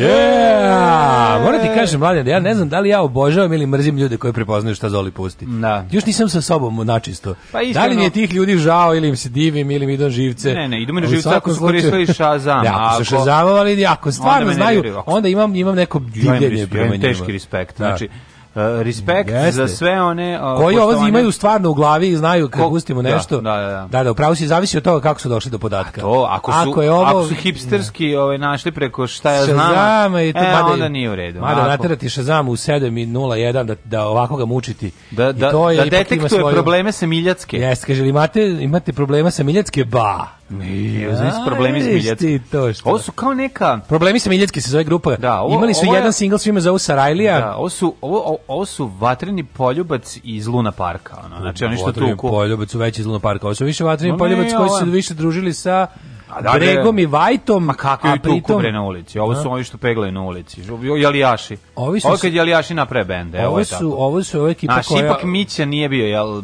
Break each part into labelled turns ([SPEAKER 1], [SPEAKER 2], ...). [SPEAKER 1] Yeah! Moram ti kažem, mladen, da ja ne znam da li ja obožavam ili mrzim ljude koje prepoznaju šta Zoli pusti.
[SPEAKER 2] Da.
[SPEAKER 1] Još nisam sa sobom načisto.
[SPEAKER 2] Pa iskreno,
[SPEAKER 1] da li mi je tih ljudi žao ili im se divim ili mi idem živce?
[SPEAKER 2] Ne, ne, idu mi na živce ako su koristili Shazam.
[SPEAKER 1] Da, ako su Shazam, ali ako stvarno znaju,
[SPEAKER 2] onda imam, imam neko divljenje prema njima. Teški respekt. Da. Znači, Uh, respekt Jeste. za sve one uh,
[SPEAKER 1] koji ovo imaju stvarno u glavi i znaju kad gustimo da, nešto.
[SPEAKER 2] Da, da, da. Da, da
[SPEAKER 1] upravo se zavisi od toga kako su došli do podatka.
[SPEAKER 2] A pa to, ako su ako, je ovo, ako su hipsterski ne. ovaj našli preko šta ja znam, e, bade, onda nije u redu.
[SPEAKER 1] Mada naterati Shazam u 7.01 da da ovako ga mučiti.
[SPEAKER 2] Da, da, I to je da detektuje svoju... probleme sa
[SPEAKER 1] Miljacke. Jeste, kaže, imate imate problema sa Miljacke, ba.
[SPEAKER 2] Nije, znači problemi s Miljackim. Ovo su kao neka...
[SPEAKER 1] Problemi sa Miljackim se zove grupa. Da, ovo, Imali su ovo je... jedan single, svima zovu Sarajlija.
[SPEAKER 2] Da, ovo su, ovo, ovo su vatreni poljubac iz Luna Parka. Ono. Znači, oni što tu...
[SPEAKER 1] poljubac su veći iz Luna Parka. Ovo su više vatreni no, poljubac ne, koji su više družili sa A da, Bregom i Vajtom, ma
[SPEAKER 2] kako a pritom... na ulici, ovo su a? Da. ovi što peglaju na ulici, Jalijaši. Ovi su... Ovo kad Jalijaši naprave bende, ovo, ovo je
[SPEAKER 1] su, tako. Ovo su ova ekipa
[SPEAKER 2] Naš, koja... ipak Mića nije bio jel,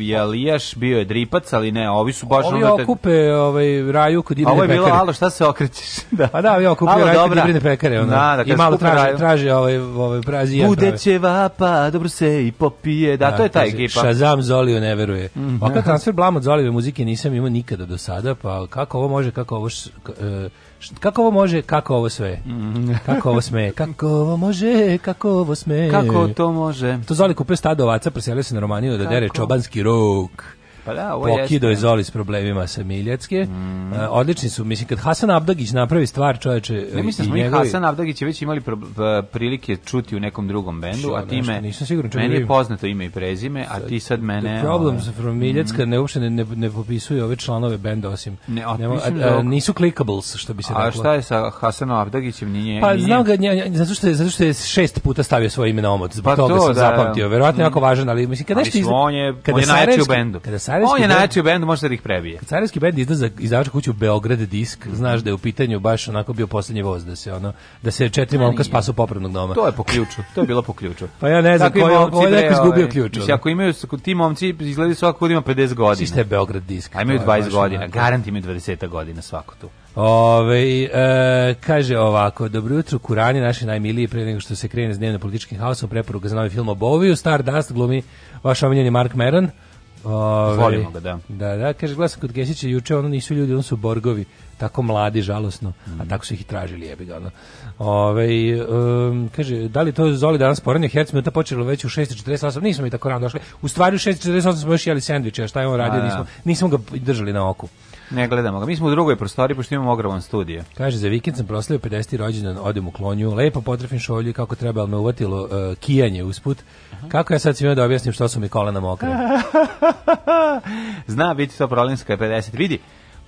[SPEAKER 2] Jalijaš, bio je Dripac, ali ne, ovi su
[SPEAKER 1] baš... Ovi ono okupe te... ovaj, raju kod Ibrine Pekare. Ovo je bilo,
[SPEAKER 2] pekare. alo, šta se okrećeš?
[SPEAKER 1] da. A pa da, ovi okupe raju kod Ibrine Pekare. ona. Da, da I malo traži, traži traže ovaj, ovaj prazijan. Bude će
[SPEAKER 2] vapa, dobro se i popije, da, to je ta ekipa.
[SPEAKER 1] Shazam Zoliju ne veruje. Mm, Ovakav transfer blamo od Zolijeve muzike nisam imao nikada do sada, pa kako ovo može može, kako ovo š, e, kako ovo može, kako ovo sve. Kako ovo sme, kako ovo može, kako ovo sme.
[SPEAKER 2] Kako to može?
[SPEAKER 1] To Zoli kupio stado preselio se na Romaniju da kako? dere čobanski rok. Pa da, ovo Pokido je da. Zoli s problemima sa Miljacke. Mm. Uh, odlični su, mislim, kad Hasan Abdagić napravi stvar, čoveče...
[SPEAKER 2] Ne
[SPEAKER 1] mislim da smo
[SPEAKER 2] njegovi... Hasan Abdagić je već imali prilike čuti u nekom drugom bendu, a time... Nešto, nisam
[SPEAKER 1] siguran Meni je
[SPEAKER 2] poznato ime i prezime, a ti sad mene... The
[SPEAKER 1] Problems ove... Ovaj, from Miljacka mm. ne, uopšte ne, ne, ne popisuje ove članove benda, osim... Ne, a, nema, a, a, nisu clickables, što bi se
[SPEAKER 2] reklo.
[SPEAKER 1] A
[SPEAKER 2] šta je sa Hasanom Abdagićem?
[SPEAKER 1] Nije, pa nije... znam ga, nje, zato, što je, zato što je šest puta stavio svoje ime na omot, zbog pa toga to, sam da, zapamtio. Verovatno je jako mm. važan, ali mislim, kad nešto... Ali on je, on je
[SPEAKER 2] najjači u bendu. Kada carevski On je načio bend, može da ih prebije.
[SPEAKER 1] Kad bend izda za izdavačku kuću Beograd disk, znaš da je u pitanju baš onako bio poslednji voz da se ono da se četiri momka spasu popravnog doma.
[SPEAKER 2] To je po ključu, to je bilo po ključu.
[SPEAKER 1] pa ja ne znam
[SPEAKER 2] koji je neko izgubio ovaj, ključ. Mislim ako imaju ti momci izgledaju svako ima 50 godina.
[SPEAKER 1] Čiste Beograd disk.
[SPEAKER 2] A imaju 20 godina, garant imaju 20 godina svako tu.
[SPEAKER 1] Ove, e, kaže ovako, dobro jutro, Kurani, naši najmiliji, pre nego što se krene s dnevno političkim haosom, preporuka za novi film o Boviju, Stardust glumi vaš omiljeni Mark Meron,
[SPEAKER 2] Ove, Volimo ga, da.
[SPEAKER 1] Da, da, kaže, glasam kod Gesića juče, ono nisu ljudi, ono su borgovi, tako mladi, žalosno, mm. a tako su ih i tražili, jebi ga, ono. Ove, ovaj, um, kaže, da li to Zoli danas poranio, herc minuta počelo već u 6.48, nismo mi tako rano došli, u stvari u 6.48 smo još jeli sandviče, šta je on radio, da. nismo, nismo ga držali na oku.
[SPEAKER 2] Ne gledamo ga. Mi smo u drugoj prostoriji pošto imamo ogroman studije.
[SPEAKER 1] Kaže, za vikend sam proslavio 50. rođendan, odem u klonju, lepo potrefim šolju kako treba, al me uvatilo uh, kijanje usput. Kako ja sad svima da objasnim što su mi kolena mokra?
[SPEAKER 2] Zna biti to prolinska 50. Vidi,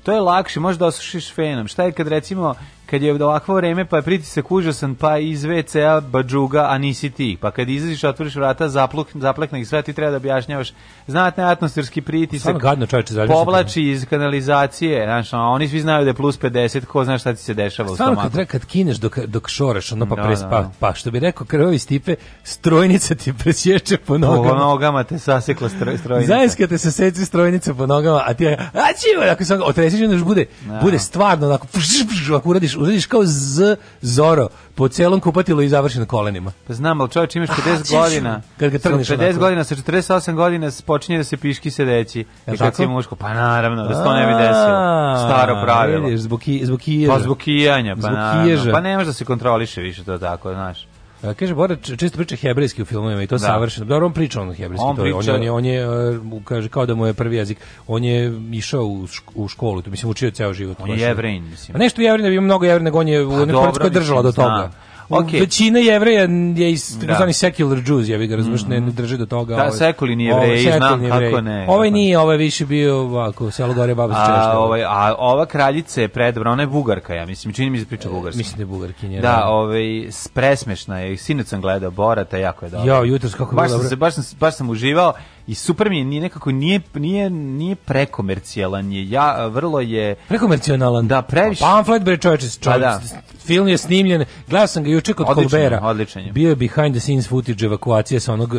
[SPEAKER 2] to je lakše, da osušiš fenom. Šta je kad recimo kad je ovakvo vreme, pa je pritisak užasan, pa iz WC-a bađuga, a nisi ti. Pa kad izaziš, otvoriš vrata, zapluk, zaplakne ih sve ti treba da objašnjavaš. Znate, atmosferski pritisak
[SPEAKER 1] gadno, čovječe,
[SPEAKER 2] povlači iz kanalizacije. Znaš, oni svi znaju da je plus 50, ko zna šta ti se dešava
[SPEAKER 1] Stvarno, u stomaku. Stvarno, kad, kineš dok, dok šoreš, ono pa, no, da, pres, da, pa, da. pa što bi rekao, krvovi stipe, strojnica ti presječe po nogama.
[SPEAKER 2] Po nogama te sasekla stroj, strojnica.
[SPEAKER 1] Zajedska te se seče strojnica po nogama, a ti je, a čivo, ako se otresiš, onda bude, no. bude stvarno, onako, pš, pš, pš, ako uradiš uradiš kao z Zoro, po celom kupatilu i završi na kolenima.
[SPEAKER 2] Pa znam, ali čovječ imaš 50 Aha, godina.
[SPEAKER 1] Kad ga trgneš 50 onako.
[SPEAKER 2] godina, sa 48 godina počinje da se piški sedeći. Ja, I kad si muško, pa naravno, da se to ne bi desilo. Staro pravilo. Vidiš, zbog, ki, zbog kijanja. Pa zbog kijanja, pa zbog naravno. Kiježa. Pa nemaš da se kontroliše više to tako, znaš.
[SPEAKER 1] A, e, kaže Bora često priča hebrejski u filmovima i to da. savršeno. Dobro, on priča on hebrejski, on to je. on je on je e, kaže kao da mu je prvi jezik. On je išao u, u školu, to mislim učio ceo život.
[SPEAKER 2] On je jevrin,
[SPEAKER 1] mislim. A nešto jevrin da bi mnogo jevrin, nego on je pa u nekoj državi držala do toga. Zna okay. većina jevreja je iz da. takozvani secular Jews, ja bih ga razumeš, mm ne, ne drži do toga.
[SPEAKER 2] Da, ovaj, sekularni jevreji, ovaj znam ovaj kako ne.
[SPEAKER 1] Ovaj nije, ovaj više bio ovako, selo gore baba se češta.
[SPEAKER 2] Ovaj, a ova kraljica je predobra, ona je bugarka, ja mislim, čini mi se da priča e, bugarski. E, mislim da je
[SPEAKER 1] bugarkinja.
[SPEAKER 2] Da, da. ovaj, presmešna je, sinoć sam gledao Borata, jako je dobro.
[SPEAKER 1] Ja, jutros
[SPEAKER 2] kako je baš bilo dobro. Sam, baš, sam, baš sam uživao, i super mi je, nije nekako nije nije nije prekomercijalan je ja e, vrlo je
[SPEAKER 1] prekomercijalan
[SPEAKER 2] da
[SPEAKER 1] previše pamflet bre čoveče čovjek pa da. film je snimljen gledao sam ga juče kod Kolbera Colbera
[SPEAKER 2] odličan je.
[SPEAKER 1] bio je behind the scenes footage evakuacije sa onog uh,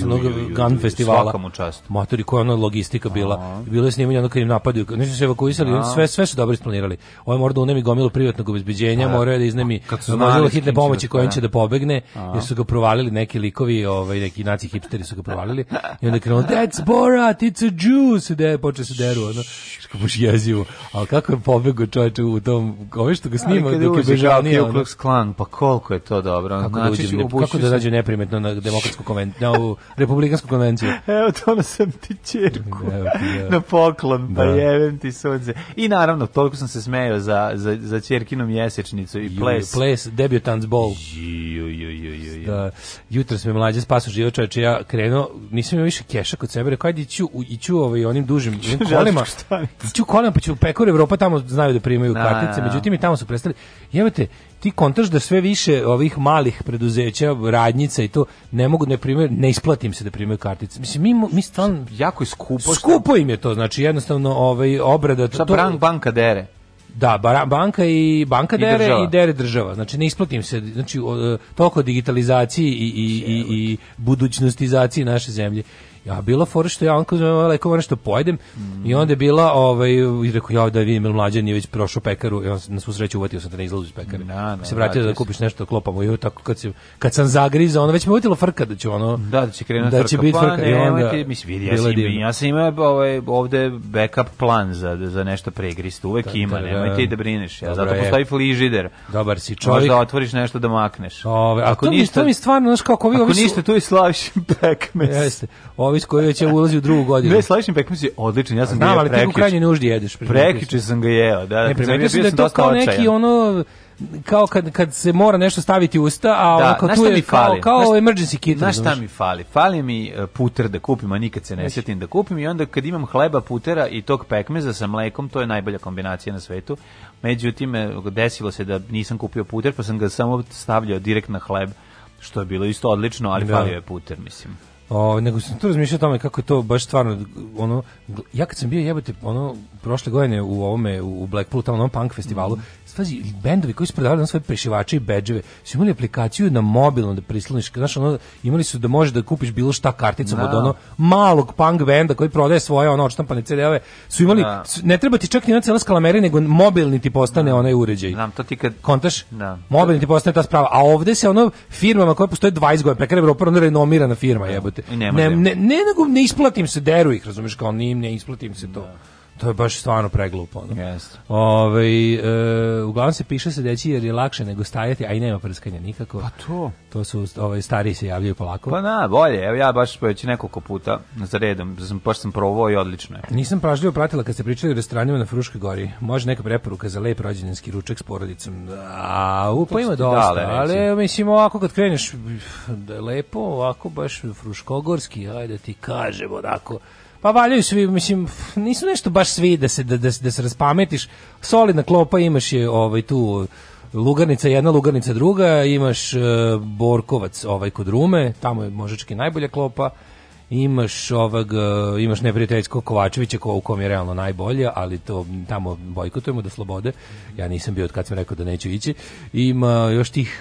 [SPEAKER 1] sa onog gun festivala
[SPEAKER 2] svakom čast
[SPEAKER 1] motori koja ona logistika bila Aha. bilo je snimanje ono kad im napadaju nešto se evakuisali oni sve sve su dobro isplanirali ovo ovaj mora da unemi gomilu privatnog obezbeđenja pa, mora da iznemi pa, možda hitne pomoći da kojim će da pobegne jer su ga provalili neki likovi ovaj neki naci hipsteri su ga provalili onda krenuo, that's Borat, it's a juice, da de, počeo se deru, ono, što baš jezivo. Ali kako je pobegao čovječe u tom, ove što ga snima,
[SPEAKER 2] dok je bežao, nije ono. Klan, pa koliko je to dobro.
[SPEAKER 1] Kako, znači, da, uđem, kako da dađu neprimetno na demokratsku konvenciju, na ovu republikansku konvenciju.
[SPEAKER 2] Evo, to ono sam ti čerku na poklon, pa da. jevem ti sunce. I naravno, toliko sam se smejao za, za, za čerkinom jesečnicu i
[SPEAKER 1] ples. Ples, debutant's ball. Ju, ju, ju, ju, ju. Da, jutro sam je mlađe spaso živo čovječe, ja krenuo, nisam joj više keša kod sebe, rekao, ajde ću iću ovaj, onim dužim idem kolima, Ću kolima, pa ću u Pekor Evropa, tamo znaju da primaju da, kartice, da, da. međutim i tamo su prestali. Jebote, ti kontaš da sve više ovih malih preduzeća, radnjica i to, ne mogu ne primaju, ne isplatim se da primaju kartice. Mislim, mi, mi stvarno...
[SPEAKER 2] Jako je skupo.
[SPEAKER 1] Skupo im je to, znači jednostavno ovaj, obrada... Šta
[SPEAKER 2] to, banka dere?
[SPEAKER 1] Da, banka i banka dere I država. i dere država. Znači ne isplatim se, znači e, toliko digitalizaciji i i i i budućnostizaciji naše zemlje. Ja bila fora što ja onko ovaj leko nešto pojedem mm. i onda je bila ovaj i rekao ja da vidim mlađan je već prošao pekaru i on na svu sreću uvatio sam te da na izlazu iz pekare. Na, na, se vratio da, da kupiš nešto klopamo i tako kad se kad sam zagriza onda već me utilo frka da će ono
[SPEAKER 2] da, da će krenuti da će frka. biti pa frka i onda ti, mislim vidi
[SPEAKER 1] ja sam ima,
[SPEAKER 2] ja sam ima ovaj ovde backup plan za za nešto pregrist uvek ima, nemoj ti da brineš. Ja zato e. postoji fližider.
[SPEAKER 1] Dobar si čovjek. Možda
[SPEAKER 2] otvoriš nešto da makneš.
[SPEAKER 1] Ove, ako ništa mi stvarno znači kako vi
[SPEAKER 2] ovi ništa tu i slaviš pekmes. Jeste.
[SPEAKER 1] Novis koji već je ulazi u drugu godinu.
[SPEAKER 2] Ne, Slavišin pekmez odličan, ja sam
[SPEAKER 1] Znam, ga jeo prekič. ali ti u krajnje nuždi jedeš.
[SPEAKER 2] Prekiče sam ga jeo, da. da
[SPEAKER 1] ne, primetio da sam da je to kao neki ono kao kad, kad se mora nešto staviti u usta, a da, onako tu
[SPEAKER 2] je
[SPEAKER 1] kao, kao emergency kit.
[SPEAKER 2] Znaš šta mi fali? Fali mi e, puter da kupim, a nikad se ne sjetim da kupim i onda kad imam hleba, putera i tog pekmeza sa mlekom, to je najbolja kombinacija na svetu. Međutim, e, desilo se da nisam kupio puter, pa sam ga samo stavljao direkt na hleb, što je bilo isto odlično, ali da. falio je puter,
[SPEAKER 1] mislim. O, ovaj, nego sam tu razmišljao o tome kako je to baš stvarno ono ja kad sam bio jebote ono prošle godine u ovome u Blackpool tamo na punk festivalu mm -hmm. Fazi, bendovi koji su prodavali na svoje prešivače i bedževe su imali aplikaciju na mobilno da prisloniš, znaš, ono, imali su da možeš da kupiš bilo šta karticom no. Da. od ono malog punk benda koji prodaje svoje ono odštampane CD-ove, su imali, no. Da. su, ne treba ti čak ni na cela skalameri, nego mobilni ti postane no. Da. onaj uređaj.
[SPEAKER 2] Znam, to ti kad...
[SPEAKER 1] Kontaš?
[SPEAKER 2] Da.
[SPEAKER 1] Mobilni ti postane ta sprava. A ovde se ono firmama koje postoje 20 godina, prekar Evropa, ono renomirana firma, jebote Ne, ne, ne, ne, nego ne isplatim se, deru ih, razumeš, kao nim, ne isplatim se to. Da. To je baš stvarno preglupo. Ono.
[SPEAKER 2] Yes.
[SPEAKER 1] Ove, ovaj, e, uglavnom
[SPEAKER 2] se
[SPEAKER 1] piše sedeći jer je lakše nego stajati, a i nema prskanja nikako.
[SPEAKER 2] Pa to?
[SPEAKER 1] To su ove, ovaj, stariji se javljaju polako.
[SPEAKER 2] Pa na, bolje. Evo ja baš već nekoliko puta za redom, sam, baš sam probao i odlično je.
[SPEAKER 1] Nisam
[SPEAKER 2] pražljivo
[SPEAKER 1] pratila kad ste pričali o restoranima na Fruškoj gori. Može neka preporuka za lep rođendanski ručak s porodicom. A, u, pa ima dosta, dale, ali mislim ovako kad kreneš da je lepo, ovako baš fruškogorski, ajde ti kažemo, onako Pa valjaju svi, mislim, nisu nešto baš svi da se, da, da, da se raspametiš. Solidna klopa imaš je ovaj, tu Lugarnica jedna, Lugarnica druga, imaš uh, Borkovac ovaj kod Rume, tamo je možečki najbolja klopa, imaš ovog, e, imaš neprijateljskog Kovačevića ko, u kom je realno najbolje, ali to tamo bojkotujemo do slobode, ja nisam bio od kad sam rekao da neću ići, ima još tih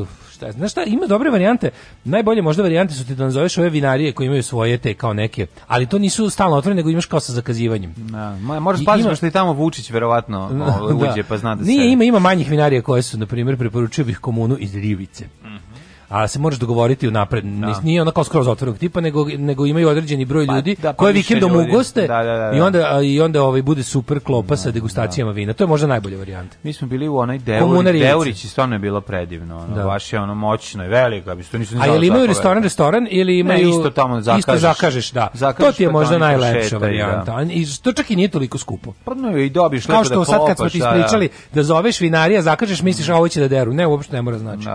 [SPEAKER 1] uh, šta, znaš šta, ima dobre varijante. Najbolje možda varijante su ti da nazoveš ove vinarije koje imaju svoje te kao neke, ali to nisu stalno otvorene, nego imaš kao sa zakazivanjem.
[SPEAKER 2] Da, ma, možeš paziti što i tamo Vučić verovatno da. ovaj, uđe, pa zna da
[SPEAKER 1] Nije, se... ima, ima manjih vinarija koje su, na primjer, preporučio bih komunu iz Rivice. Mm a se moraš dogovoriti unapred. Da. Nije ona kao skroz otvorenog tipa, nego, nego imaju određeni broj pa, ljudi da, pa, da, koje vikendom ljudi. ugoste
[SPEAKER 2] da, da, da i
[SPEAKER 1] da. onda, i onda ovaj bude super klopa sa degustacijama vina. To je možda najbolja varijanta.
[SPEAKER 2] Mi smo bili u onaj Deuri, Deurić i stvarno je bilo predivno. Ono, da. Baš je ono moćno i veliko. Nisu ni
[SPEAKER 1] a je li imaju restoran, restoran ili imaju...
[SPEAKER 2] Ne, isto tamo
[SPEAKER 1] zakažeš. Isto zakažeš, da. Zakažeš, to ti je pa možda najlepša varijanta. I to čak i nije toliko skupo.
[SPEAKER 2] Pa no, i dobiš Kao
[SPEAKER 1] što sad kad smo ti ispričali da zoveš vinarija, zakažeš, misliš
[SPEAKER 2] a
[SPEAKER 1] ovo će da deru. Ne, uopšte ne mora znači.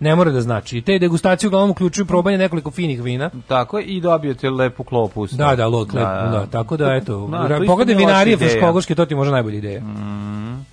[SPEAKER 1] Ne mora da znači I te degustacije uglavnom uključuju probanje nekoliko finih vina.
[SPEAKER 2] Tako je, i dobijete lepu klopu.
[SPEAKER 1] Da, da, da. lok, lep, da, da. tako da, eto, da, pogledaj vinarije Fruškogorske, to ti može najbolja ideja. Mm.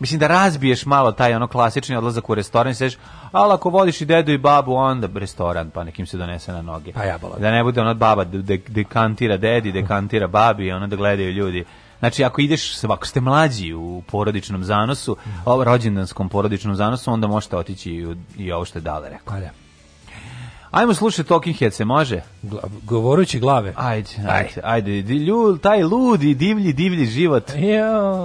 [SPEAKER 2] Mislim da razbiješ malo taj ono klasični odlazak u restoran i seš, ali ako vodiš i dedu i babu, onda restoran, pa nekim se donese na noge.
[SPEAKER 1] Pa ja da,
[SPEAKER 2] da ne bude ono baba dekantira dedi, dekantira babi, ono da gledaju ljudi Znači, ako ideš, ako ste mlađi u porodičnom zanosu, mhm. o rođendanskom porodičnom zanosu, onda možete otići i, i ovo što je dale rekao.
[SPEAKER 1] Pa da.
[SPEAKER 2] Ajmo slušati Talking Heads, se može?
[SPEAKER 1] Gla, govorući glave.
[SPEAKER 2] Ajde, ajde, ajde. ajde. Ljud, taj ludi, divlji, divlji život.
[SPEAKER 1] Jo.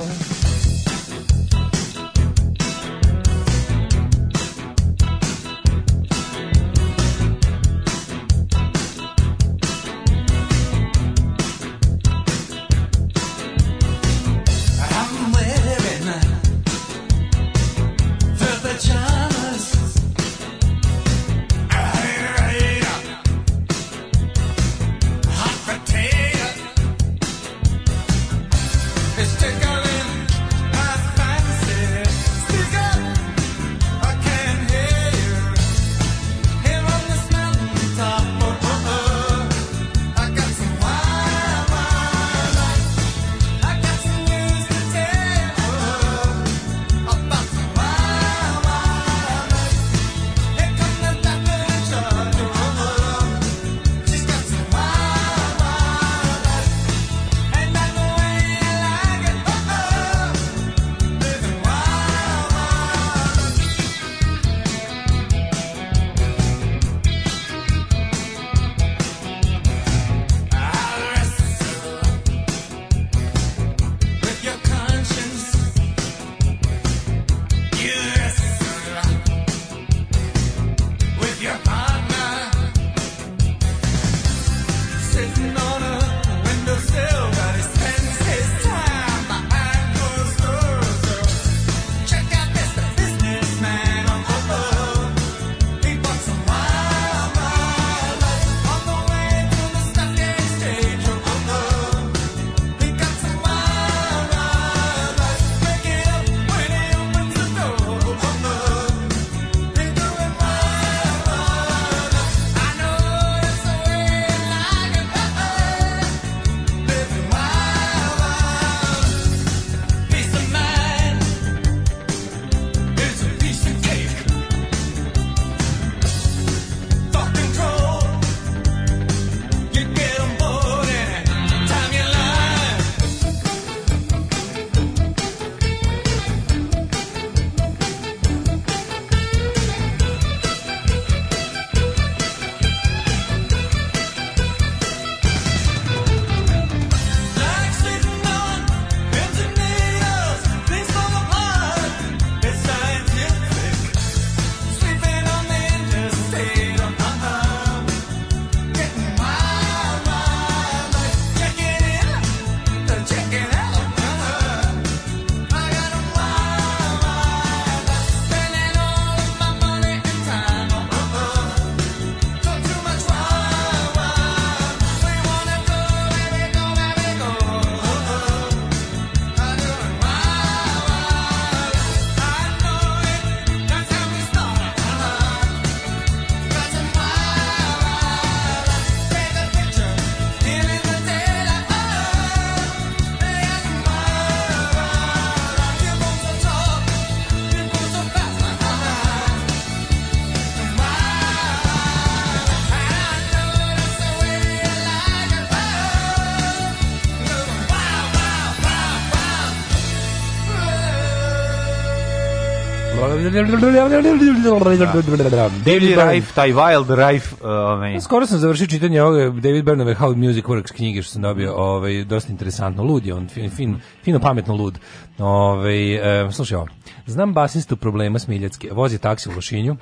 [SPEAKER 1] David Rife, taj Wild Rife. Ovaj. Pa skoro sam završio čitanje ove David
[SPEAKER 3] Bernove How Music Works knjige što sam dobio. Ovaj, dosta interesantno. Lud je on, fin, fin, fino pametno lud. Ovaj, e, slušaj ovo. Znam basistu problema Smiljacke. je taksi u Lošinju.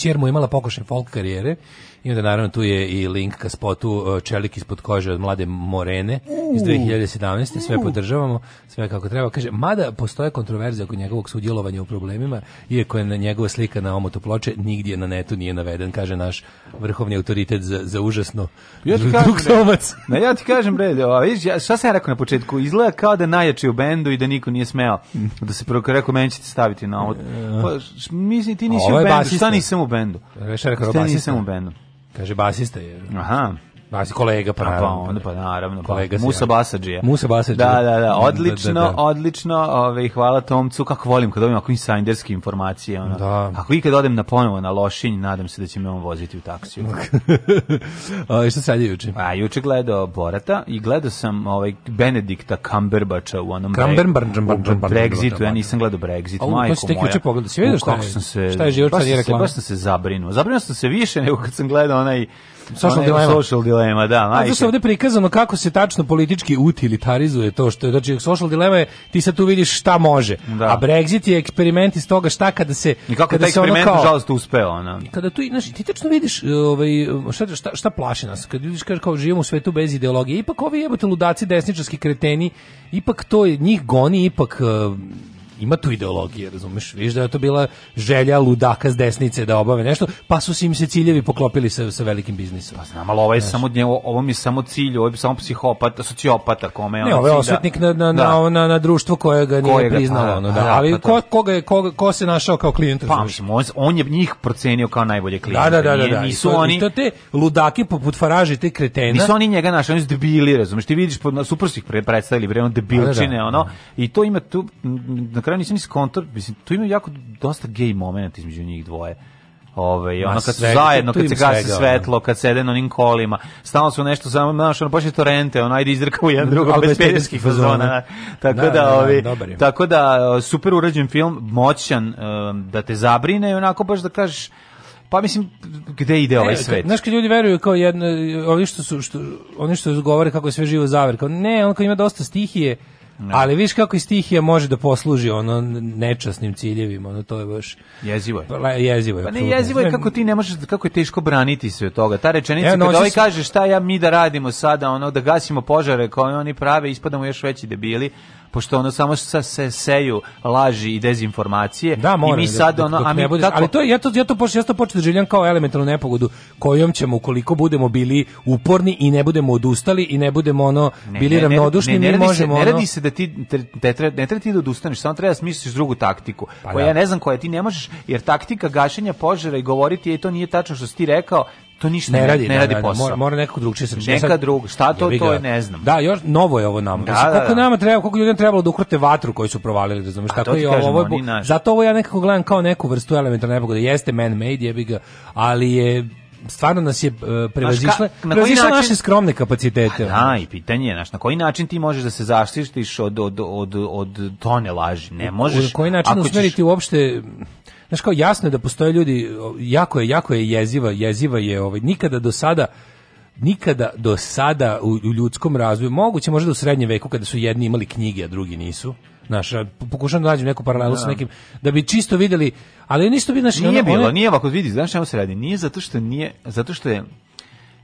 [SPEAKER 3] Čer mu imala pokušaj folk karijere I onda naravno tu je i link ka spotu e, Čelik ispod kože od mlade Morene iz 2017. Sve podržavamo, sve kako treba. Kaže, mada postoje kontroverzija oko njegovog sudjelovanja u problemima, iako je na njegova slika na omotu ploče, nigdje na netu nije naveden, kaže naš vrhovni autoritet za, za užasno ja ti kažem, Na, ja ti kažem, bre, o, da, vidiš, ja, šta sam ja rekao na početku? Izgleda kao da najjači u bendu i da niko nije smeo. Da se prvo rekao, meni ćete staviti na omot. E, pa, mislim, ti nisi u bendu, šta nisam u bendu? Šta nisam u bendu? Kaže basista je. Aha. Vas kolega pa naravno. Pa onda pa, pa naravno. Pa kolega pa. Musa Basadžija. Musa Basadžija. Da da, da, da, da, odlično, da, da, da. odlično. Ovaj hvala Tomcu, kako volim kad dobijem ovakve insajderske informacije, ono. Da. Ako ikad odem na ponovo na Lošinj, nadam se da će me on voziti u taksiju. A šta sad je juče? A juče gledao Borata i gledao sam ovaj Benedikta Cumberbatcha u onom Brexitu, ja nisam gledao Brexit, majko moja. Pa ste juče pogledali, si vidio šta je? Šta je život, šta reklama? Baš sam se zabrinuo. Zabrinuo sam se više nego kad sam gledao onaj Social ono dilema. Social dilema, da. Majke. A se ovdje prikazano kako se tačno politički utilitarizuje to što je, znači social dilema je ti sad tu vidiš šta može. Da. A Brexit je eksperiment iz toga šta kada se I kako kada taj eksperiment ono nažalost uspeo, ona. Kada tu, znači ti tačno vidiš ovaj šta šta, šta plaši nas, kad vidiš kaže kao živimo u svetu bez ideologije, ipak ovi jebote ludaci desničarski kreteni, ipak to je, njih goni ipak eh, ima tu ideologije, razumeš? Viš da je to bila želja ludaka s desnice da obave nešto, pa su im se ciljevi poklopili sa, sa velikim biznisom. Pa znam, ali ovaj Znaš. samo dnje, ovo mi je samo cilj, ovo je samo psihopata, sociopata, kome je Ne, ovo je da- osvetnik da, na, na, da. na, na, društvo koje ga nije priznalo. Pa, ono, da, ali pa, ko, koga je, ko, ko se našao kao klijent? Pa, mislim, on, on, je njih procenio kao najbolje klijente. Da, da, da, da, da nisu to, oni... To te ludaki poput Faraži, te kretena. Nisu oni njega našli, oni su debili, razumeš? Ti vidiš, super su ih predstavili, bre, on da, debilčine, ono, i to ima tu, na kraju kraju nisam ni skonto, mislim, tu ima jako dosta gej momenta između njih dvoje. Ove, ovaj, ono kad su zajedno, kad se gasi svetlo, kad sede na onim kolima, stalno su nešto samo, znaš, ono počne torrente, ono, ajde izdrkavu u drugo, Al bez pedeljskih fazona. Tako da, da, da, da ovi, da tako da, super urađen film, moćan, um, da te zabrine i onako baš da kažeš, pa mislim gde ide ovaj e, svet. Znaš kad ljudi veruju kao jedno oni što su što oni što govore kako je sve živo zaver, kao ne, on kao ima dosta stihije Ali viš kako istihija može da posluži ono nečasnim ciljevima, ono to je baš jezivo Pa, jezivo je. Pa ne jezivo je kako ti ne možeš kako je teško braniti se od toga. Ta rečenica ja, kada ovaj kaže šta ja mi da radimo sada, ono da gasimo požare koje oni prave, ispadamo još veći debili, pošto ono samo sa se seju laži i dezinformacije da, moram, i mi da- da sad ono a mi budeš, kako? ali to ja to ja to počnem ja to počnem doživljavam da kao elementarnu nepogodu kojom ćemo ukoliko budemo bili uporni i ne budemo odustali i ne budemo ono ne, bili ne, ravnodušni ne, mi možemo se, ono... ne radi se da ti da te, ne treba ti da odustaneš samo treba smisliš drugu taktiku pa koja ja ne znam koja ti ne možeš jer taktika gašenja požara i govoriti je to nije tačno što si ti rekao to ništa ne radi, ne, ne da, radi da, da, posao. Mora, mora nekako drugčije se Neka drug, šta to, to je ne znam. Da, još novo je ovo nama. Da, Mislim, da, koliko da. nama treba, koliko ljudima trebalo da ukrte vatru koju su provalili, razumiješ, tako i ovo. ovo zato ovo ja nekako gledam kao neku vrstu elementa nepogode. Jeste man-made, jebi ga, ali je stvarno nas je uh, na prevazišla način... naše skromne kapacitete. Pa da, i pitanje je, naš, na koji način ti možeš da se zaštitiš od, od, od, od tone laži? Ne možeš. Na koji način usmeriti ćeš... uopšte znaš kao jasno je da postoje ljudi, jako je, jako je jeziva, jeziva je, ovaj, nikada do sada, nikada do sada u, u ljudskom razvoju, moguće možda u srednjem veku kada su jedni imali knjige, a drugi nisu, Naš, pokušam da nađem neku paralelu da. sa nekim da bi čisto videli, ali nisto bi naš nije ono, bilo, one... nije ovako vidi, znaš čemu se radi? Nije zato što nije zato što je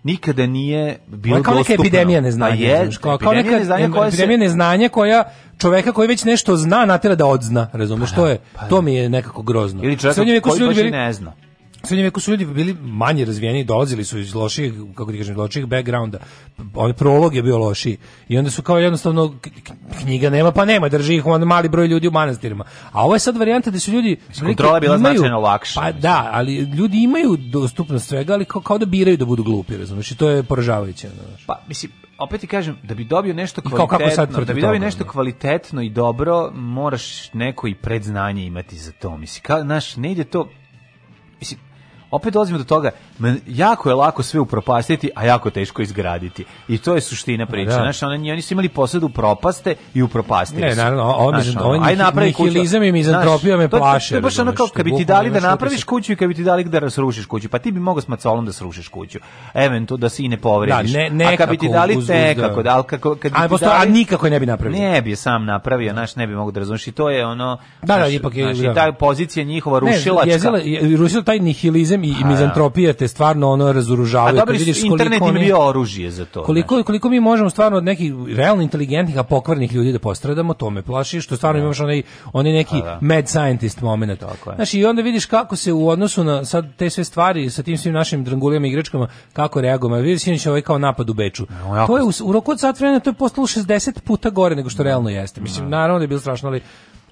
[SPEAKER 3] nikada nije bilo dostupno. Kao neka epidemija pa neznanja. Pa je, kao, kao neka neznanja koja epidemija se... neznanja koja čoveka koji već nešto zna natera da odzna, razumiješ, pa, što da. je, pa, to mi je nekako grozno.
[SPEAKER 4] Ili čoveka koji baš i ne zna
[SPEAKER 3] srednjem veku su ljudi bili manje razvijeni, dolazili su iz loših, kako ti kažem, loših backgrounda. On prolog je bio lošiji. I onda su kao jednostavno knjiga nema, pa nema, drži ih on mali broj ljudi u manastirima. A ovo je sad varijanta da su ljudi
[SPEAKER 4] kontrola je bila imaju, značajno lakša.
[SPEAKER 3] Pa da, ali ljudi imaju dostupnost svega, ali kao, kao da biraju da budu glupi, razumiješ? I to je poražavajuće, znaš.
[SPEAKER 4] Pa mislim opet ti kažem da bi dobio nešto kvalitetno, da bi dobio nešto da. kvalitetno i dobro, moraš neko i predznanje imati za to. Mislim, kao, naš, ne ide to opet dolazimo do toga, jako je lako sve upropastiti, a jako teško izgraditi. I to je suština pa priče. Da. Znaš, oni, oni su imali posadu propaste i upropastili
[SPEAKER 3] ne, su.
[SPEAKER 4] Ne,
[SPEAKER 3] naravno, on, znaš, on, on nihilizam i mizantropija me plaše. To
[SPEAKER 4] je baš ono kao kad bi ti dali da napraviš kuću i kad bi ti dali da rasrušiš kuću, pa ti bi mogao s macolom da srušiš kuću. Eventu, da si i ne povrediš. Da, ne, nekako, a kad bi ti dali te, kako, da. da, ali kako, kad
[SPEAKER 3] bi a,
[SPEAKER 4] ti dali,
[SPEAKER 3] a nikako ne bi napravio.
[SPEAKER 4] Ne bi sam napravio, znaš, ne bi mogu da razumiješ. I to je ono, da, da, ipak je, znaš, da. ta pozicija njihova rušilačka. Ne, jezila,
[SPEAKER 3] rušila taj nihilizam i, i pa mizantropija te stvarno ono razoružavaju. A
[SPEAKER 4] dobro, internet im bio oružje za to.
[SPEAKER 3] Koliko, koliko mi možemo stvarno od nekih realno inteligentnih, a pokvarnih ljudi da postradamo, to me plaši, što stvarno da. imaš onaj, onaj neki a, pa da. mad scientist moment. Tako je. Znaš, i onda vidiš kako se u odnosu na sad te sve stvari sa tim svim našim drangulijama i igračkama, kako reagujemo. Vidiš, sinoć ovaj kao napad u Beču. No, to je u, u roku od sat vremena to je postalo 60 puta gore nego što da. realno jeste. Mislim, no. Da. naravno da je bilo strašno, ali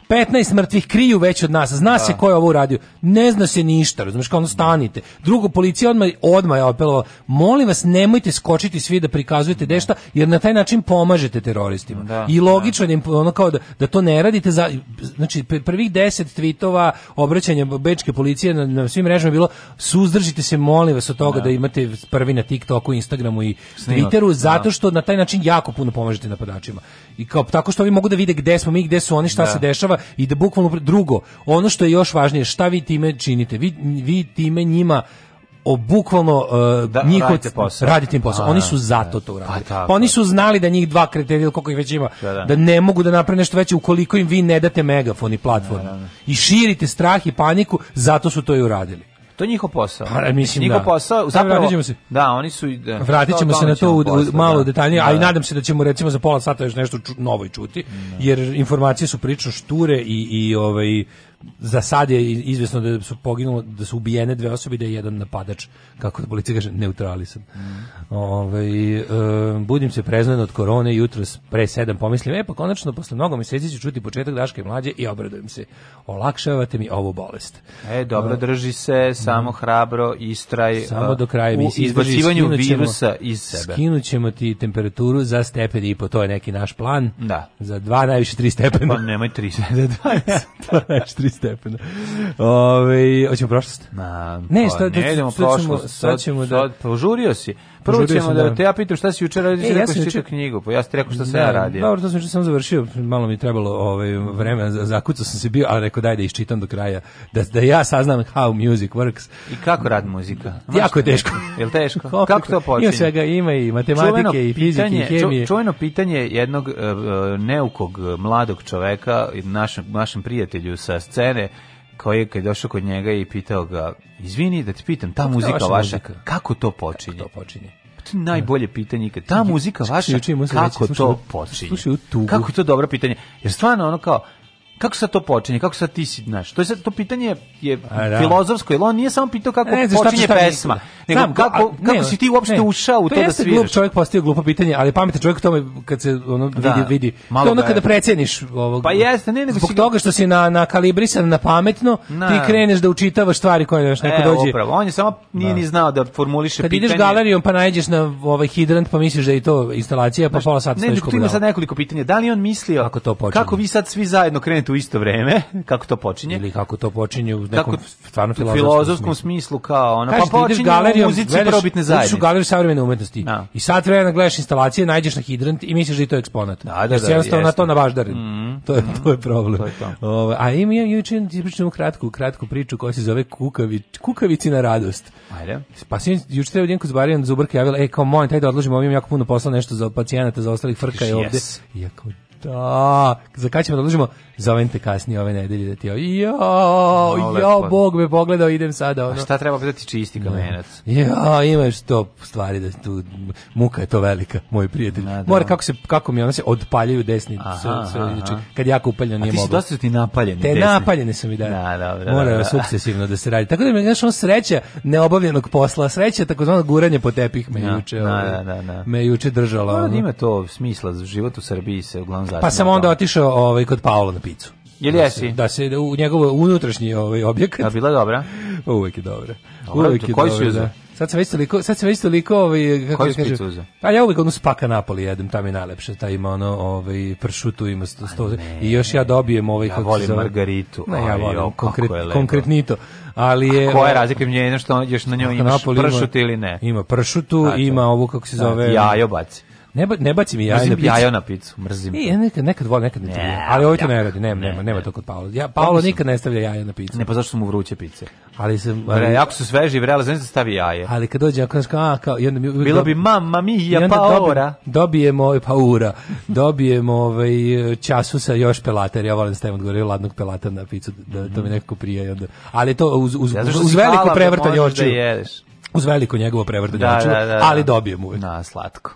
[SPEAKER 3] 15 mrtvih kriju već od nas. Zna da. se ko je ovo uradio. Ne zna se ništa, razumiješ, kao ono stanite. Drugo, policija odmah, odmah je apelovao, molim vas, nemojte skočiti svi da prikazujete da. dešta, jer na taj način pomažete teroristima. Da, I da. logično da. je ono kao da, da to ne radite. Za, znači, prvih 10 tweetova obraćanja bečke policije na, na svim mrežama bilo, suzdržite se, molim vas, od toga da, da imate prvi na TikToku, Instagramu i Snimati. Twitteru, da. zato što na taj način jako puno pomažete napadačima i kao tako što vi mogu da vide gde smo mi, gde su oni, šta da. se dešava i da bukvalno drugo, ono što je još važnije, šta vi time činite? Vi, vi time njima o bukvalno uh, da, njih radite posao. Radite im posao. A, oni su da. zato to uradili. Pa, pa, oni su znali da njih dva kretena koliko ih već ima da, da. da ne mogu da naprave nešto veće ukoliko im vi ne date megafon i platformu. I širite strah i paniku, zato su to i uradili.
[SPEAKER 4] To je njihov posao. Pa, e, mislim njihov da. posao, pa, zapravo, da, se. da, oni su...
[SPEAKER 3] Da, vratit ćemo se na to u, posao, malo da. detaljnije, da. a nadam se da ćemo recimo za pola sata još nešto ču, novo i čuti, da. jer informacije su prilično šture i, i ovaj, za sad je izvjesno da su poginulo, da su ubijene dve osobe i da je jedan napadač, kako da policija kaže, neutralisan. Mm. Ove, e, budim se preznan od korone, jutros pre sedam pomislim, e pa konačno posle mnogo meseci ću čuti početak Daške mlađe i obradujem se. Olakšavate mi ovu bolest.
[SPEAKER 4] E, dobro, drži se, samo hrabro, istraj samo do kraja mi izbacivanju virusa iz sebe.
[SPEAKER 3] Skinućemo ti temperaturu za stepen i po, to je neki naš plan. Da. Za dva, najviše tri stepena.
[SPEAKER 4] Pa nemoj
[SPEAKER 3] tri,
[SPEAKER 4] za dva, najviše
[SPEAKER 3] tri 3 stepena. Ove, hoćemo prošlost?
[SPEAKER 4] Na, ne, šta, pa ne idemo prošlost. Sad sad, da- sad da... Pa požurio si. Prvo ćemo da, da te ja pitam šta si juče radio, e, ja sam čitao knjigu, pa ja sam rekao šta
[SPEAKER 3] sam
[SPEAKER 4] ja da, radio. Dobro,
[SPEAKER 3] to
[SPEAKER 4] sam juče
[SPEAKER 3] sam završio, malo mi trebalo ovaj vremena, zakucao sam se bio, ali rekao daj da iščitam do kraja, da, da ja saznam how music works.
[SPEAKER 4] I kako rad muzika?
[SPEAKER 3] Maš jako je teško.
[SPEAKER 4] Je li teško?
[SPEAKER 3] kako, kako to počinje? Ima svega, ima i matematike, čuveno i fizike, pitanje, i hemije.
[SPEAKER 4] Čuveno pitanje jednog uh, neukog mladog čoveka, našem, našem prijatelju sa scene, koji je došao kod njega i pitao ga, izvini da ti pitam, ta muzika vaša, muzika? kako to počinje? Kako to počinje? Pa najbolje da. pitanje ikad. Ta muzika vaša, kako to počinje? Kako to dobro pitanje? Jer stvarno ono kao, kako se to počinje, kako se ti si, znaš, to je sad, to pitanje je da. filozofsko, jer on nije samo pitao kako ne, znači, počinje pesma, nego Znam, kako, a, kako si ti uopšte ne, ušao u to, pa to da sviraš. glup
[SPEAKER 3] čovjek postavio glupo pitanje, ali pametan čovjek u tome kad se ono da, vidi, Malo to ono kada preceniš
[SPEAKER 4] ovog. Pa jeste, ne,
[SPEAKER 3] nego zbog si... toga što si na, na kalibrisan, na pametno, na. ti kreneš da učitavaš stvari koje još neko e, dođe.
[SPEAKER 4] Upravo, on je samo nije da. ni znao da formuliše kad pitanje. Kad
[SPEAKER 3] ideš galerijom pa nađeš na ovaj hidrant pa misliš da je to instalacija, pa pola sata
[SPEAKER 4] stojiš Ne, ti ima sad nekoliko pitanja. Da li on mislio kako to počinje? Kako vi sad svi zajedno krenete u isto vreme, kako to počinje? Ili
[SPEAKER 3] kako to počinje u nekom kako, stvarno
[SPEAKER 4] filozofskom,
[SPEAKER 3] filozofskom smislu.
[SPEAKER 4] kao ono, Kaži, pa počinje galerijom, u muzici gledaš, probitne
[SPEAKER 3] zajednice. u galeriju savremene umetnosti da. i sad vremena da gledaš instalacije, najđeš na hidrant i misliš da je to eksponat. Da, da, da, da na to na baždari. Mm, mm-hmm. to, je, mm, to je mm-hmm. problem. To je to. Ovo, a im je juče ti pričam kratku, kratku priču koja se zove Kukavić, Kukavici na radost. Ajde. Pa sin juče treba jedan kozbarijan Zubrka javila, e kao molim taj da odložimo, ovim jako puno posla nešto za pacijenata, za ostalih frka je ovde. Yes. I Da, za kada ćemo da odlužimo? Zovem te kasnije ove nedelje da ti jo, jo, jo, Bog me pogledao, idem sada. Ono. A
[SPEAKER 4] šta treba
[SPEAKER 3] da
[SPEAKER 4] ti čisti kamenac?
[SPEAKER 3] Ja, imaš to stvari da tu, muka je to velika, moj prijatelj. Da, Mora kako se, kako mi ona se odpaljaju desni, aha, su, su, aha. Znači, kad jako upaljeno nije
[SPEAKER 4] mogu. A ti si dosta ti napaljeni
[SPEAKER 3] Te desni. napaljene su
[SPEAKER 4] i
[SPEAKER 3] da. Da, da, da, Mora da, sukcesivno da se radi. Tako da mi je on sreća neobavljenog posla, sreća takozvano guranje po tepih me juče. Da, da, da, da. Me juče držala. Mora da
[SPEAKER 4] ima to smisla, život u Srbiji
[SPEAKER 3] se uglavnom zlatni. Pa sam onda otišao ovaj, kod Paola na picu.
[SPEAKER 4] Jel da jesi?
[SPEAKER 3] Da se, da se u njegov unutrašnji ovaj objekat.
[SPEAKER 4] A bila dobra?
[SPEAKER 3] Uvek je dobra. dobra Uvek je koji dobra.
[SPEAKER 4] Su da. sad sam
[SPEAKER 3] već toliko, sad sam već toliko ovaj
[SPEAKER 4] kako Koji da kaže. a
[SPEAKER 3] ja uvek onu spaka Napoli jedem, tam je najlepše, taj ima ono ovaj pršutu ima sto, sto i još ja dobijem ovaj
[SPEAKER 4] ja kako volim margaritu. Ne, ja volim konkret,
[SPEAKER 3] konkretnito. Ali je
[SPEAKER 4] koja je razlika mnjenja što još na njoj imaš pršut ili ne?
[SPEAKER 3] Ima pršutu, ima ovu kako se zove.
[SPEAKER 4] Jajo baci
[SPEAKER 3] Ne, ba, ne baci mi jaja na picu. jaja na picu,
[SPEAKER 4] mrzim.
[SPEAKER 3] I, e, nekad, nekad volim, nekad ne, ne ali ovo to ne radi, nema, nema, nema to kod Paola. Ja, Paolo nikad ne stavlja jaja na picu.
[SPEAKER 4] Ne, pa zašto su mu vruće pice? Ali se ali, jako su sveži, vrela, znači se stavi jaje.
[SPEAKER 3] Ali kad dođe, ako kaže a, kao, jedno
[SPEAKER 4] mi... Bilo bi mamma mia, paora.
[SPEAKER 3] Dobijemo, paura, dobijemo ovaj, pa ovaj eh, času sa još pelater, ja volim stavim odgovorio ladnog pelata na picu, da, da to mi mhm. nekako prije. Ali to uz, uz, ja, uz veliko da prevrtanje očiju. Da uz veliko njegovo prevrtanje da, očiju, ali dobijemo
[SPEAKER 4] uvijek. Na, slatko.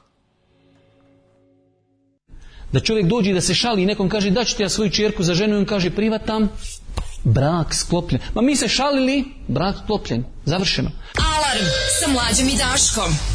[SPEAKER 3] Da čovjek dođe da se šali i nekom kaže da ću ti ja svoju čerku za ženu i on kaže privatam, brak sklopljen. Ma mi se šalili, brak sklopljen, završeno. Alarm sa mlađim i Daškom.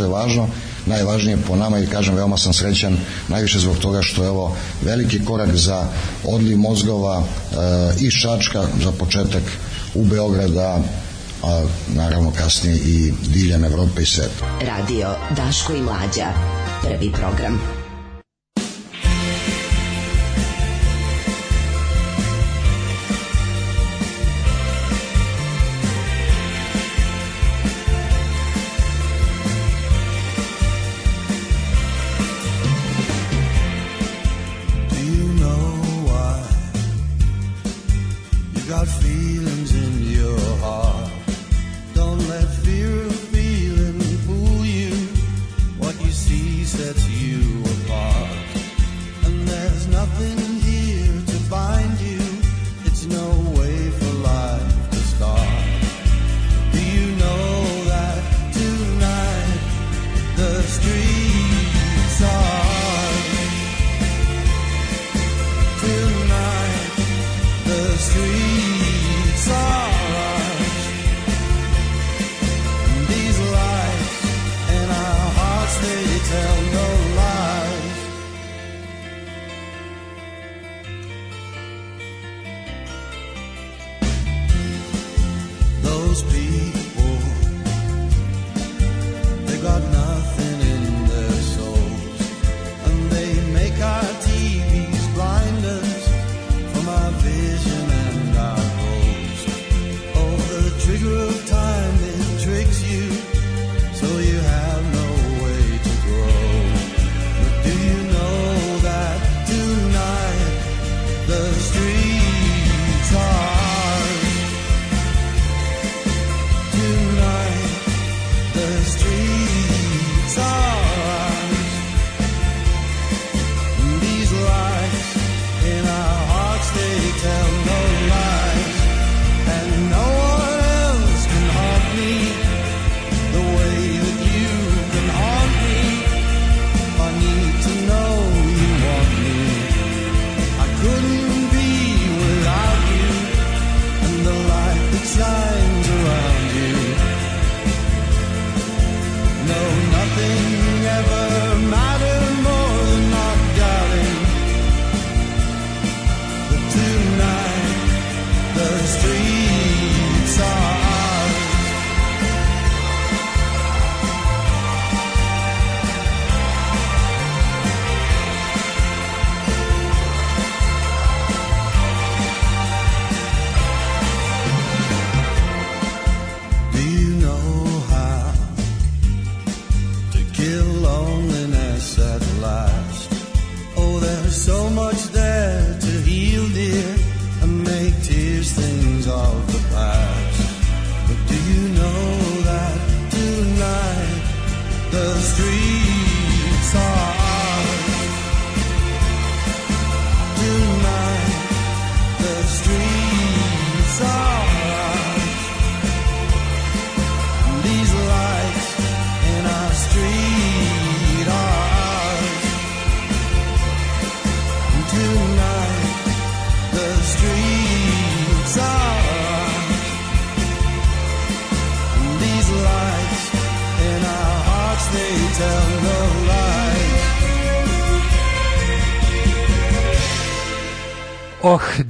[SPEAKER 3] što je važno, najvažnije po nama i kažem veoma sam srećan najviše zbog toga što je ovo veliki korak za odliv mozgova e, i Šačka za početak u Beograda a naravno kasnije i diljem Evrope i sveta. Radio Daško i Mlađa. Prvi program.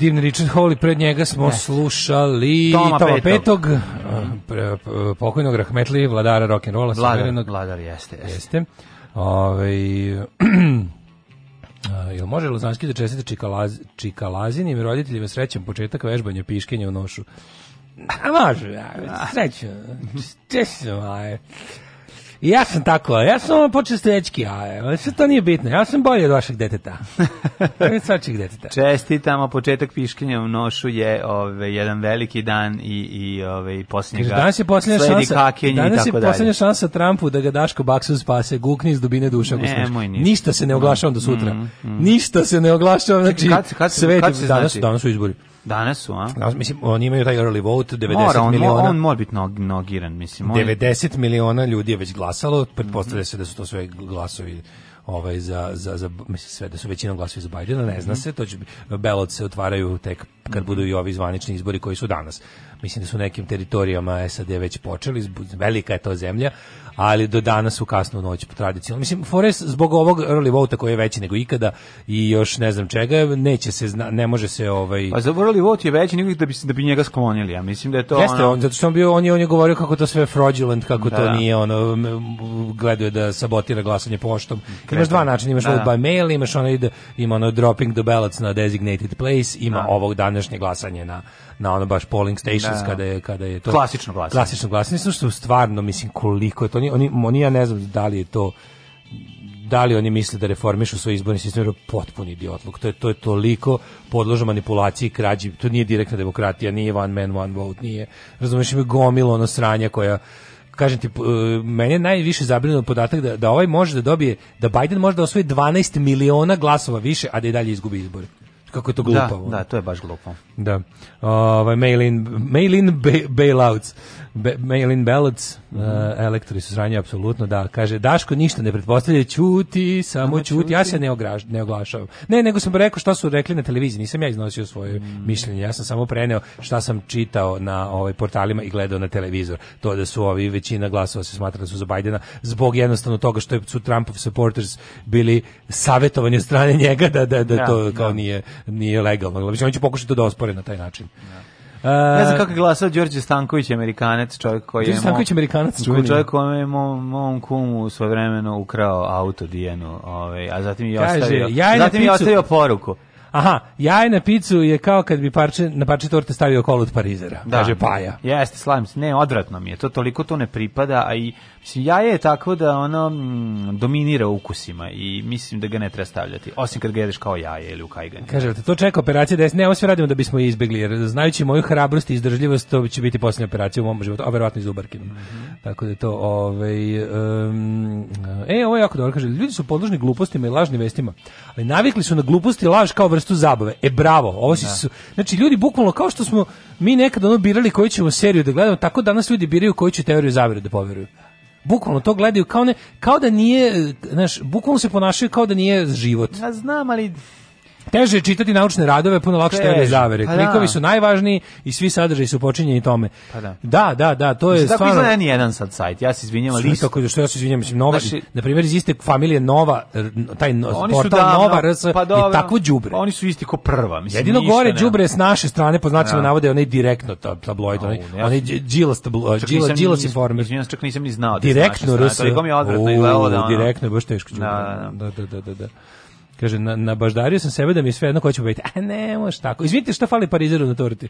[SPEAKER 5] divni Richard Hawley, pred njega smo ne. slušali Toma, Toma Petog, Petog uh, pokojnog rahmetli, vladara rock'n'rolla. Vladar, vladar, jeste. Jeste. jeste. Ove, ovaj, eh, jel može Lozanski da čestite čikalaz, Čikalazinim roditeljima srećan početak vežbanja piškenja u nošu? A može, ja, srećan. Čestitamo, ja sam tako, ja sam počeo stečki, a sve to nije bitno. Ja sam bolji od vašeg deteta. Od svačeg deteta. Čestitamo, početak piškinja u nošu je ove, jedan veliki dan i, i ove, posljednjega. Danas je posljednja šansa, danas je posljednja šansa Trumpu da ga Daško Baksu spase, gukni iz dubine duša. Nemoj ništa. Ništa se ne oglašavam do sutra. Mm, mm. Ništa se ne oglašavam, znači, kad, kad, sve, kad danas, znači? danas su izbori. Danas su, a? Da, mislim, oni imaju taj early vote, 90 mora, on, miliona. On mora biti nogiran, mislim. On... 90 miliona ljudi je već glasalo, pretpostavlja se da su to sve glasovi ovaj za za za mislim sve da su većinom glasovi za Bajdena, ne zna mm -hmm. se, to će belot se otvaraju tek kad budu i ovi zvanični izbori koji su danas. Mislim da su nekim teritorijama SAD već počeli, velika je to zemlja, ali do danas u kasnu noć po tradiciji. Mislim, Forest zbog ovog early vote koji je veći nego ikada i još ne znam čega, neće se, zna, ne može se ovaj... Pa za early vote je veći nego da bi, da bi njega sklonili, ja mislim da je to... Jeste, ono... on, zato što on, bio, on, je, on je govorio kako to sve fraudulent, kako da, to nije, ono, gleduje da sabotira glasanje poštom. Kretan. Imaš dva načina, imaš da, vote da. by mail, imaš ono, ima ono dropping the ballots na designated place, ima da. ovog današnje glasanje na na ono baš polling stations da. kada je kada je to klasično glasanje. Klasično glasanje, što stvarno mislim koliko je to oni oni, oni ja ne znam da li je to da li oni misle da reformišu svoj izborni sistem, jer potpuni idiotluk. To je, to je toliko podložno manipulaciji i krađi. To nije direktna demokratija, nije one man, one vote, nije. Razumeš, ima gomilo ono sranja koja kažem ti, e, mene najviše zabrinuo podatak da, da ovaj može da dobije, da Biden može da osvoji 12 miliona glasova više, a da i dalje izgubi izbore kako je to da, glupo. Da, da, to je baš glupo. Da. Ovaj mail in, bailouts. Be in ballots mm -hmm. uh, elektori su sranje, apsolutno, da. Kaže, Daško ništa ne pretpostavlja, ćuti, samo no, ćuti. Ja se ne, ograž, ne oglašavam. Ne, nego sam rekao šta su rekli na televiziji, nisam ja iznosio svoje mm. mišljenje, ja sam samo preneo šta sam čitao na ovaj portalima i gledao na televizor. To da su ovi većina glasova se smatra da su za Bajdena zbog jednostavno toga što su Trumpov supporters bili savetovani od strane njega da, da, da ja, da, to kao ja. Da. nije, nije legalno. Znači, on će pokušati to da ospore na taj način. Ja. Da. Uh, ne znam kako je glasao Đorđe Stanković, amerikanac, čovjek koji je... Đorđe Stanković, amerikanac, čuveni. Čovjek koji je mom, mom kumu svojevremeno ukrao auto Dijenu, ovaj, a zatim je ostavio, ja zatim je ostavio poruku. Aha, jaj na picu je kao kad bi parče, na parče torte stavio kolut parizera, da. kaže Paja. Jeste, slavim se, ne, odvratno mi je, to toliko to ne pripada, a i Mislim, jaje je tako da ono mm, dominira ukusima i mislim da ga ne treba stavljati, osim kad ga jedeš kao jaje ili u kajgani. Kaže, to čeka operacija da ne, ovo sve radimo da bismo je izbegli, jer znajući moju hrabrost i izdržljivost, to će biti posljednja operacija u mom životu, a verovatno i zubarkinom. Mhm. Mm -hmm. Tako da je to, ovaj, um, e, ovo je jako dobro, kaže, ljudi su podložni glupostima i lažnim vestima, ali navikli su na gluposti i laž kao vrstu zabave. E, bravo, ovo si da. su, znači, ljudi bukvalno kao što smo mi nekad ono birali koju ćemo seriju da gledamo, tako danas ljudi biraju koju će teoriju zavere da poveruju bukvalno to gledaju kao ne kao da nije, znaš, bukvalno se ponašaju kao da nije život. Ja znam, ali Teže je čitati naučne radove, puno lakše je zavere. Pa da. Klikovi da. su najvažniji i svi sadržaji su počinjeni tome. Pa da. da, da, da, to je stvarno. Tako izgleda jedan sad sajt. Ja se izvinjavam list. Tako što ja se izvinjavam, mislim Nova, Naši... na primjer iz iste familije Nova, taj no, portal davno, Nova RS pa je tako đubre. Pa oni su isti kao prva, mislim. Jedino gore đubre s naše strane po znacima da. navode onaj direktno tabloid, onaj onaj Đilas tabloid, Đilas informer. Izvinjavam se, čak nisam ni znao. Da direktno RS. Toliko mi je da direktno baš teško đubre. Da, da, da, da. Kaže, na, na baždario sam sebe da mi sve jedno ko će pobediti. A ne, može tako. Izvinite šta fali parizeru na torti.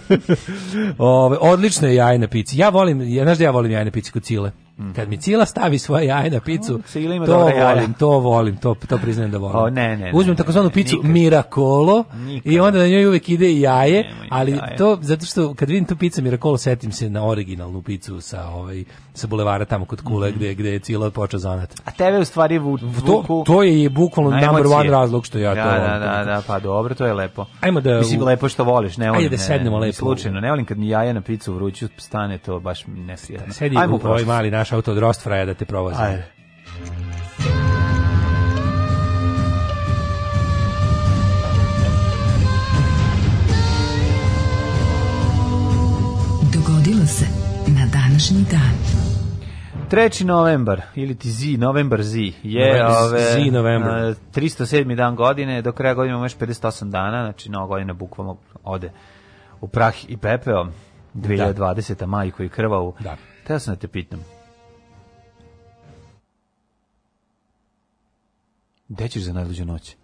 [SPEAKER 5] Ove, odlično je jaje pici. Ja volim, ja, znaš da ja volim jajne na pici kod cile. Mhm. Kad mi Cila stavi svoje jaje na picu, ima to volim, to volim, to, to priznajem da volim. O, ne, ne, Uzmem takozvanu picu nikad. Miracolo nikad. i onda na njoj uvek ide jaje, Nemoj ali jaje. to, zato što kad vidim tu picu Miracolo, setim se na originalnu picu sa, ovaj, sa bulevara tamo kod Kule, mm -hmm. gde, je Cila počeo zanat. A tebe u stvari vuku... To, to je bukvalno na number one razlog što ja da, to volim. Da, da, da, pa dobro, to je lepo. Ajmo da... Mislim, lepo što voliš, ne volim. Ajde da sednemo lepo. Slučajno, ne volim kad mi jaje na picu vruću stane, to baš ne sjedam. Sedi u ovaj mali naš naš auto od Rostfraja da te provozi. Ajde. Dogodilo se na današnji dan. 3. novembar ili ti zi, novembar zi je ove, zi novembar. 307. dan godine, do kraja godine imamo još 58 dana, znači nova godina bukvalno ode u prah i pepeo 2020. Da. majko i krvavu. Da. Teo sam da te pitam, Gde ćeš za najluđu noć?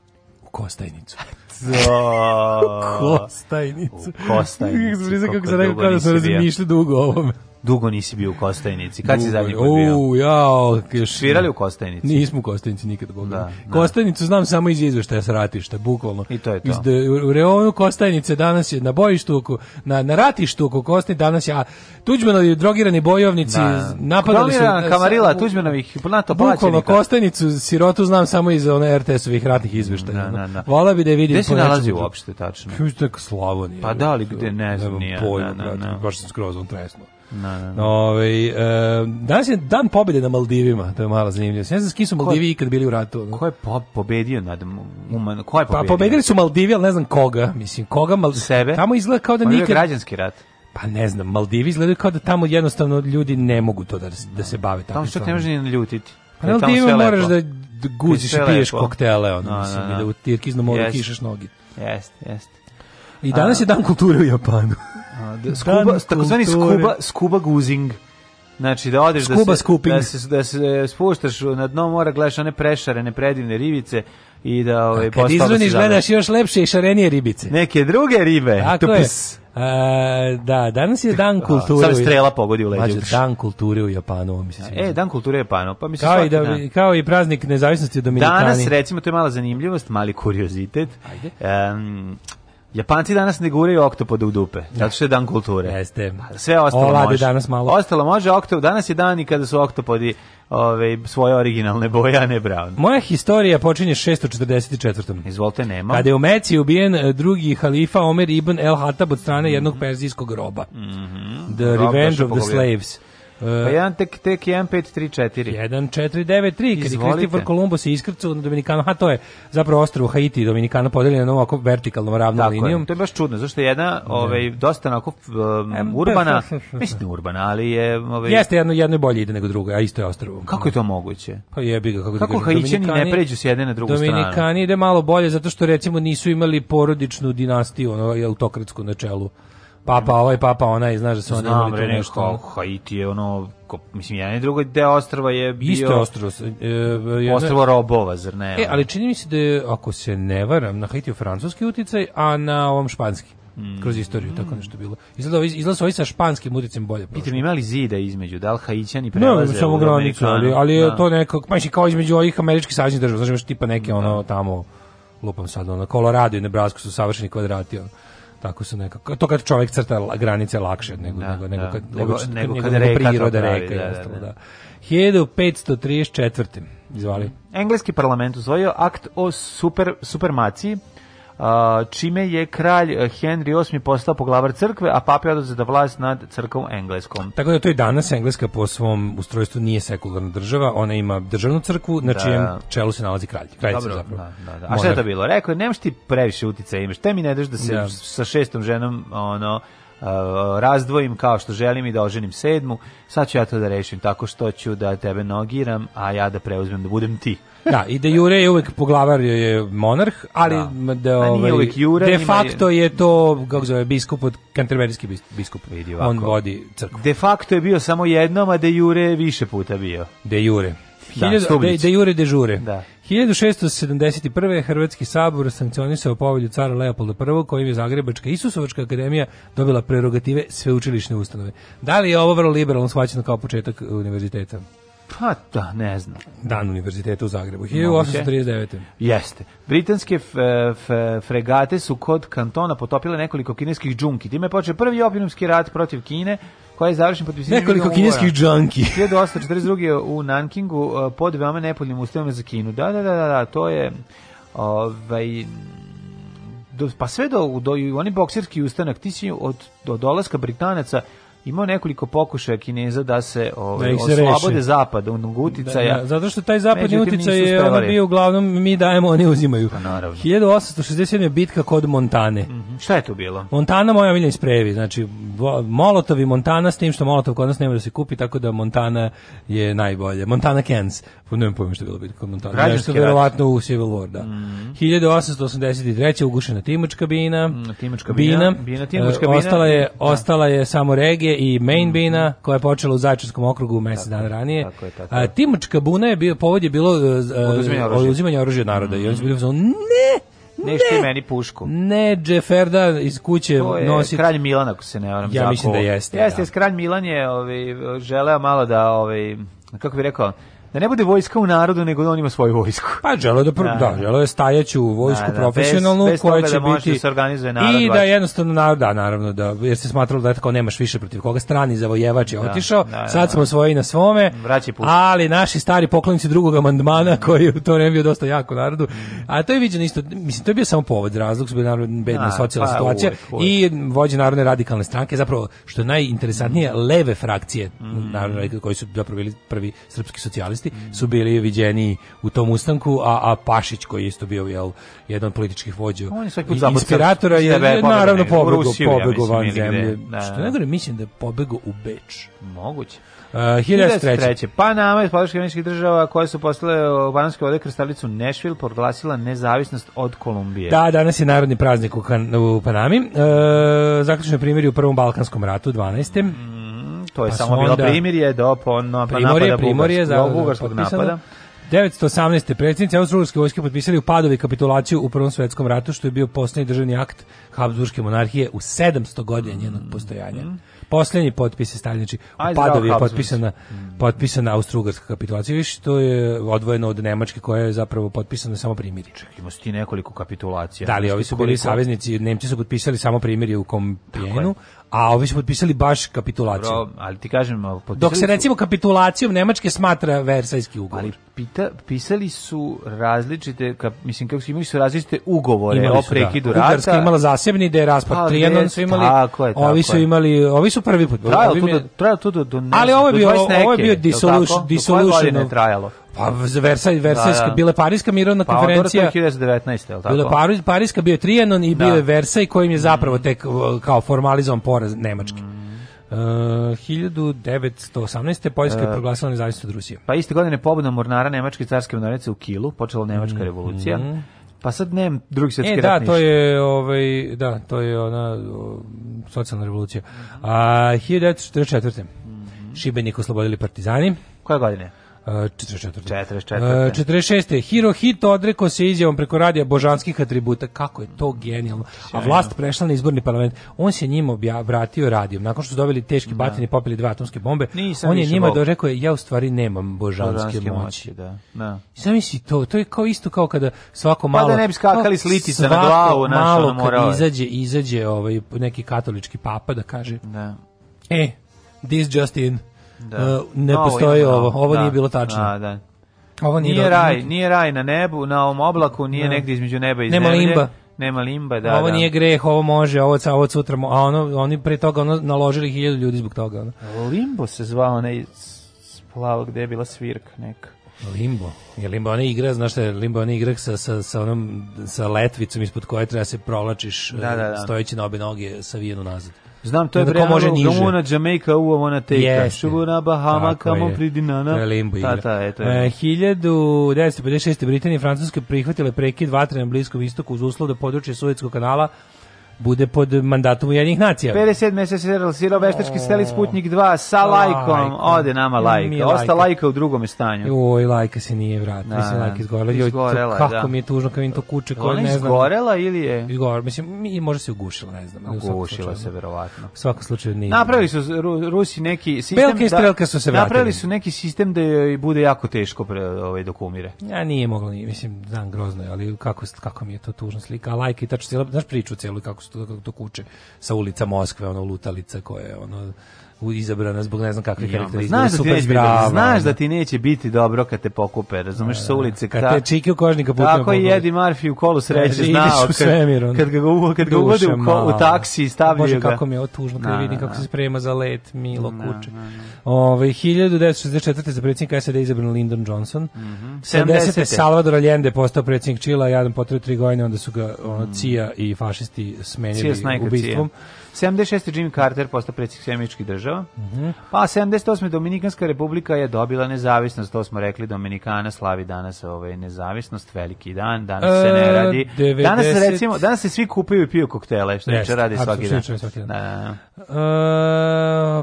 [SPEAKER 6] U Kostajnicu. u Kostajnicu.
[SPEAKER 5] U Kostajnicu.
[SPEAKER 6] Kako sam rekao kada sam razmišljao dugo o ovome
[SPEAKER 5] dugo nisi bio u Kostajnici. Kad si zadnji put bio? U,
[SPEAKER 6] jao,
[SPEAKER 5] još... Svirali
[SPEAKER 6] u
[SPEAKER 5] Kostajnici?
[SPEAKER 6] Nismo u Kostajnici nikada, Bog da, da. Kostajnicu znam samo iz izveštaja sa ratišta, bukvalno.
[SPEAKER 5] I to je to. Iz
[SPEAKER 6] u reonu Kostajnice danas je na bojištu, oko, na, na ratištu oko Kostajnice danas je, a Tuđmanovi drogirani bojovnici da. napadali su... Drogirana e,
[SPEAKER 5] kamarila Tuđmanovih NATO plaćenika.
[SPEAKER 6] Bukvalno Kostajnicu, sirotu znam samo iz one RTS-ovih ratnih izveštaja. Da, da, da. Vola bi da je vidim...
[SPEAKER 5] Gde se nalazi uopšte, tačno?
[SPEAKER 6] Kako je tako Slavonija?
[SPEAKER 5] Pa
[SPEAKER 6] da li
[SPEAKER 5] gde, ne znam, nije.
[SPEAKER 6] Pojma,
[SPEAKER 5] da, da, da.
[SPEAKER 6] baš sam skroz on
[SPEAKER 5] tresno. No,
[SPEAKER 6] no. Ove, e, danas je dan pobjede na Maldivima, to je mala zanimljivost. Ne znam s kim su Maldivi ikad bili u ratu.
[SPEAKER 5] Ko je po, pobedio nad uman, ko je pa pobedio? Pa
[SPEAKER 6] pobedili su Maldivi, ali ne znam koga. Mislim,
[SPEAKER 5] koga Maldivi? Sebe?
[SPEAKER 6] Tamo izgleda kao da Možda nikad...
[SPEAKER 5] građanski rat.
[SPEAKER 6] Pa ne znam, Maldivi izgleda kao da tamo jednostavno ljudi ne mogu to da, da se bave tako. Tamo
[SPEAKER 5] što te ne može ni ljutiti.
[SPEAKER 6] Pa na e, Maldivima moraš lepo. da guziš i piješ lepo. koktele, ono, no, da, da, mislim, da. i da u Tirkiznom moru yes. kišaš nogi.
[SPEAKER 5] Jeste, jeste.
[SPEAKER 6] I danas A, je dan kulture u Japanu.
[SPEAKER 5] Da, skuba, takozvani skuba, skuba guzing. Znači da odeš da Skuba da se, da se da se spuštaš na dno mora gledaš one prešarene predivne ribice i da
[SPEAKER 6] ovaj Kad izruniš gledaš još lepše i šarenije ribice.
[SPEAKER 5] Neke druge ribe.
[SPEAKER 6] Tako je. A, da, danas je dan kulture. Sad strela pogodi u leđe. dan kulture u Japanu, mislim.
[SPEAKER 5] E, dan kulture u Japanu, pa mislim
[SPEAKER 6] kao i da, dan. kao i praznik nezavisnosti u Dominikani.
[SPEAKER 5] Danas recimo to je mala zanimljivost, mali kuriozitet.
[SPEAKER 6] Ajde.
[SPEAKER 5] Um, Japanci danas ne guraju oktopoda u dupe, da. zato što je dan kulture.
[SPEAKER 6] Jeste. Pa,
[SPEAKER 5] sve ostalo Olade može.
[SPEAKER 6] danas malo.
[SPEAKER 5] Ostalo može, oktop, danas je dan i kada su oktopodi ove, ovaj, svoje originalne boje, a ne brown.
[SPEAKER 6] Moja historija počinje 644.
[SPEAKER 5] Izvolite, nema.
[SPEAKER 6] Kada je u Meci ubijen e, drugi halifa Omer ibn El Hatab od strane mm -hmm. jednog mhm. perzijskog roba.
[SPEAKER 5] Mm -hmm.
[SPEAKER 6] The Rob Revenge of the Slaves.
[SPEAKER 5] Pa e, jedan tek, tek 1534.
[SPEAKER 6] 1493, kad je Kristifor Kolumbo se iskrcao na Dominikanu, a to je zapravo ostrvo Haiti Dominikana podeljeno na ovako vertikalnom ravnom Tako linijom. Je.
[SPEAKER 5] To je baš čudno, zašto je jedna ovaj, dosta onako um, urbana, mislim urbana, ali je...
[SPEAKER 6] Ovaj... Jeste, jedno, jedno je bolje ide nego drugo, a isto je ostrvo.
[SPEAKER 5] Kako je to moguće?
[SPEAKER 6] Pa jebi ga,
[SPEAKER 5] kako, kako da Haitiani ne pređu s jedne na drugu Dominikani
[SPEAKER 6] stranu? Dominikani ide malo bolje, zato što recimo nisu imali porodičnu dinastiju, ono, autokratsku na čelu papa ovaj, papa onaj, znaš da se oni imali tu
[SPEAKER 5] nešto. Znam, Haiti je ono, ko, mislim, jedan i drugi deo ostrava je bio... Isto je ostravo. E, e je, robova, zar ne?
[SPEAKER 6] E, ali čini mi se da je, ako se ne varam, na Haiti je francuski uticaj, a na ovom španski. Mm. kroz istoriju, mm. tako nešto bilo. Izgleda, izgleda ovi sa španskim uticem bolje
[SPEAKER 5] prošlo. Pitam, imali zida između, da li Haitićani prelaze? Ne, samo
[SPEAKER 6] granicu, ali, ali
[SPEAKER 5] je
[SPEAKER 6] da. to nekako, pa kao između ovih američkih sađenih država, znaš, imaš tipa neke ono da. tamo, lupam sad, ono, Colorado i Nebraska su savršeni kvadrati, ono tako su nekako to kad čovjek crta granice lakše nego da, nego, da. nego kad nego, obično, nego, kad nego reka priroda pravi, reka da, i ostalo da, da. 1534. Da. izvali
[SPEAKER 5] Engleski parlament usvojio akt o super, supermaciji čime je kralj e, Henry VIII postao poglavar crkve, a pape odlaze da vlast nad crkvom engleskom.
[SPEAKER 6] Tako
[SPEAKER 5] da
[SPEAKER 6] to i danas Engleska po svom ustrojstvu nije sekularna država, ona ima državnu crkvu na da. čijem čelu se nalazi kralj. Kraljica Dobro, zapravo. Da,
[SPEAKER 5] da, da. A šta je to bilo? Rekao je, nemaš ti previše utjecaja imaš, te mi ne daš da se da. sa šestom ženom ono, Eh, razdvojim kao što želim i da oženim sedmu, sad ću ja to da rešim tako što ću da tebe nogiram, a ja da preuzmem da budem ti. Da,
[SPEAKER 6] i da Jure je uvek poglavar je monarh, ali da, da ovaj, Jure, de facto je... to, kako zove, biskup od kanterberijski biskup. Vidi On vodi crkvu.
[SPEAKER 5] De facto je bio samo jednom, a de Jure više puta bio.
[SPEAKER 6] De Jure.
[SPEAKER 5] Da, de, de
[SPEAKER 6] jure de jure.
[SPEAKER 5] Da.
[SPEAKER 6] 1671. Hrvatski sabor sankcionisao povelju cara Leopolda I, kojim je Zagrebačka Isusovačka akademija dobila prerogative sveučilišne ustanove. Da li je ovo vrlo liberalno shvaćeno kao početak univerziteta?
[SPEAKER 5] Pa da, ne znam.
[SPEAKER 6] Dan univerziteta u Zagrebu, 1839.
[SPEAKER 5] Jeste. Britanske fregate su kod kantona potopile nekoliko kineskih džunki. Time je počeo prvi opinumski rat protiv Kine, koja je završena potpisivanjem nekoliko kineskih
[SPEAKER 6] džanki. 1842
[SPEAKER 5] u Nankingu e, pod veoma nepoljnim uslovima za Kinu. Da, da, da, da, da, to je ovaj do, pa sve do, do oni bokserski ustanak ti si od do dolaska Britanaca imao nekoliko pokušaja Kineza da se ovaj, da se oslobode zapada onog uticaja.
[SPEAKER 6] Da, da, zato što taj zapadni uticaj je ono bio uglavnom mi dajemo, oni uzimaju. Pa naravno. 1867. je bitka kod Montane. Mm
[SPEAKER 5] -hmm. Šta je to bilo?
[SPEAKER 6] Montana moja milja isprevi, znači Molotov i Montana s tim što Molotov kod nas nema da se kupi, tako da Montana je najbolje. Montana Kenz, pa ne pojma što je bilo bitka kod Montana. Građanski Nešto verovatno u Civil War, da. Mm -hmm. 1883. ugušena Timočka bina. Mm,
[SPEAKER 5] Timočka
[SPEAKER 6] bina. bina. bina, Timočka e, bina. ostala, je, da. ostala je samo regije i Main Bina, mhm. koja je počela u Zaječarskom okrugu mesec dana ranije. Tako je, tako je. A, Timočka buna je bio, povod je bilo uh, oduzimanje oružja naroda. Mm. I oni su bili uzmano, ne, Nešto ne,
[SPEAKER 5] meni pušku.
[SPEAKER 6] Ne, Džeferda iz kuće nosi...
[SPEAKER 5] kralj Milan, ako se ne varam.
[SPEAKER 6] Ja mislim da jeste.
[SPEAKER 5] Jeste, da. kralj Milan je ovaj, želeo malo da, ovaj, kako bi rekao, da ne bude vojska u narodu, nego da on ima svoju vojsku.
[SPEAKER 6] Pa žele da, da, da, da žele je stajaću vojsku da, da, profesionalnu, bez, bez koja će da biti... Da se organizuje
[SPEAKER 5] narod,
[SPEAKER 6] I da jednostavno, narod, da, naravno, da, jer se smatralo da tako nemaš više protiv koga strani zavojevač je otišao, sad smo svoji na svome, ali naši stari poklonici drugog amandmana, koji je u to vreme bio dosta jako narodu, a to je viđeno isto, mislim, to je bio samo povod, razlog, su bila bedna socijalna pa, situacija uvijek, uvijek. i vođe narodne radikalne stranke, zapravo, što je najinteresantnije, leve frakcije, mm. naravno, koji su zapravo bili prvi srpski socijalisti, ličnosti su bili viđeni u tom ustanku, a, a Pašić koji je isto bio jel, jedan političkih vođa inspiratora je, je naravno pobego, pobego van zemlje. Da, što ne da, da. gore, mislim da je pobegao u Beč.
[SPEAKER 5] Moguće. Uh,
[SPEAKER 6] 1903.
[SPEAKER 5] Pa nama iz područja država koje su postale bananske vode krstalicu Nešvil proglasila nezavisnost od Kolumbije.
[SPEAKER 6] Da, danas je narodni praznik u, kan, u Panami. Uh, zaključno primjer u Prvom Balkanskom ratu, 12. Mm
[SPEAKER 5] To je pa samo bilo primirje do da po, no, pa primorje, primorje, za, bugarskog napada.
[SPEAKER 6] 918. predsjednici Austro-Ugrske vojske potpisali u Padovi kapitulaciju u Prvom svetskom ratu, što je bio posljednji državni akt Habsburgske monarhije u 700 godina njenog mhm. postojanja. Mm. Posljednji potpis je stavljeniči. Znači, u Padovi je potpisana, mhm. potpisana Austro-Ugrska kapitulacija, viš, to je odvojeno od Nemačke koja je zapravo potpisana samo primiri.
[SPEAKER 5] Čekaj, ima ti nekoliko kapitulacija.
[SPEAKER 6] Da li, ovi su bili koliko... saveznici, Nemci su potpisali samo primiri u Kompijenu, a ovi su potpisali baš kapitulaciju. Bro,
[SPEAKER 5] ali ti kažem,
[SPEAKER 6] dok se recimo kapitulacijom Nemačke smatra Versajski ugovor. Ali
[SPEAKER 5] pita, pisali su različite, ka, mislim kako su imali su različite ugovore imali su, o da. prekidu da. rata. Ugarska
[SPEAKER 6] imala zasebni da je raspad pa, Trianon su imali. Tako je, tako ovi su imali, ovi su prvi put. Trajalo
[SPEAKER 5] to do, trajalo to do, do,
[SPEAKER 6] ali ovo je bio, ovo je bio dissolution,
[SPEAKER 5] dissolution. Godine trajalo?
[SPEAKER 6] Pa Versaj, Versajska, da, da. bila Parijska mirovna pa, konferencija. Pa
[SPEAKER 5] 1919, je
[SPEAKER 6] li tako? Bila Parijska, Parijska bio je Trijanon i da. bio je Versaj kojim je zapravo mm. tek kao formalizovan poraz Nemačke. Mm. E, uh, 1918. Poljska je e. proglasila nezavisnost od Rusije.
[SPEAKER 5] Pa iste godine pobuna mornara Nemačke carske mornarice u Kilu, počela Nemačka mm. revolucija. Mm. Pa sad nem drugi svetski e, da,
[SPEAKER 6] to je ovaj da, to je ona o, socijalna revolucija. A 1944. Mm Šibenik oslobodili partizani.
[SPEAKER 5] Koje godine? 44.
[SPEAKER 6] 44. 46. Hirohito odrekao se izjavom preko radija božanskih atributa. Kako je to genijalno. A vlast prešla na izborni parlament. On se njima obja vratio radijom. Nakon što su dobili teški da. batin i popili dva atomske bombe,
[SPEAKER 5] Nisam
[SPEAKER 6] on je njima da rekao ja u stvari nemam božanske, božanske moći. moći.
[SPEAKER 5] Da. da.
[SPEAKER 6] Sam misli to, to je kao isto kao kada svako pa da malo... Kada da
[SPEAKER 5] ne bi skakali sliti na glavu. malo kad morao.
[SPEAKER 6] izađe, izađe ovaj, neki katolički papa da kaže da. e, this just in Da. Uh, ne no, postoji ovo, ovo, ovo da. nije bilo tačno.
[SPEAKER 5] Da, da.
[SPEAKER 6] Ovo nije,
[SPEAKER 5] nije raj, nije raj na nebu, na ovom oblaku, nije da. negdje između neba i zemlje.
[SPEAKER 6] Nema
[SPEAKER 5] limba. Nema limba, da.
[SPEAKER 6] Ovo
[SPEAKER 5] da.
[SPEAKER 6] nije greh, ovo može, ovo ca, ovo sutra, a ono oni pre toga ono naložili hiljadu ljudi zbog toga, ono.
[SPEAKER 5] Limbo se zvao onaj splavo gde je bila svirka neka.
[SPEAKER 6] Limbo. Je Limbo ona igra, znaš šta je Limbo ona igra sa, sa, sa, onom, sa letvicom ispod koje treba da se provlačiš
[SPEAKER 5] da, da, da.
[SPEAKER 6] stojeći na obe noge sa savijenu nazad.
[SPEAKER 5] Znam, to je bre, može
[SPEAKER 6] niže. Come
[SPEAKER 5] Jamaica, u ona teka.
[SPEAKER 6] Sugar na Bahama, come pridinana. To je limbo igra. Ta, ta,
[SPEAKER 5] eto je. E,
[SPEAKER 6] 1956. Britanija i Francuska prihvatile prekid vatre na Bliskom istoku uz uslov da područje Sovjetskog kanala bude pod mandatom Ujedinjenih nacija.
[SPEAKER 5] 57. se se realizirao veštački satelit Sputnik 2 sa lajkom. Ode nama lajka. Osta lajka u drugom stanju.
[SPEAKER 6] Oj, lajka se nije vratila. Da, mislim, lajka izgorela. Joj, izgorela, kako da. mi je tužno kad vidim to kuće
[SPEAKER 5] koje ne znam. izgorela ili je?
[SPEAKER 6] Izgorela, mislim, i može se ugušila, ne znam.
[SPEAKER 5] Ugušila se, verovatno.
[SPEAKER 6] U svakom slučaju nije.
[SPEAKER 5] Napravili su Rusi neki sistem. Belke
[SPEAKER 6] i da- strelke su se
[SPEAKER 5] vratili. Napravili su neki sistem da joj bude jako teško pre, ovaj, dok umire.
[SPEAKER 6] Ja nije moglo, nije, mislim, znam, grozno ali kako, kako mi je to tužna slika. A lajka i tačno, znaš priču celu kako kako se to, to kuče sa ulica Moskve, ono lutalica koja je ono izabrana zbog ne znam kakve karakteristike.
[SPEAKER 5] Znaš, da ti neće biti, znaš da ti neće biti dobro kad te pokupe, razumeš, sa e, ulice.
[SPEAKER 6] Kad, kad te čiki u kožnika
[SPEAKER 5] putne. Tako i Eddie Murphy u kolu sreće
[SPEAKER 6] znao. Kad,
[SPEAKER 5] kad, ga, kad ga uvode u, ko, u taksi stavio Bože, ga.
[SPEAKER 6] kako mi je ovo tužno kad na, vidim kako se sprema za let Milo na, Kuče. Na, na. Ove, ovaj, 1964. za predsjednika SAD izabran Lyndon Johnson. Mm -hmm. 70. 70. Salvador Allende postao predsjednik Čila, jadan potrebno tri godine, onda su ga ono, mm. Cija i fašisti smenili ubistvom. Cija.
[SPEAKER 5] 76. Jimmy Carter postao predsjednik Sjemičkih država. Mm
[SPEAKER 6] -hmm.
[SPEAKER 5] Pa 78. Dominikanska republika je dobila nezavisnost, to smo rekli, Dominikana slavi danas ovaj nezavisnost, veliki dan, danas e, se ne e, radi. 90... Danas recimo, danas se svi kupaju i piju koktele, što inače radi svaki dan. Svaki
[SPEAKER 6] dan. Da. E,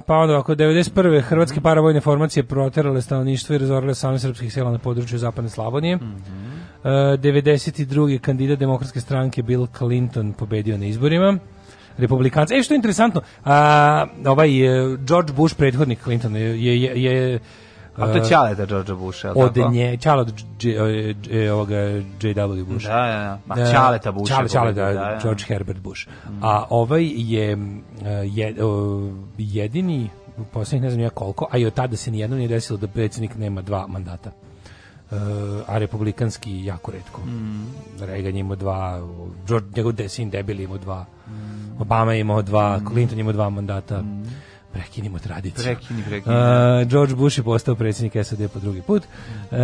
[SPEAKER 6] pa onda ovako, 91. Hrvatske paravojne formacije proterale stanovništvo i razorile same srpskih sela na području Zapadne Slavonije.
[SPEAKER 5] Mm
[SPEAKER 6] -hmm. e, 92. kandidat demokratske stranke Bill Clinton pobedio na izborima republikanca. E što je interesantno, a, ovaj e, George Bush prethodnik Clintona je, je,
[SPEAKER 5] je
[SPEAKER 6] a to e, Ćale
[SPEAKER 5] da George
[SPEAKER 6] Bush, je Od tako? nje, Ćale od e, ovoga J.W. Bush.
[SPEAKER 5] Da, da, da, da. Ma Ćale ta Bush. Ćale,
[SPEAKER 6] Ćale
[SPEAKER 5] da,
[SPEAKER 6] George Herbert Bush. Mm. A ovaj je, je jedini, posljednjih ne znam ja koliko, a i od tada se nijedno nije desilo da predsjednik nema dva mandata. a republikanski jako redko. Mm. Reagan ima dva, George, njegov desin debil ima dva. Mm. Obama je imao dva, mm. Clinton imao dva mandata. Mm. Prekinimo tradiciju.
[SPEAKER 5] Prekini, prekini.
[SPEAKER 6] Uh, George Bush je postao predsjednik SAD po drugi put. Uh,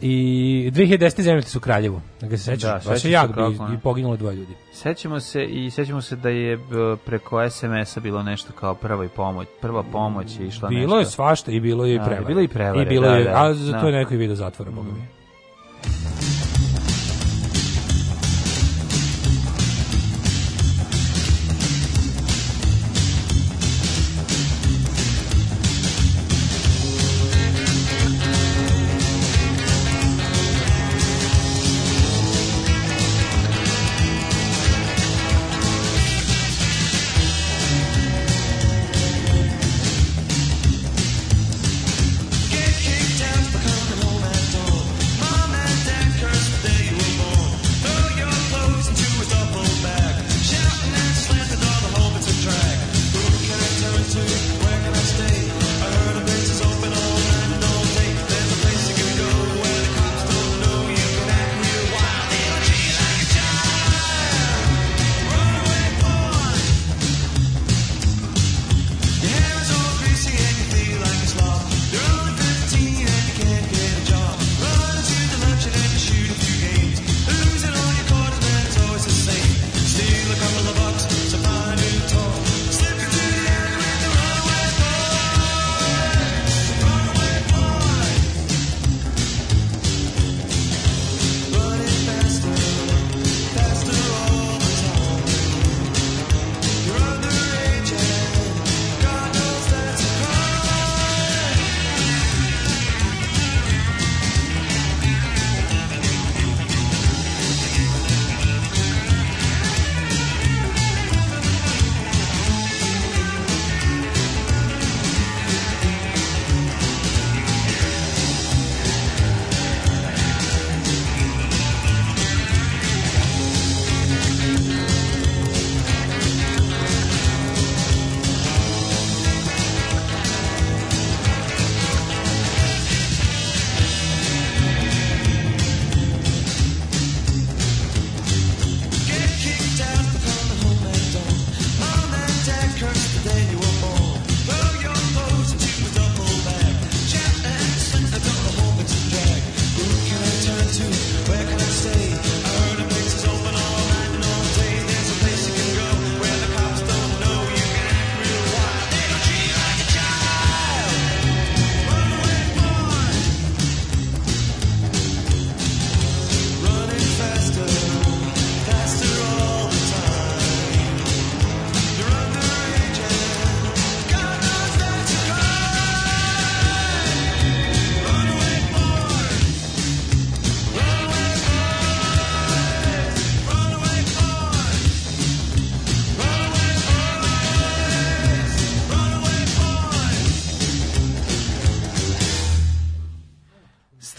[SPEAKER 6] I 2010. zemljete su Kraljevu. Dakle, se sećaš, da, baš je jak i, i poginulo dvoje ljudi.
[SPEAKER 5] Sećamo se i sećamo se da je preko SMS-a bilo nešto kao prva pomoć. Prva pomoć je išla bilo nešto. Bilo
[SPEAKER 6] je svašta i bilo je i da, prevare. Da, bilo i
[SPEAKER 5] prevare. I bilo da, je,
[SPEAKER 6] da, a za to da. je neko i video zatvora, mm. boga mi.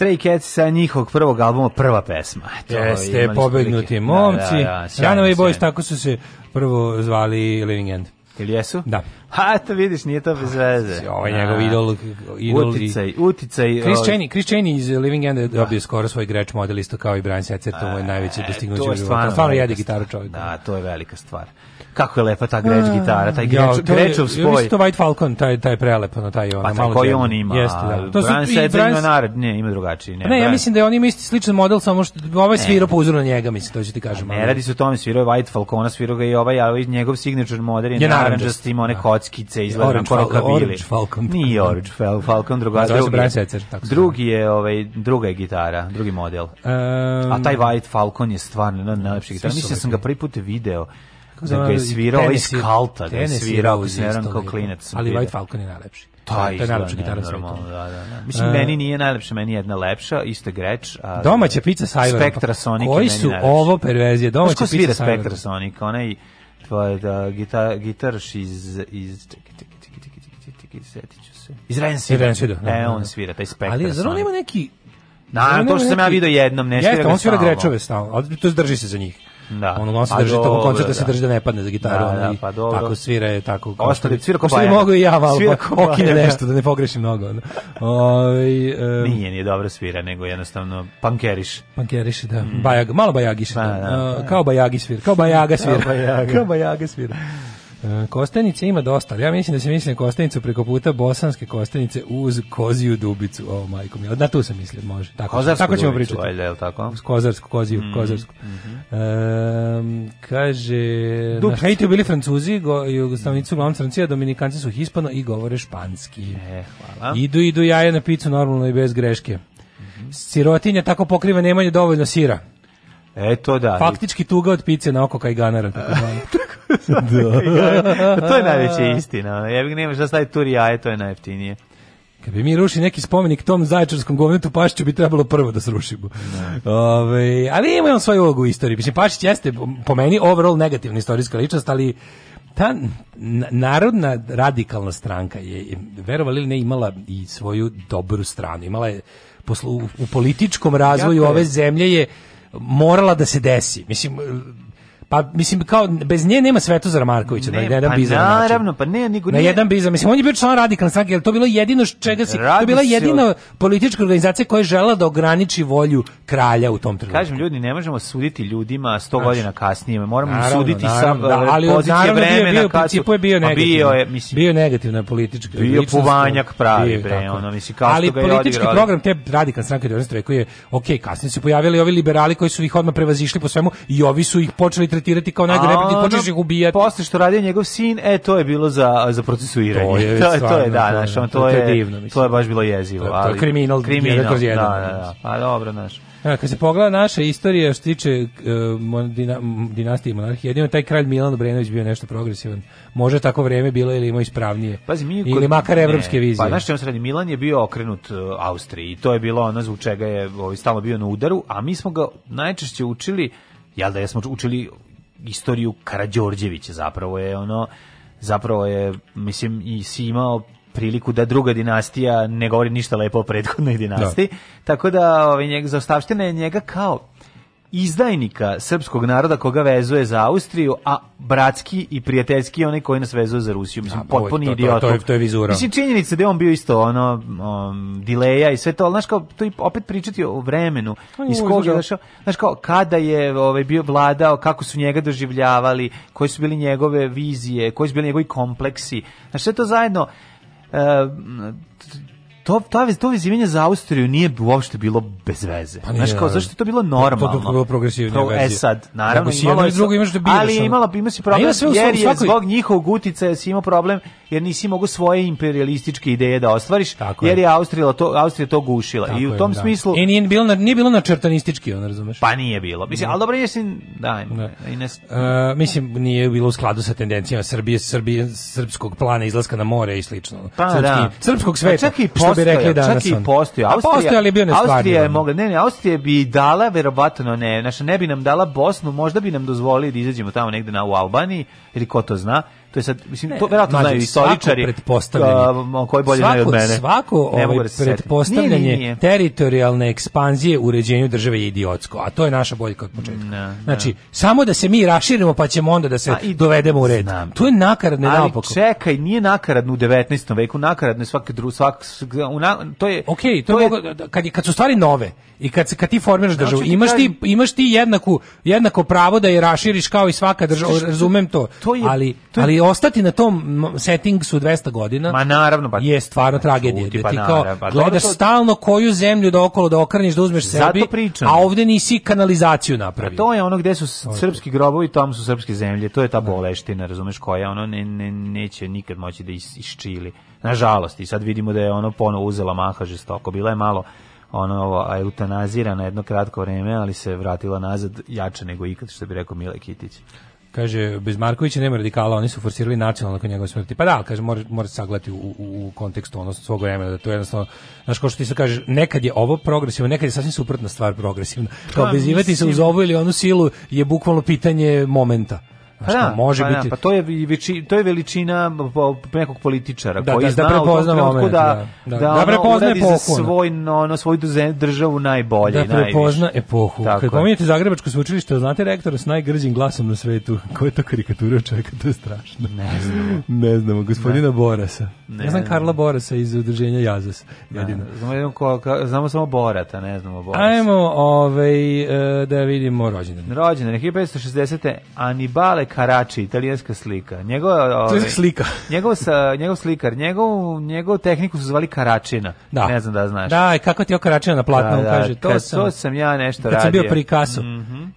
[SPEAKER 6] Stray Cats sa njihovog prvog albuma prva pesma. To Jeste, pobegnuti da, momci. Da, da, da Boys, tako su se prvo zvali Living End. Ili jesu? Da. Ha, to vidiš, nije to bez veze. Ovo ovaj je njegov da. idol. idol uticaj, uticaj. Chris ovaj. Cheney, Chris Cheney iz Living End je da. dobio skoro svoj greč model, isto kao i Brian Setzer, to je e, najveće dostignuće. To je stvarno, stvarno jede gitaru čovjeka. Da, to je velika stvar. Kako je lepa ta greč mm. gitara, taj greč, ja, grečov da spoj. Ja, to White Falcon, taj, taj prelepo, no, taj ona. Pa malo koji on ima. Jeste, da. To Brian Setzer ima narod, ne, ima drugačiji. Ne, ne ja mislim da je on ima isti sličan model, samo što ovaj svirao po uzoru na njega, mislim, to ću ti kažem. Ne, radi se o tome, svirao je White Falcona, svirao ga i ovaj, a njegov signature model je narandžast, ima one kockice izgleda na porokabili. Orange Falcon. Nije Orange Falcon, druga, drugi, Brian Setzer, tako drugi je, ovaj, druga je gitara, drugi model. Um, A taj White Falcon je stvarno na, najlepši gitara. Mislim, da sam ga prvi put video da ga je svirao ovaj iz Kalta, da je svirao kao klinec. Ali White Falcon je najlepši. Taj to je najlepša gitara na svijetu. Da, da, da. Mislim, uh, meni nije najlepša, meni je jedna lepša, isto greč. A, Domaća pizza Sajvara. Spektra Sonic Koji su ovo perverzije? Domaća pizza Sajvara. Koji svira Spektra Sonic? Onaj pa da gitar gitarš iz iz čekaj čekaj čekaj čekaj čekaj čekaj setit ću se iz Rancida da, e da, da. on svira taj spektar ali zar on ima neki Na, to što sam ja video jednom nešto. Jeste, on svira grečove stalno, to drži se za njih. Da. On, on se pa drži dobro, tako koncert da, se drži da ne padne za gitaru. Da, da, pa dobro. Tako svira je tako. Ostali, svira ko bajer. mogu i ja malo okine nešto da ne pogrešim
[SPEAKER 7] mnogo. ovaj um, nije, nije dobro svira, nego jednostavno pankeriš. Pankeriš, da. Mm. Bajag, malo bajagiš. Pa, da, da, da. Kao bajagi svira, kao bajaga svira. Kao bajaga, kao svira. E, Kostenice ima dosta, ja mislim da se mislim Kostenicu preko puta bosanske Kostenice uz Koziju Dubicu. O, oh, majko mi, na da, tu sam mislio, može. Tako, Kozarsku tako ćemo pričati. Valjda, je tako? Kozarsku, Koziju, mm -hmm. Kozarsku. Mm -hmm. e, kaže, Dubic. na Haitiju bili Francuzi, go, jugostavnici uglavnom Francija, Dominikanci su hispano i govore španski. E, hvala. Idu, idu jaje na picu normalno i bez greške. Mm -hmm. Sirotinja tako pokriva nemanje dovoljno sira. Eto da. Faktički tuga od pice na oko kajganara. Tako da. da. to je najveća istina. Ja bih nemaš da stavi tu rijaje, to je najjeftinije. Kad bi mi ruši neki spomenik tom zaječarskom govnetu, Pašiću bi trebalo prvo da srušimo. Da. Ove, ali imamo svoju ulogu u istoriji. Mislim, Pašić jeste, po meni, overall negativna istorijska ličnost, ali ta narodna radikalna stranka je, verovali li ne, imala i svoju dobru stranu. Imala je, poslu, u političkom razvoju ove zemlje je morala da se desi. Mislim, Pa mislim kao bez nje nema Svetozara Markovića ne, da jedan pa bizar način. Naravno, pa ne, niko nije. Na jedan bizar, mislim on je bio član radikalne stranke, ali to bilo jedino čega se to bila jedina od... politička organizacija koja je želela da ograniči volju kralja u tom trenutku. Kažem ljudi, ne možemo suditi ljudima 100 godina kasnije, moramo naravno, suditi sam da, e, ali pozicije vremena bio, bio, kacu, je bio negativno. Pa bio je, mislim, bio negativna politička bio puvanjak pravi bio, bre, ono mislim kao ali što ga je politički odigrali. program te radikalne stranke koji je okej, okay, kasnije se pojavili ovi liberali koji su ih odmah prevazišli po svemu i ovi su ih počeli tretirati kao najgore počneš ih ubijati. Posle što radio njegov sin, e to je bilo za za procesuiranje. To je, to je, stvarno, da, to je da, znaš, on, to, to, je, divno, mislim. to je baš bilo jezivo, ali to je kriminal, kriminal, jedan kroz jedan. Da, da, da. A pa dobro, naš. Ja, e, kad se pogleda naša istorija što tiče uh, dina, dinastije monarhije, jedino taj kralj Milan Obrenović bio nešto progresivan. Može tako vreme bilo ili ima ispravnije. Pazi, mi ili makar ne, evropske vizije. Pa znaš čemu se Milan je bio okrenut uh, Austriji i to je bilo ono zbog čega je ovaj, stalno bio na udaru, a mi smo ga najčešće učili jel da jesmo učili istoriju Karađorđevića zapravo je ono zapravo je mislim i si imao priliku da druga dinastija ne govori ništa lepo o prethodnoj da. dinastiji. Da. Tako da ovaj njeg zaostavštine njega kao izdajnika srpskog naroda koga vezuje za Austriju, a bratski i prijateljski oni koji nas vezuju za Rusiju. Mislim, potpuni idiot. To, to, to, je vizura. Mislim, činjenica da je on bio isto ono, um, dileja i sve to, ali znaš kao, to opet pričati o vremenu, iz koga, znaš, znaš kao, kada je ovaj, bio vladao, kako su njega doživljavali, koje su bili njegove vizije, koji su bili njegovi kompleksi. Znaš, sve to zajedno, uh, to ta to vezivanje za Austriju nije uopšte bilo bez veze. Pa Znaš kao zašto je to bilo normalno? To, to, to bilo progresivno. E sad, naravno si imalo je drugo imaš da biraš. Ali imala ima si problem ima sve u jer svakoj... zbog njihovog uticaja si imao problem jer nisi mogao svoje imperialističke ideje da ostvariš Tako jer je Austrija to Austrija to gušila. Tako I u tom da. smislu I nije bilo na, nije bilo načrtanistički, on razumeš. Pa nije bilo. Mislim, al dobro jesi da, da. i ne. Uh, mislim nije bilo u skladu sa tendencijama Srbije, Srbije srpskog plana izlaska na more i slično. Pa, srpski, da. srpskog pa sveta. Pa čak i bi rekli danas. Čak i postojao. Austrija, postojao, ali bio nestvarni. Austrija je mogla, ne, ne, Austrija bi dala, verovatno ne, znači ne bi nam dala Bosnu, možda bi nam dozvolili da izađemo tamo negde na, u Albaniji, ili ko to zna, to je sad mislim to verovatno znaju istoričari pretpostavljanje koji bolje znaju od mene svako ovaj da pretpostavljanje teritorijalne ekspanzije u uređenju države je idiotsko a to je naša boljka od početka ne, da, da. znači ne. samo da se mi raširimo pa ćemo onda da se a, i, dovedemo u red znam. to je nakaradno naopako čekaj nije nakaradno u 19. veku nakaradno je svaki dru svak una, to je okej okay, to, to je, mogo, kad kad su stvari nove i kad se kad ti formiraš državu znači, imaš ti imaš ti jednaku jednako pravo da je raširiš kao i svaka država razumem to, to je, ali to je, ali ostati na tom settingsu 200 godina Ma naravno, pa, je stvarno tragedija. Čuti, pa, da ti kao naravno, pa gledaš to... stalno koju zemlju da okolo da okrniš, da uzmeš sebi, pričam. a ovde nisi kanalizaciju napravio. to je ono gde su srpski grobovi, tamo su srpske zemlje, to je ta boleština, razumeš koja, ono ne, ne, neće nikad moći da is, iščili. Nažalost, i sad vidimo da je ono ponovo uzela maha žestoko, bila je malo ono eutanazirana jedno kratko vreme, ali se vratila nazad jače nego ikad, što bi rekao Mile Kitić. Kaže, bez Markovića nema radikala, oni su forsirali nacionalno kod njegove smrti. Pa da, kaže, mora, mora sagledati u, u, u kontekstu odnosno svog vremena, da to je jednostavno, znači kao što ti se kaže, nekad je ovo progresivno, nekad je sasvim suprotna stvar progresivna. Kao bezivati pa, se uz ovu ili onu silu je bukvalno pitanje momenta
[SPEAKER 8] pa da, može pa biti. pa to je veći, to je veličina nekog političara da, koji
[SPEAKER 7] da,
[SPEAKER 8] zna da
[SPEAKER 7] prepozna moment, da,
[SPEAKER 8] da, da, da, prepozna epohu. Svoj, no, na svoju državu najbolje najviše. Da prepozna
[SPEAKER 7] epohu. Tako Kad pominjete Zagrebačko sveučilište, znate rektora s najgrđim glasom na svetu. Ko je to karikatura čovjeka? To je strašno.
[SPEAKER 8] Ne znamo.
[SPEAKER 7] ne znamo. Gospodina ne. Borasa. Ne, ja znam Karla Borasa iz udruženja Jazas.
[SPEAKER 8] Jedino. Znamo, ko, znamo samo Borata, ne znamo Borasa.
[SPEAKER 7] Ajmo ovaj, da vidimo rođendan.
[SPEAKER 8] Rođendan. 1560. Anibale Karači, italijanska slika. Njegova ovaj, slika. njegov sa njegov slikar, njegov njegov tehniku su zvali Karačina. Da. Ne znam da znaš.
[SPEAKER 7] Da, i kako ti je Karačina na platnu da, da kaže,
[SPEAKER 8] to sam, to sam ja nešto
[SPEAKER 7] kad
[SPEAKER 8] radio.
[SPEAKER 7] Kad sam bio pri kasu. Mm -hmm.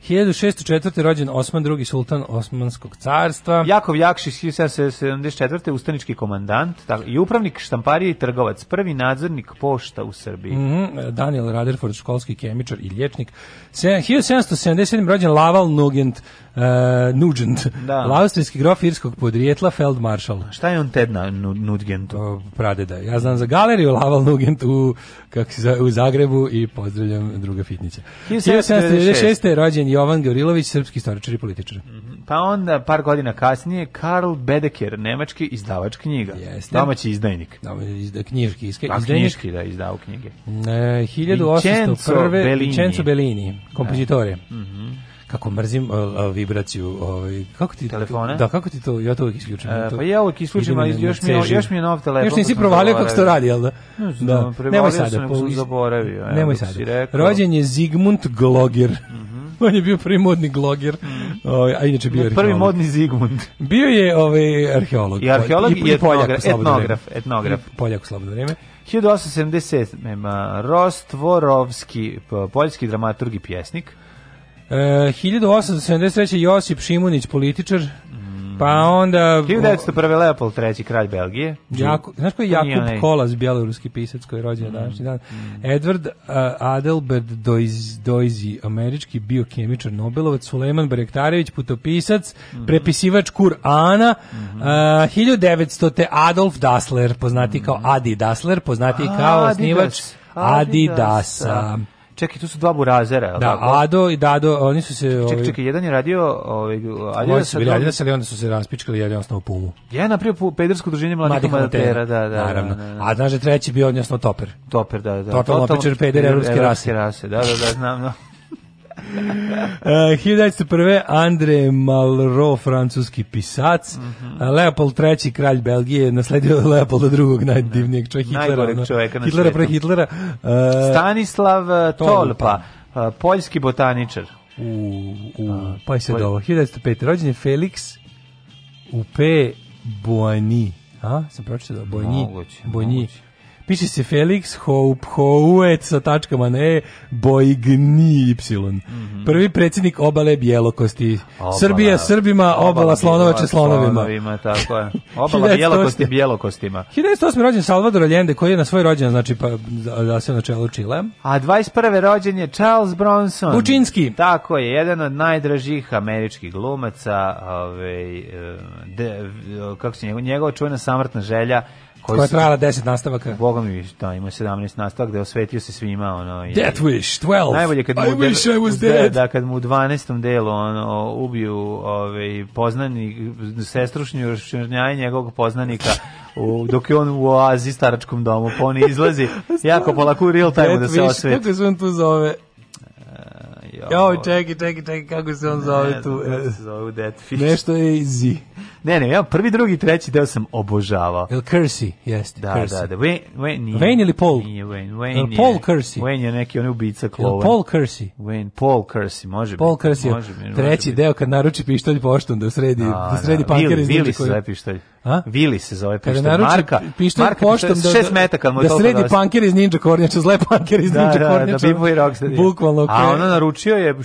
[SPEAKER 7] 1604. rođen Osman II sultan Osmanskog carstva.
[SPEAKER 8] Jakov Jakšić 1774. ustanički komandant tako, i upravnik štamparije i trgovac, prvi nadzornik pošta u Srbiji. Mm -hmm.
[SPEAKER 7] Daniel Rutherford školski kemičar i liječnik. 1777. rođen Laval Nugent Uh, Nugent, da. austrijski grof irskog podrijetla Feldmaršal.
[SPEAKER 8] Šta je on Ted na Nugent?
[SPEAKER 7] Pradeda. Ja znam za galeriju Laval Nugent u, kako se, u Zagrebu i pozdravljam druga fitnica. 1796. je rođen Jovan Gavrilović, srpski istoričar i političar. Mhm.
[SPEAKER 8] Pa onda par godina kasnije Karl Bedeker, nemački izdavač knjiga. Jeste. Domaći izdajnik.
[SPEAKER 7] Domaći izda, knjiški, iska,
[SPEAKER 8] izdajnik. Knjiški da izdao knjige.
[SPEAKER 7] E, 1801. Vincenzo Bellini, da. kompozitore. Da. Mm kako mrzim a, vibraciju ovaj
[SPEAKER 8] kako ti telefona
[SPEAKER 7] da kako ti to ja to uvijek isključim
[SPEAKER 8] e, pa
[SPEAKER 7] ja uvijek
[SPEAKER 8] isključim ali još mi još mi je nov telefon još
[SPEAKER 7] nisi provalio kako se to radi al da ne znam,
[SPEAKER 8] da nemoj sada da po, zaboravio
[SPEAKER 7] ja nemoj sada rođen je Zigmund Gloger mm -hmm. on je bio prvi modni gloger mm
[SPEAKER 8] -hmm. a inače bio je prvi modni Zigmund
[SPEAKER 7] bio je ovaj arheolog
[SPEAKER 8] i arheolog i, i, etnograf etnograf, etnograf.
[SPEAKER 7] poljak slobodno vreme
[SPEAKER 8] 1870 Rostvorovski poljski dramaturg i pjesnik
[SPEAKER 7] E, 1873. Josip Šimunić, političar.
[SPEAKER 8] Pa onda... 1901. Leopold treći kralj Belgije.
[SPEAKER 7] Jako, znaš ko je Jakub Kolas, bjeloruski pisac koji je rođen mm. današnji dan? Mm. Edward uh, Adelbert Doiz, Doizi, američki biokemičar Nobelovac, Suleman Brektarević, putopisac, mm. prepisivač Kur'ana, mm uh, 1900. Adolf Dassler, poznati kao Adi Dassler, poznati kao osnivač Adidasa. Adidasa.
[SPEAKER 8] Čekaj, tu su dva burazera. Da,
[SPEAKER 7] da, Ado i Dado, oni su se... Čekaj,
[SPEAKER 8] ovaj, čekaj, jedan je radio... Ovaj,
[SPEAKER 7] Adidasa, su bili Adidasa, ali onda su se raspičkali, jedan je osnovu Pumu.
[SPEAKER 8] Ja je pedersko druženje mladih komandatera, da, da, da.
[SPEAKER 7] Naravno. Da, da, da. A znaš da treći bio, on je osnovu Toper.
[SPEAKER 8] Toper, da, da.
[SPEAKER 7] Total, Total Peder, evropske rase. rase.
[SPEAKER 8] Da, da, da, znam, da.
[SPEAKER 7] Uh, 1901. Andre Malraux, francuski pisac. Mm -hmm. Leopold III, kralj Belgije, nasledio Leopolda II, najdivnijeg čovjeka Hitlera. Najgoreg
[SPEAKER 8] čovjeka
[SPEAKER 7] na Hitlera pre Hitlera. Uh,
[SPEAKER 8] Stanislav e, Tolpa, Tolpa. E, poljski botaničar.
[SPEAKER 7] U, u, pa je se dovo. 1905. Rođen je Felix Upe Boani. A, sam pročitao, Bojni,
[SPEAKER 8] Bojni,
[SPEAKER 7] piše se Felix Hope Houet sa tačkama ne Bojgni Y. Mm -hmm. Prvi predsjednik obale Bjelokosti. Obala, Srbija Srbima, obala, obala Slonovače Slonovima. Slonovima, tako
[SPEAKER 8] je. Obala Bjelokosti Bjelokostima.
[SPEAKER 7] 1908. rođen Salvador Allende koji je na svoj rođen, znači pa da se na čelu Čile.
[SPEAKER 8] A 21. rođen je Charles Bronson.
[SPEAKER 7] Bučinski.
[SPEAKER 8] Tako je, jedan od najdražih američkih glumaca, ovaj, eh, de, kako se njegov, njegova čuvena samrtna želja
[SPEAKER 7] koja je trajala 10 nastavaka.
[SPEAKER 8] Boga
[SPEAKER 7] mi
[SPEAKER 8] više, da, ima 17 nastavaka gde osvetio se svima. Ono,
[SPEAKER 7] i, Death Wish, 12.
[SPEAKER 8] Najbolje kad mu, I wish I was dead. Da, kad mu u 12. delu ono, ubiju ovaj, poznani, sestrušnju raščernjanje njegovog poznanika u, dok je on u oazi staračkom domu, pa on izlazi jako polako u real time
[SPEAKER 7] da se osveti. Kako se on tu zove? E, jo, čekaj, čekaj, čekaj, kako se on
[SPEAKER 8] zove tu? Ne, se zove Death Fish.
[SPEAKER 7] Nešto je easy.
[SPEAKER 8] Ne, ne, ja prvi, drugi, treći deo sam obožavao.
[SPEAKER 7] El Kersey, jeste.
[SPEAKER 8] Da, da, da. Wayne,
[SPEAKER 7] Wayne, nije, Wayne ili Paul?
[SPEAKER 8] Nije Wayne. Wayne El
[SPEAKER 7] Paul je,
[SPEAKER 8] Wayne je neki onaj ubica
[SPEAKER 7] klovan. El
[SPEAKER 8] Paul
[SPEAKER 7] Kersey. Wayne,
[SPEAKER 8] Paul Kersey, može
[SPEAKER 7] Paul biti. Kersey, može Treći može deo kad naruči pištolj poštom da sredi, A, da, da, da sredi da, pankera iz
[SPEAKER 8] Vili se zove pištolj. A? Vili se zove pištolj. Kada
[SPEAKER 7] naruči Marka, pištolj Marka, poštom
[SPEAKER 8] da, 6 metaka, da, da
[SPEAKER 7] sredi panker iz Ninja
[SPEAKER 8] Kornjača, zle
[SPEAKER 7] panker
[SPEAKER 8] iz da, Ninja da, da Kornjača. Da, da, da, Rocksteady. Bukvalno. A ono naručio je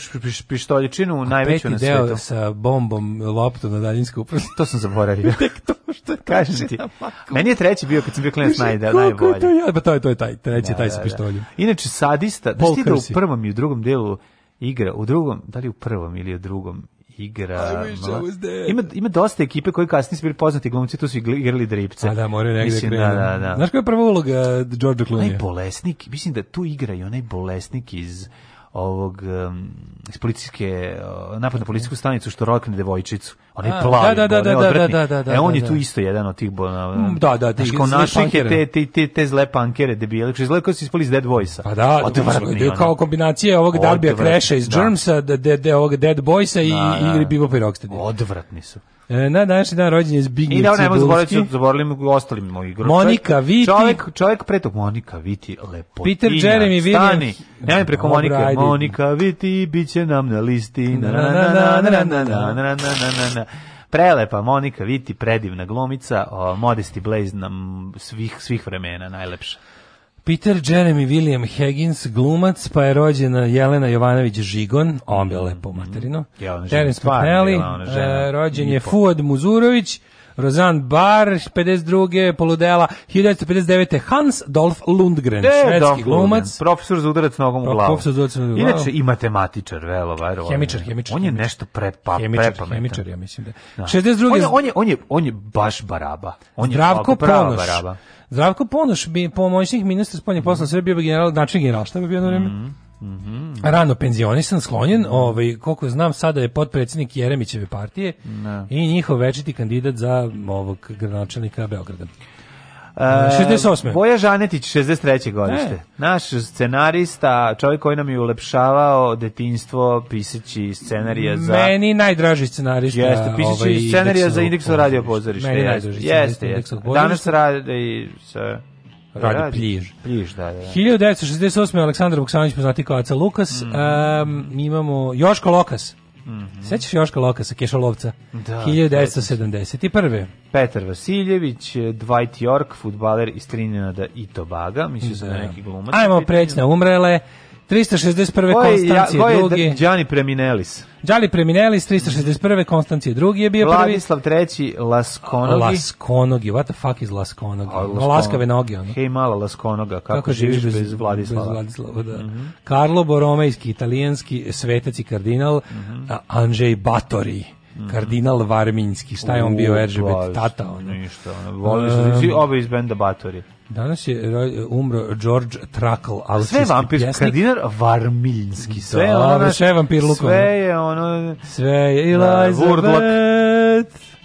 [SPEAKER 8] pištoljčinu najveću na svetu. A peti deo sa bombom loptom na daljinsku. upravo sam zaboravio.
[SPEAKER 7] Tek to što je
[SPEAKER 8] ti, meni je treći bio kad sam bio klinac naj, najbolje. To je,
[SPEAKER 7] pa to je, to je taj, treći da, taj da, sa da. pištoljem.
[SPEAKER 8] Inače, sadista, da ti da u prvom i u drugom delu igra, u drugom, da li u prvom ili u drugom, igra. Ima, ima dosta ekipe koji kasnije su bili poznati glumci, tu su igrali dripce.
[SPEAKER 7] A da, moraju negde mislim, da, da, da. Znaš koja je prva uloga eh, George Clooney? Onaj
[SPEAKER 8] bolesnik, mislim da tu igra i onaj bolesnik iz ovog um, iz policijske uh, napad na policijsku stanicu što rokne devojčicu. onaj plavi, da, da, da, da, da, da, da, da, E on da, je da. tu isto jedan od tih bona.
[SPEAKER 7] Mm, da, da,
[SPEAKER 8] ti naših te te te te zle pankere debile, što izgleda kao da se ispali iz Dead Boysa. Pa
[SPEAKER 7] da, odvratno, kao kombinacija ovog Darbija kreša iz Germsa, da de, de, ovog Dead Boysa i i Bibo Pirokstadi.
[SPEAKER 8] Odvratni su.
[SPEAKER 7] E, na današnji dan rođen je Zbigniew Cibulski.
[SPEAKER 8] I da, nemoj zaboraviti, zaboravili ostali moji
[SPEAKER 7] grupe. Monika Viti.
[SPEAKER 8] Čovjek, čovjek pretog Monika Viti, lepo.
[SPEAKER 7] Peter Jeremy Stani, nemoj
[SPEAKER 8] preko Monike. Monika Viti biće nam na listi. prelepa Monika Viti, predivna glomica, o, Modesty Blaze nam svih, svih vremena najlepša.
[SPEAKER 7] Peter Jeremy William Higgins, glumac, pa je rođena Jelena Jovanović Žigon, on je lepo materino.
[SPEAKER 8] Terence
[SPEAKER 7] McNally, rođen je Fuad Muzurović, Rozan Bar, 52. poludela, 1959. Hans Dolf Lundgren, e, švedski glumac.
[SPEAKER 8] Profesor za udarac nogom u pa, glavu. Profesor za udarac nogom u glavu. Inače i matematičar, velo, vero.
[SPEAKER 7] Hemičar, hemičar.
[SPEAKER 8] On je nešto pre, pa, hemičar, prepametan.
[SPEAKER 7] Hemičar, ja mislim da. da.
[SPEAKER 8] 62. On je, on je, on je, on je baš baraba. On
[SPEAKER 7] Zdravko je prava baraba. Zdravko Ponoš, pomoćnik ministra spoljnih poslova mm. Srbije, bio general, način generalštaba bio na vreme. Mm Mm -hmm. Rano penzionisan, sklonjen, mhm. ovaj, koliko znam, sada je potpredsjednik Jeremićeve partije ne. i njihov večiti kandidat za ovog gradonačelnika Beograda. E,
[SPEAKER 8] 68. Boja Žanetić, 63. godište. E. Naš scenarista, čovjek koji nam je ulepšavao detinstvo piseći scenarija za...
[SPEAKER 7] Meni najdraži scenarista. Jeste,
[SPEAKER 8] piseći ovaj scenarija za indeksu radio
[SPEAKER 7] pozorište. Meni najdraži
[SPEAKER 8] jeste, jeste. Danas radi i sa
[SPEAKER 7] Radi, radi pljiž. pljiž
[SPEAKER 8] da, da,
[SPEAKER 7] 1968. Da. Aleksandar Vuksanović poznati kao Aca Lukas. Mm -hmm. um, imamo Joško Lokas. Mm -hmm. Sećaš Joška Lokasa, Kešalovca? Da, 1971.
[SPEAKER 8] Da, Petar Vasiljević, Dwight York, futbaler iz Trinidada i Tobaga. Mislim da, da neki glumac.
[SPEAKER 7] Ajmo preći na umrele. 361. Koji, Konstancije ja, drugi.
[SPEAKER 8] Đani Preminelis.
[SPEAKER 7] Đali Preminelis, 361. Konstancije drugi je bio
[SPEAKER 8] prvi. Vladislav III. Laskonogi.
[SPEAKER 7] Laskonogi, what the fuck is Laskonogi? A, Laskonogi. Laskave noge, ono.
[SPEAKER 8] Hej, mala Laskonoga, kako, kako živiš bez, bez Vladislava? Bez Vladislava da. Mm -hmm.
[SPEAKER 7] Karlo Boromejski, italijanski svetac i kardinal, mm -hmm. Anđej Batori kardinal Varminski, šta je on bio Eržebet, tata
[SPEAKER 8] ono. Ništa, ono, voliš, um, obe iz benda Batori.
[SPEAKER 7] Danas je eh, umro George Trakl,
[SPEAKER 8] austrijski Sve vampir, pjesnik. kardinar Varmiljinski.
[SPEAKER 7] Sve, da, ono, sve vampir lukom. Sve je ono... Sve je da, Eliza Vurdlak.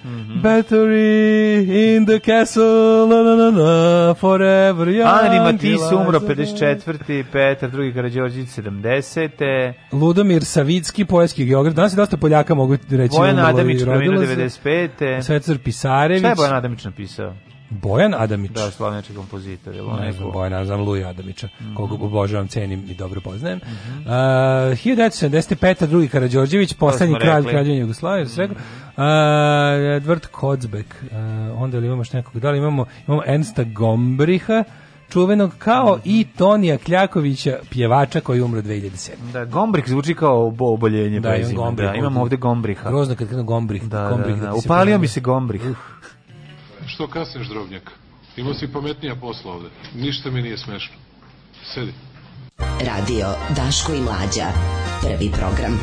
[SPEAKER 7] -hmm. Battery in the castle, la, la, la, na, forever young.
[SPEAKER 8] Anima Tis umro 54. Petar II. Karađorđić 70.
[SPEAKER 7] Ludomir Savicki, poljski geograf. Danas je dosta Poljaka mogu
[SPEAKER 8] reći. Bojan Adamić, 95.
[SPEAKER 7] Svecar Pisarević.
[SPEAKER 8] Šta je Bojan Adamić napisao?
[SPEAKER 7] Bojan Adamić. Da,
[SPEAKER 8] slavnički kompozitor,
[SPEAKER 7] je on ne Bojan, ja znam Adamića, mm -hmm. koga obožavam, cenim i dobro poznajem. Mm -hmm. uh, 1975. drugi Karađorđević, poslednji kralj kraljevine Jugoslavije, mm -hmm. uh, Edward Kocbek, uh, onda li imamo što nekog, da li imamo, imamo Ensta Gombriha, čuvenog kao mhm. i Tonija Kljakovića, pjevača koji umro 2007.
[SPEAKER 8] Da, Gombrih zvuči kao oboljenje da, prezime. Gombrih, da, imamo ovde Gombriha.
[SPEAKER 7] Grozno kad krenu Gombrih.
[SPEAKER 8] Da, da, da, da, da, upalio mi se Gombrih. Uh.
[SPEAKER 9] Što kasniš, drobnjak? Imao si pametnija posla ovde. Ništa mi nije smešno. Sedi.
[SPEAKER 10] Radio Daško i Mlađa. Prvi program.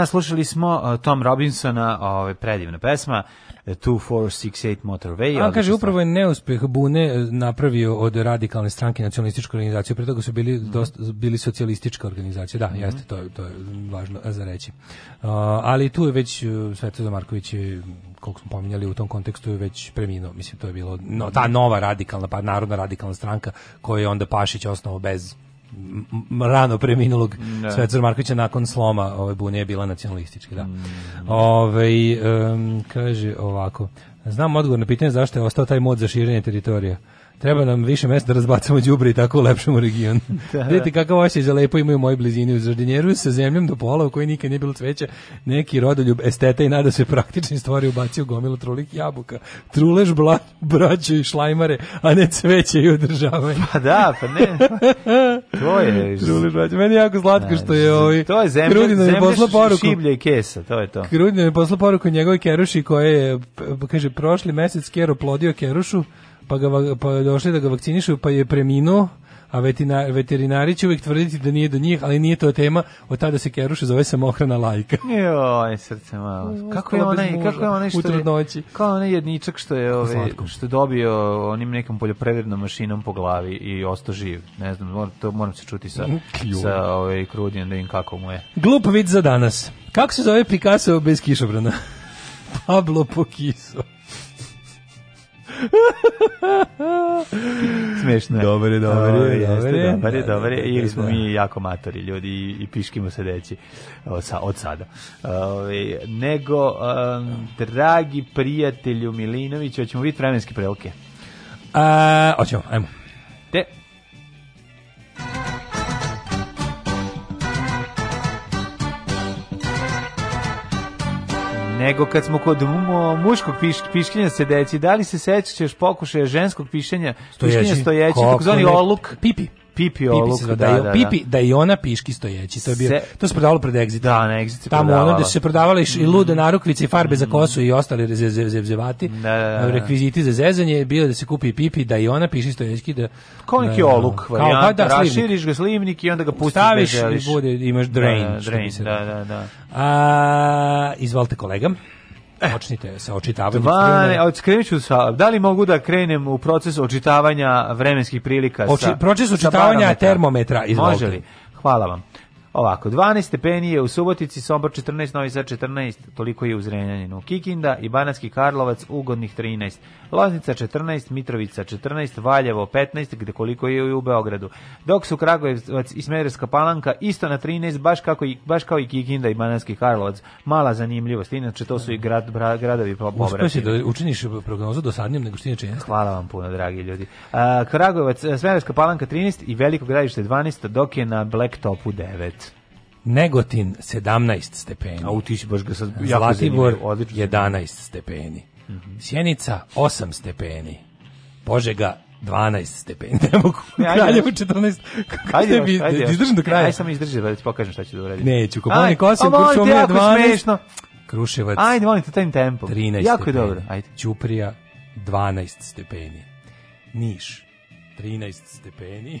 [SPEAKER 8] vremena slušali smo e, Tom Robinsona, ovaj predivna pesma 2468 e, Motorway.
[SPEAKER 7] On kaže upravo je neuspeh Bune e, napravio od radikalne stranke nacionalističku organizaciju, pre toga su bili mhm. dosta, bili socijalistička organizacija. Da, mm -hmm. jeste, to je to je važno za reći. Uh, ali tu je već Svetozar Marković je koliko smo pominjali u tom kontekstu je već preminuo, mislim to je bilo no, ta nova radikalna pa narodna radikalna stranka koju je onda Pašić osnovao bez rano preminulog ne. Svetozar Markovića nakon sloma ove bune je bila nacionalistička, da. Mm. Ove, um, kaže ovako, znam odgovor na pitanje zašto je ostao taj mod za širenje teritorija. Treba nam više mesta da razbacamo đubri i tako ulepšamo region. da, Vidite da. kakav osjećaj za lepo imaju moji blizini u Zardinjeru sa zemljom do pola u kojoj nikad nije bilo cveća. Neki rodoljub esteta i nada se praktični stvari ubacio gomilu trulih jabuka. Trulež bla, braćo i šlajmare, a ne cveće i održavanje.
[SPEAKER 8] Pa da, pa ne.
[SPEAKER 7] to je. Trulež braćo. Meni je jako slatko što je ovaj
[SPEAKER 8] To je zemlja, Krudina zemlja posla poruku, šiblje i kesa, to je to.
[SPEAKER 7] Krudina je posla poruku njegovoj keruši koja je, kaže, prošli mesec Kero plodio kerušu, pa, ga, pa došli da ga vakcinišu, pa je preminuo, a veterinar, veterinari će uvijek tvrditi da nije do njih, ali nije to tema, od tada se Keruša zove samohrana lajka.
[SPEAKER 8] Joj, srce malo. Kako je onaj, kako je onaj
[SPEAKER 7] što je,
[SPEAKER 8] kao onaj jedničak što je, ove, što je dobio onim nekom poljoprivrednom mašinom po glavi i ostao živ. Ne znam, to moram se čuti sa, sa ove, Krudijan da im kako mu je.
[SPEAKER 7] Glup vid za danas. Kako se zove Picasso bez kišobrana? Pablo Pokiso.
[SPEAKER 8] Smešno
[SPEAKER 7] je. Dobar je,
[SPEAKER 8] dobar je. Dobar je, dobar Ili smo da. mi jako matori ljudi i piškimo se deći od sada. Ovaj, nego, um, dragi prijatelju Milinović, hoćemo vidjeti vremenske prelike.
[SPEAKER 7] A, hoćemo, ajmo.
[SPEAKER 8] Te. nego kad smo kod mu, muškog piš, piškinja deci, da li se sećaš pokušaja ženskog pišenja, stojeći, pišenja stojeći, takozvani oluk?
[SPEAKER 7] Pipi.
[SPEAKER 8] Pipi oluk, da, da, da, da,
[SPEAKER 7] Pipi, da i ona piški stojeći, znači, to je bio, to se prodavalo pred Exit. Da, na Exit se Tamo ono da se prodavale
[SPEAKER 8] i
[SPEAKER 7] lude mhm. narukvice i farbe za mhm. kosu i ostali zevzevati, da, da, da, da, rekviziti za zezanje, je bilo da se kupi Pipi, da i ona piši stojeći. Znači, da,
[SPEAKER 8] kao neki da, oluk, kao, varijant, pa da, raširiš ga slivnik i onda ga pustiš Staviš
[SPEAKER 7] i bude, imaš drain.
[SPEAKER 8] Da, drain, da, da, da.
[SPEAKER 7] A, izvalite kolegam.
[SPEAKER 8] E, počnite sa očitavanjem. Dva, ću sa, da li mogu da krenem u proces očitavanja vremenskih prilika?
[SPEAKER 7] Oči, proces očitavanja sa termometra, izvolite. Može li?
[SPEAKER 8] Hvala vam. Ovako, 12 stepeni je u Subotici, Sombor 14, Novi Sad 14, toliko je u Zrenjaninu. Kikinda i Banatski Karlovac ugodnih 13, Loznica 14, Mitrovica 14, Valjevo 15, gde koliko je i u Beogradu. Dok su Kragujevac i Smederska Palanka isto na 13, baš, kako i, baš kao i Kikinda i Banatski Karlovac. Mala zanimljivost, inače to su i grad, bra, gradovi povratili. Uspeš je da
[SPEAKER 7] učiniš prognozu do dosadnijom nego što inače
[SPEAKER 8] Hvala vam puno, dragi ljudi. Uh, Kragujevac, Smederska Palanka 13 i Veliko gradište 12, dok je na Blacktopu 9.
[SPEAKER 7] Negotin 17 stepeni. A ti baš ga sad jako Zlatibor 11 stepeni. Mm -hmm. Sjenica 8 stepeni. Požega 12 stepeni. Ne mogu. Kraljevo 14. Ajde, bi, ajde. Izdržim do
[SPEAKER 8] kraja. E,
[SPEAKER 7] ajde,
[SPEAKER 8] samo izdrži da ti pokažem šta ću da uradim.
[SPEAKER 7] Neću. Koponik 8,
[SPEAKER 8] Kuršumlija 12. Smešno.
[SPEAKER 7] Kruševac. Ajde,
[SPEAKER 8] molim te, tajim tempom. 13 jako stepeni. dobro. Ajde.
[SPEAKER 7] Ćuprija 12 stepeni. Niš 13 stepeni.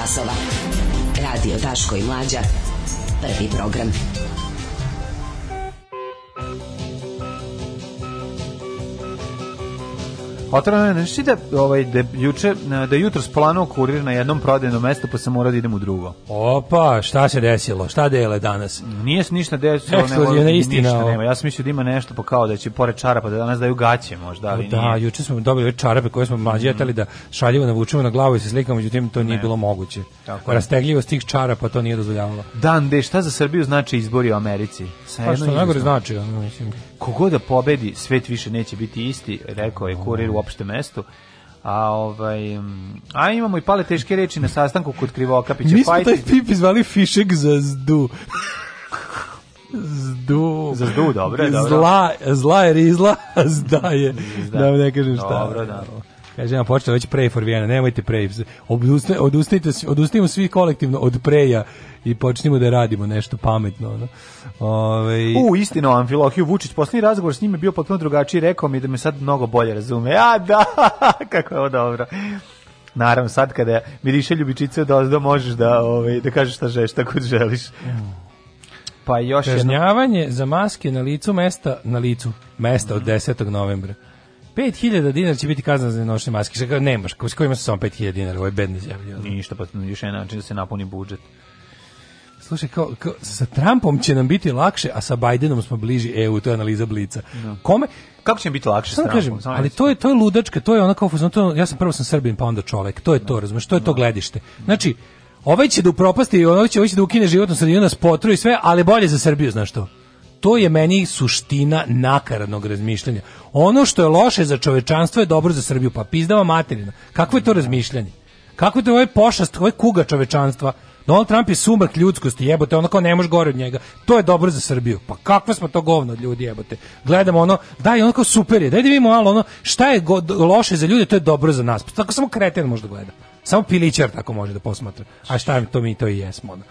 [SPEAKER 8] časova. Radio Daško i Mlađa. Prvi program. Otrano je nešto da, ovaj, da, juče, da jutro spolano kurir na jednom prodajnom mestu, pa sam morao da idem u drugo.
[SPEAKER 7] Opa, šta se desilo? Šta dele danas?
[SPEAKER 8] Nije se ništa desilo,
[SPEAKER 7] nego ništa ovo. nema. Ja
[SPEAKER 8] sam mislio da ima nešto pa kao da će pored čarapa da danas daju gaće možda,
[SPEAKER 7] ali Da, nije. juče smo dobili čarape koje smo mlađi mm. da šaljivo navučemo na glavu i se slikamo, međutim to nije ne. bilo moguće. Tako Rastegljivost tih čarapa to nije dozvoljavalo.
[SPEAKER 8] Dan, de, šta za Srbiju znači izbori u Americi?
[SPEAKER 7] Sa pa
[SPEAKER 8] što
[SPEAKER 7] najgore znači, ono,
[SPEAKER 8] mislim. Kogo da pobedi, svet više neće biti isti, rekao je kurir u opšte mestu. A ovaj a imamo i pale teške reči na sastanku kod Krivokapića.
[SPEAKER 7] Mi
[SPEAKER 8] smo taj
[SPEAKER 7] tip izvali Fišek za zdu.
[SPEAKER 8] Zdu. Za zdu, dobro,
[SPEAKER 7] dobro. Zla, zla je rizla, zda je. Da, ne kažem šta.
[SPEAKER 8] Dobro, dobro. Da.
[SPEAKER 7] Kaže, ja počne već pray for Vienna, nemojte pray. Odusta, odustajte, odustajmo svi kolektivno od preja i počnimo da radimo nešto pametno. No.
[SPEAKER 8] Ove... Ovaj, U, istino, Amfilohiju Vučić, posljednji razgovor s njim je bio potpuno drugačiji, rekao mi da me sad mnogo bolje razume. A, da, kako je ovo dobro. Naravno, sad kada miriše ljubičice od ozdo, možeš da, ovaj, da kažeš šta želiš, šta god želiš.
[SPEAKER 7] Pa još Kažnjavanje jedno... za maske na licu mesta, na licu mesta od 10. Mhm. novembra. 5000 dinara će biti kazna za nošenje maske. Šta kao nemaš, s kojima se samo 5000 dinara, ovo je bedne
[SPEAKER 8] zemlje. Ništa, pa još jedan način da se napuni budžet.
[SPEAKER 7] Slušaj, kao, kao, sa Trumpom će nam biti lakše, a sa Bidenom smo bliži EU, to je analiza Blica. No. Da. Kome?
[SPEAKER 8] Kako će nam biti lakše Samo
[SPEAKER 7] s Trumpom? ali to je, to je ludačka, to je onako, kao, to, ja sam prvo sam Srbin, pa onda čovek, to je to, no. razumiješ, to je to da. gledište. Znači, ovaj će da upropasti, ovaj će, ovaj će da ukine životnu sredinu, nas potruje i sve, ali bolje za Srbiju, znaš to to je meni suština nakaradnog razmišljanja. Ono što je loše za čovečanstvo je dobro za Srbiju, pa pizdava materina. Kakvo je to razmišljanje? Kako je to ovaj pošast, ovaj kuga čovečanstva? Donald Trump je sumrak ljudskosti, jebote, ono kao ne može gore od njega. To je dobro za Srbiju. Pa kakva smo to govno od ljudi, jebote. Gledamo ono, daj, ono kao super je, daj da vidimo malo ono, šta je go, loše za ljude, to je dobro za nas. Pa tako samo kreten može da gleda. Samo pilićar tako može da posmatra. A šta to mi to i jesmo. Ono.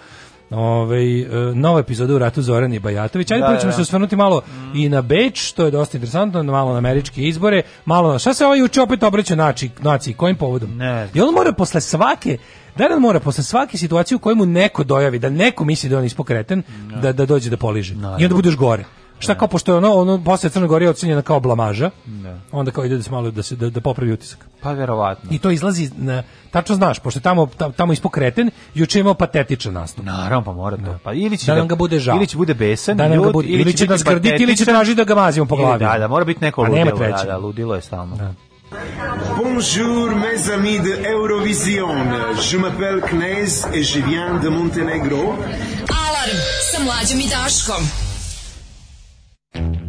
[SPEAKER 7] Ove, nova epizoda u ratu Zoran i Bajatović. Ajde, da, prvo da, da, se osvrnuti malo mm. i na Beč, to je dosta interesantno, malo na američke izbore, malo na... Šta se ovaj juče opet obraća naci, naci, kojim povodom? Ne. I on mora posle svake Da Daran mora posle svake situacije u kojemu neko dojavi da neko misli da on ispokreten, no. da, da dođe da poliže. No, I onda budeš gore. Šta kao pošto je ono, ono posle Crne Gore ocenjena kao blamaža. Da. Onda kao ide da se malo da se da, da popravi utisak.
[SPEAKER 8] Pa verovatno.
[SPEAKER 7] I to izlazi na tačno znaš, pošto tamo tamo ispokreten, juče imao patetičan nastup.
[SPEAKER 8] Naravno, pa mora to.
[SPEAKER 7] Da.
[SPEAKER 8] Pa
[SPEAKER 7] ili će da, da, nam ga bude žao. Ili
[SPEAKER 8] će bude besan,
[SPEAKER 7] da ljud, bude, ili, će, će nas grditi ili će tražiti da ga mazimo po e, glavi.
[SPEAKER 8] Da, da, mora biti neko ludilo. Da, da, ludilo je stalno. Da.
[SPEAKER 11] Bonjour mes amis de Eurovision. Je m'appelle Knez et je viens de Montenegro. Alarm sa mlađim i Daškom. thank you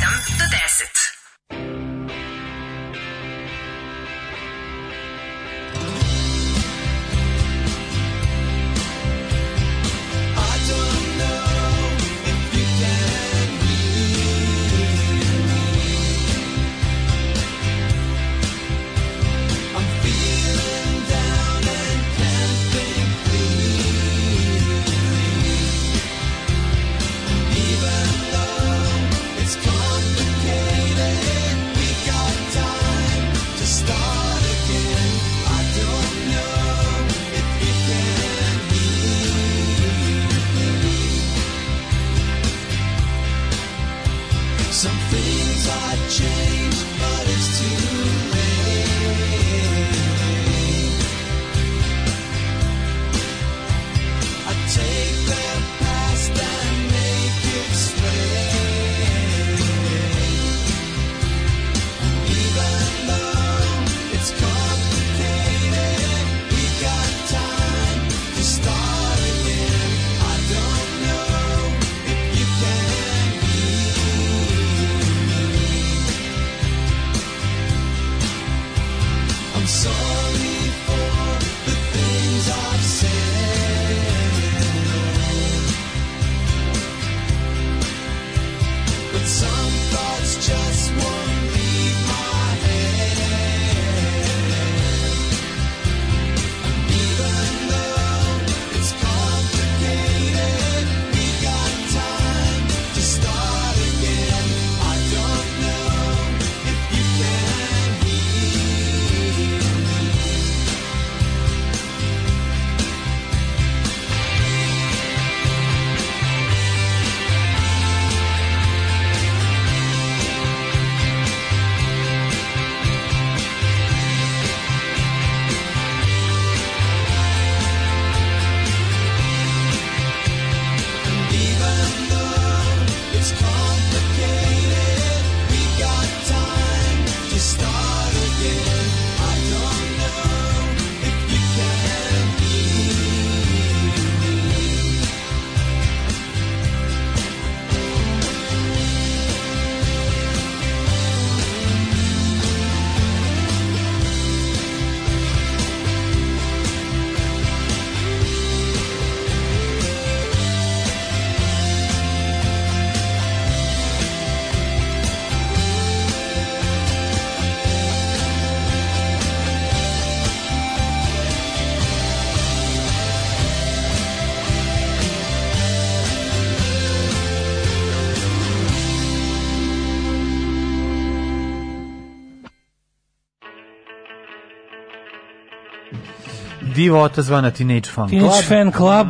[SPEAKER 7] divota zvana Teenage Fan Club.
[SPEAKER 8] Teenage Fan Club,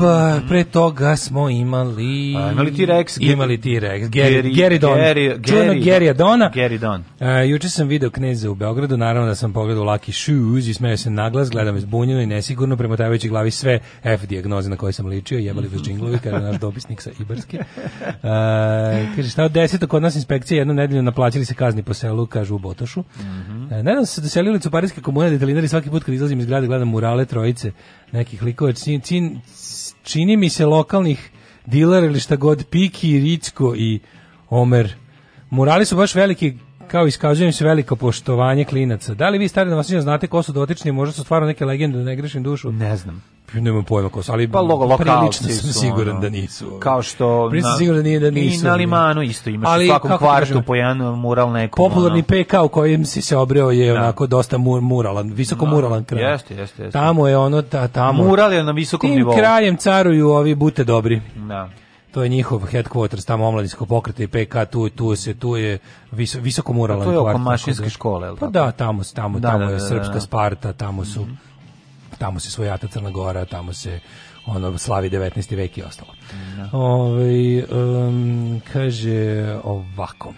[SPEAKER 8] pre toga smo imali...
[SPEAKER 7] A, imali T-Rex.
[SPEAKER 8] Imali T-Rex. Gary, Don. Čujeno Gary Adona.
[SPEAKER 7] Gary Don.
[SPEAKER 8] Uh, juče sam video Kneza u Beogradu, naravno da sam pogledao Lucky Shoes i smeo se naglas, gledam izbunjeno i nesigurno, premotajući glavi sve F dijagnoze na koje sam ličio, jebali vas džinglovi, kada naš dopisnik sa Ibarske. Uh, kaže, šta od deseta kod nas inspekcija jednu nedelju naplaćili se kazni po selu, kažu u Botošu. Mm E, nadam se da se ulicu Parijske komune detalinari da svaki put kad izlazim iz grada gledam murale trojice nekih likova. Čin, čin,
[SPEAKER 7] čini mi se lokalnih dilera ili šta god, Piki, Ricko i Omer. Murali su baš veliki kao iskazujem se veliko poštovanje klinaca. Da li vi stari Novosađani znate ko su dotični, možda su stvarno neke legende, da ne grešim dušu?
[SPEAKER 8] Ne znam.
[SPEAKER 7] Nemam pojma ko su, ali pa logo, prilično sam siguran ono, da nisu.
[SPEAKER 8] Kao što...
[SPEAKER 7] Prilično siguran da nije da nisu.
[SPEAKER 8] I na limanu isto imaš ali, u svakom da kvartu po jedan mural nekom.
[SPEAKER 7] Popularni ono. PK u kojem si se obreo je da. onako dosta mur, muralan, visoko da. muralan kraj.
[SPEAKER 8] Jeste, jeste, jeste.
[SPEAKER 7] Tamo je ono, ta, tamo...
[SPEAKER 8] Mural je na visokom Tim nivou.
[SPEAKER 7] Tim krajem caruju ovi bute dobri. Da to je njihov headquarters tamo omladinskog pokreta i PK tu tu se tu je vis, visoko moralan
[SPEAKER 8] kvart. Pa to je oko mašinske škole, el'
[SPEAKER 7] Pa da, tamo tamo da, tamo da, je da, da srpska da. Sparta, tamo su mm -hmm. tamo se svojata Crna Gora, tamo se ono slavi 19. vek i ostalo. Da. Ove, ovaj, um, kaže ovako.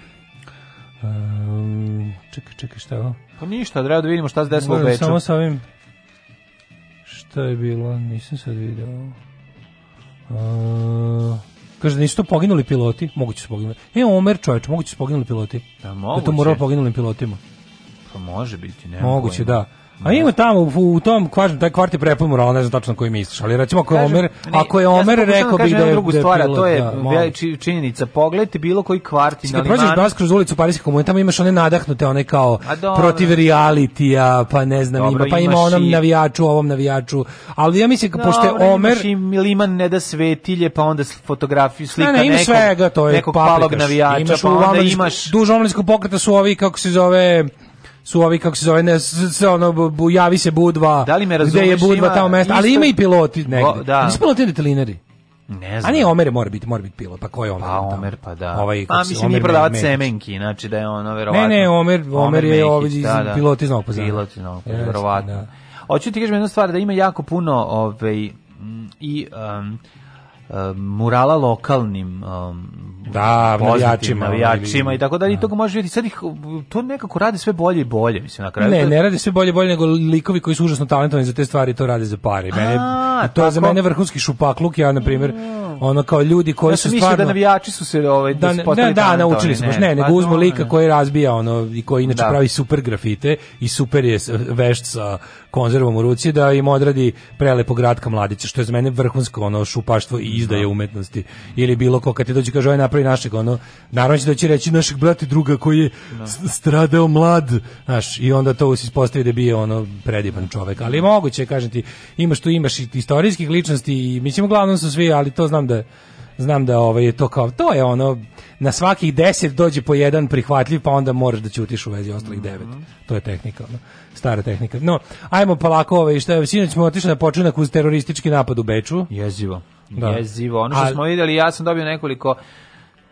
[SPEAKER 7] Um, čekaj, čekaj, šta je ovo?
[SPEAKER 8] Pa ništa, treba da vidimo šta se desilo u Beču.
[SPEAKER 7] Samo sa ovim... Šta je bilo? Nisam sad video. Uh, Kaže da nisu to poginuli piloti, moguće su poginuli. E, Omer čovječ, moguće su poginuli piloti.
[SPEAKER 8] Da,
[SPEAKER 7] pa moguće. Da to moralo poginulim pilotima. Pa
[SPEAKER 8] može biti, ne.
[SPEAKER 7] Moguće, pojma. da. A ima tamo u, u tom kvartu, taj kvart je prepun morala, ne znam tačno koji misliš, ali recimo ako je Omer, ako je Omer ja rekao bi da, da je drugu stvar, a
[SPEAKER 8] to je da, znači, činjenica. Pogledajte bilo koji kvart
[SPEAKER 7] i na da limanu. Prođeš baš kroz ulicu Pariske komune, tamo imaš one nadahnute, one kao do, protiv realitija, pa ne znam, dobro, ima, pa ima onom i... navijaču, ovom navijaču. Ali ja mislim dobro, pošto je Omer i
[SPEAKER 8] liman ne da svetilje, pa onda fotografiju slika ne, ne, ima nekog, svega, to
[SPEAKER 7] je nekog palog navijača, imaš pa onda imaš duž omlinskog pokreta su ovi kako se zove su ovi kako se zove ne se ono javi se budva
[SPEAKER 8] da li me razumeš,
[SPEAKER 7] gde je budva tamo mesto ali ima i piloti negde o, da. nisu piloti detelineri ne znam. A nije Omer mora biti, mora biti pilot, pa ko je
[SPEAKER 8] Omer? Pa Omer, pa da. Ovaj, pa mislim, nije prodavac semenki, znači da je ono, verovatno.
[SPEAKER 7] Ne, ne, Omer, Omer, Omer je ovdje da, da. pilot iz Novog
[SPEAKER 8] Pazara. Pilot iz Novog Pazara, verovatno. Da. Hoću ti kažem jednu stvar, da ima jako puno, ovaj, i... Um, murala lokalnim um, da, navijačima, navijačima i tako dalje, i da. toga može vidjeti. Sad ih to nekako radi sve bolje i bolje, mislim na
[SPEAKER 7] kraju. Ne, ne radi sve bolje i bolje nego likovi koji su užasno talentovani za te stvari to rade za pare. Mene to tako? za mene vrhunski šupakluk, ja na primjer mm. ono kao ljudi koji
[SPEAKER 8] ja
[SPEAKER 7] su da stvarno
[SPEAKER 8] da navijači su se ovaj da
[SPEAKER 7] da, da, naučili smo ne, ne, nego pa uzmo lika koji razbija ono i koji inače da. pravi super grafite i super je vešt sa konzervom u ruci da im odradi prelepo gradka mladića, što je za mene vrhunsko ono šupaštvo i izdaje da. umetnosti. Ili bilo ko kad ti dođe kaže aj ovaj, napravi našeg ono naravno će doći reći našeg brata i druga koji je da. stradao mlad, znaš, i onda to se ispostavi da bi ono predivan čovjek. Ali moguće, kažem ti, imaš tu imaš i istorijskih ličnosti i mislim uglavnom su svi, ali to znam da znam da ovaj, to kao, to je ono, na svakih deset dođe po jedan prihvatljiv, pa onda moraš da ćutiš u vezi ostalih mhm. devet. To je tehnika, ono, stara tehnika. No, ajmo polako, ovaj, šta je, sinoć smo otišli na počinak uz teroristički napad u Beču.
[SPEAKER 8] Jezivo.
[SPEAKER 7] Da.
[SPEAKER 8] Jezivo. Ono što A, smo videli, ja sam dobio nekoliko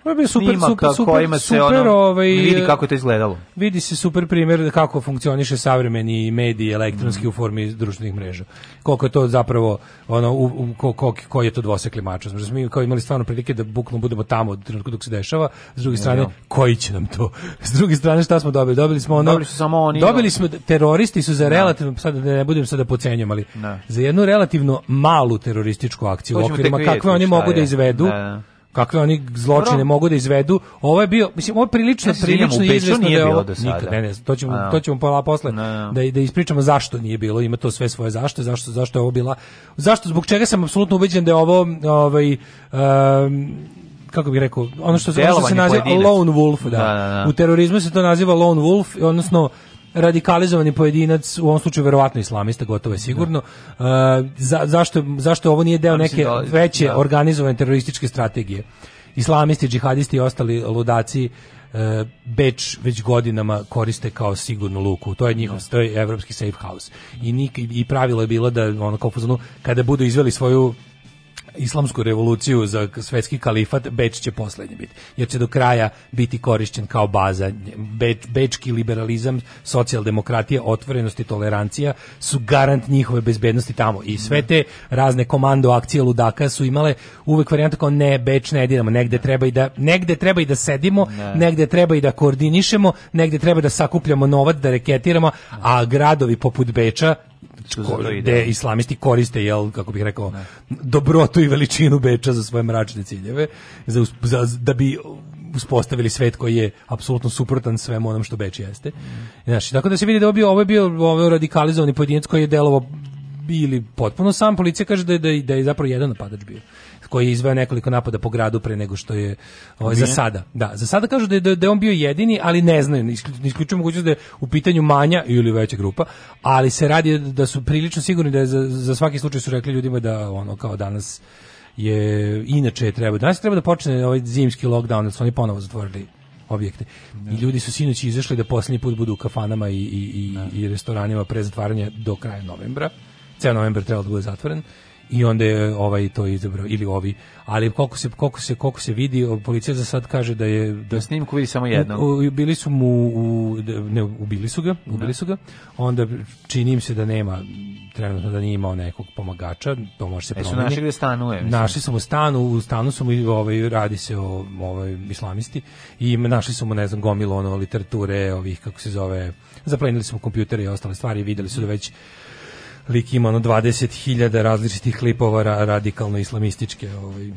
[SPEAKER 8] Ovo je super, super, super, super, ono, ovaj, vidi kako je to izgledalo.
[SPEAKER 7] Vidi se super primjer kako funkcioniše savremeni mediji elektronski mm. u formi društvenih mreža. Koliko je to zapravo, ono, u, u, ko, ko, ko je to dvosekli mač. Znači, mi kao imali stvarno prilike da bukvalno budemo tamo od trenutku dok se dešava. S druge strane, no. koji će nam to? S druge strane, šta smo dobili? Dobili smo ono... Dobili su samo oni... Dobili smo, da- teroristi su za da. relativno, sad da ne budem sada pocenjom, ali ne. za jednu relativno malu terorističku akciju, okvirima kakve oni mogu da izvedu. Ne, ne kakve oni zločine mogu da izvedu. Ovo je bio, mislim, ovo je prilično, prilično izvesno da je
[SPEAKER 8] ovo...
[SPEAKER 7] Nikad, ne, ne,
[SPEAKER 8] to ćemo, to ćemo pola posle da, da ispričamo zašto nije bilo, ima to sve svoje zašto, zašto, zašto je ovo bila...
[SPEAKER 7] Zašto, zbog čega sam apsolutno ubeđen da je ovo, ovaj, um, kako bih rekao, ono što, ono što se naziva pojedinac. lone wolf, da. da. Da, da. U terorizmu se to naziva lone wolf, odnosno radikalizovani pojedinac, u ovom slučaju verovatno islamista, gotovo je da. sigurno. Da. Uh, za, zašto, zašto ovo nije deo neke da- veće da. organizovane terorističke strategije? Islamisti, džihadisti i ostali ludaci uh, Beč već godinama koriste kao sigurnu luku. To je njihov, da. to je evropski safe house. I, nik, i pravilo je bilo da ono kao kada budu izveli svoju islamsku revoluciju za svetski kalifat, Beč će poslednji biti. Jer će do kraja biti korišćen kao baza. Beč, bečki liberalizam, socijaldemokratija, otvorenost i tolerancija su garant njihove bezbednosti tamo. I sve te razne komando akcije ludaka su imale uvek varijanta kao ne, Beč ne diramo, negde treba i da, negde treba i da sedimo, ne. negde treba i da koordinišemo, negde treba da sakupljamo novac, da reketiramo, a gradovi poput Beča gde islamisti koriste jel kako bih rekao ne. dobrotu i veličinu Beča za svoje mračne ciljeve za, za da bi uspostavili svet koji je apsolutno suprotan svemu onom što Beč jeste. Znaš, tako da se vidi da je bio, ovo je bio ovo radikalizovani pojedinac koji je delovao ili potpuno sam. Policija kaže da je, da je, da je zapravo jedan napadač bio koji je izveo nekoliko napada po gradu pre nego što je ovaj, za sada. Da, za sada kažu da je, da je on bio jedini, ali ne znaju, ne isključuju mogućnost da je u pitanju manja ili veća grupa, ali se radi da su prilično sigurni da je za, za svaki slučaj su rekli ljudima da ono kao danas je inače je treba danas treba da počne ovaj zimski lockdown, da su oni ponovo zatvorili objekte. I da. ljudi su sinoć izašli da posljednji put budu u kafanama i, i, i, da. i restoranima pre zatvaranja do kraja novembra. Ceo novembar treba da bude zatvoren i onda je ovaj to izabrao ili ovi ali koliko se koliko se koliko se vidi policija za sad kaže da je da
[SPEAKER 8] na snimku vidi samo jedno
[SPEAKER 7] bili su mu u, da, ne ubili su ga da. ubili da. su ga onda činim se da nema trenutno da nije imao nekog pomagača to može se
[SPEAKER 8] e,
[SPEAKER 7] promeniti. Našli gde da stanuje. Našli smo stanu, u stanu smo ovaj radi se o ovaj islamisti i našli smo ne znam gomilu ono literature, ovih kako se zove, zaplenili smo kompjuter i ostale stvari, videli su da već lik ima ono 20.000 različitih klipova radikalno islamističke ovaj,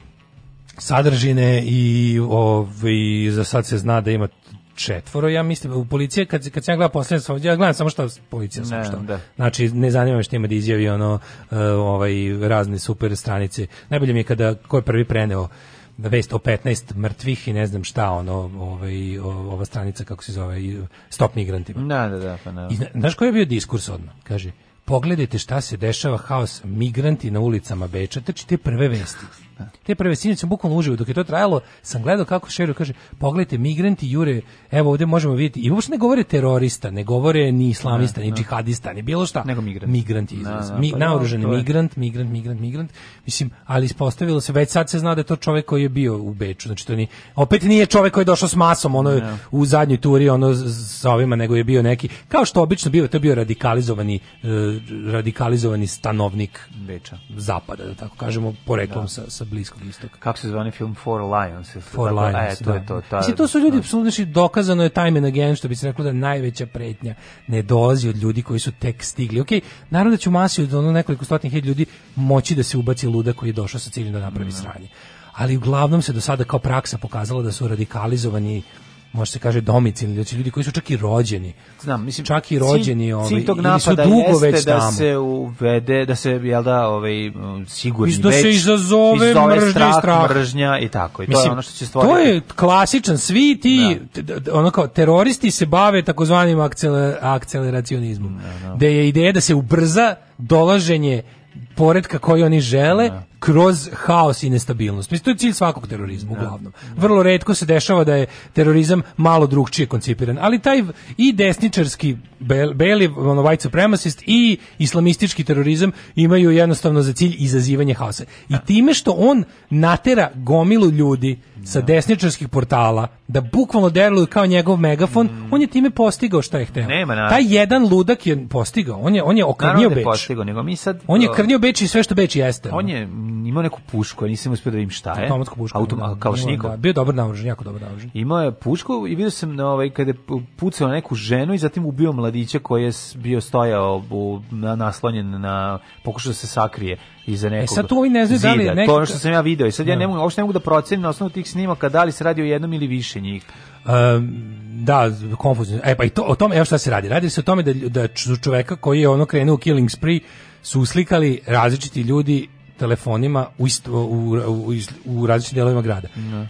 [SPEAKER 7] sadržine i ovaj, za sad se zna da ima četvoro, ja mislim, u policije, kad, kad sam ja gledao posljedno, ja gledam samo što policija, samo što. Da. Znači, ne zanima me što ima da izjavi ono, e, ovaj, razne super stranice. Najbolje mi je kada, ko je prvi preneo vest o 15 mrtvih i ne znam šta, ono, ovaj, ova stranica, kako se zove, stop migrantima.
[SPEAKER 8] Da, da, da, pa ne.
[SPEAKER 7] I, znaš koji je bio diskurs odmah? Kaže, pogledajte šta se dešava haos migranti na ulicama Beča, trčite prve vesti. Te prve sinoć sam bukvalno uživo dok je to trajalo, sam gledao kako Šerio kaže, pogledajte migranti jure, evo ovdje možemo vidjeti i uopšte ne govore terorista, ne govore ni islamista, ne, ni da. džihadista, ni bilo šta.
[SPEAKER 8] Nego
[SPEAKER 7] migranti. Migranti da, izraz. Na, da, na, Mi, pa naoružani migrant, migrant, migrant, migrant. Mislim, ali ispostavilo se već sad se zna da je to čovjek koji je bio u Beču, znači to ni opet nije čovjek koji je došao s masom, ono ne. u zadnjoj turi, ono sa ovima, nego je bio neki kao što obično bio, to je bio radikalizovani eh, radikalizovani stanovnik Beča, zapada, da tako kažemo, poreklom sa, sa sa bliskog istoka.
[SPEAKER 8] Kako se zvani film Four Lions?
[SPEAKER 7] Four tako, e, Lions, e, to da. je to. Ta, Mislim, to su ljudi, da. znači, dokazano je time and again, što bi se reklo da najveća pretnja ne dolazi od ljudi koji su tek stigli. Ok, naravno da će u masi od ono nekoliko stotnih hiljada ljudi moći da se ubaci luda koji je došao sa ciljem da napravi mm. sranje ali uglavnom se do sada kao praksa pokazala da su radikalizovani može se kaže domicil, znači da ljudi koji su čak i rođeni. Znam, mislim čak i rođeni, cilj, ovaj, cilj tog napada su dugo jeste već
[SPEAKER 8] da tamo. se uvede, da se je da, ovaj sigurni mislim, da
[SPEAKER 7] već
[SPEAKER 8] Isto
[SPEAKER 7] se izazove, mržnja strah, i strah.
[SPEAKER 8] mržnja i tako. I mislim, to je ono što će stvoriti.
[SPEAKER 7] To je klasičan svi ti da. ono kao teroristi se bave takozvanim akceleracionizmom. Da, da. da je ideja da se ubrza dolaženje poredka koji oni žele da. kroz haos i nestabilnost. Mislim, to je cilj svakog terorizma, da. uglavnom. Vrlo redko se dešava da je terorizam malo drugčije koncipiran, ali taj i desničarski beli, ono, white supremacist i islamistički terorizam imaju jednostavno za cilj izazivanje haosa. I da. time što on natera gomilu ljudi sa da. desničarskih portala da bukvalno deluju kao njegov megafon, mm. on je time postigao šta je hteo. Nema, Taj jedan ludak je postigao, on je, on je okrnio da beč. Postigao, nego mi sad... On je krnio Beči sve što Beči jeste.
[SPEAKER 8] On je imao neku pušku, ja nisam uspio da vidim šta je.
[SPEAKER 7] Automatsku
[SPEAKER 8] pušku. Autom, da, kao šnikov.
[SPEAKER 7] Da, bio dobar naoružan, jako dobar naoružan.
[SPEAKER 8] Imao je pušku i vidio sam
[SPEAKER 7] na
[SPEAKER 8] ovaj kada je pucao na neku ženu i zatim ubio mladića koji je bio stojao u, na, naslonjen na pokušao da se sakrije iza e, nekog.
[SPEAKER 7] E sad tu
[SPEAKER 8] ovi ne znaju da
[SPEAKER 7] li neki...
[SPEAKER 8] To je ono što sam ja video i sad ja da. ne mogu, uopšte ne mogu da procenim na osnovu tih snimaka da li se radi o jednom ili više njih.
[SPEAKER 7] Um, da, konfuzno. E pa i to o tome, evo šta se radi. Radi se o tome da da čoveka koji je ono krenuo killing spree su uslikali različiti ljudi telefonima u, isto, u, u, u različitim delovima grada. Ne. Da.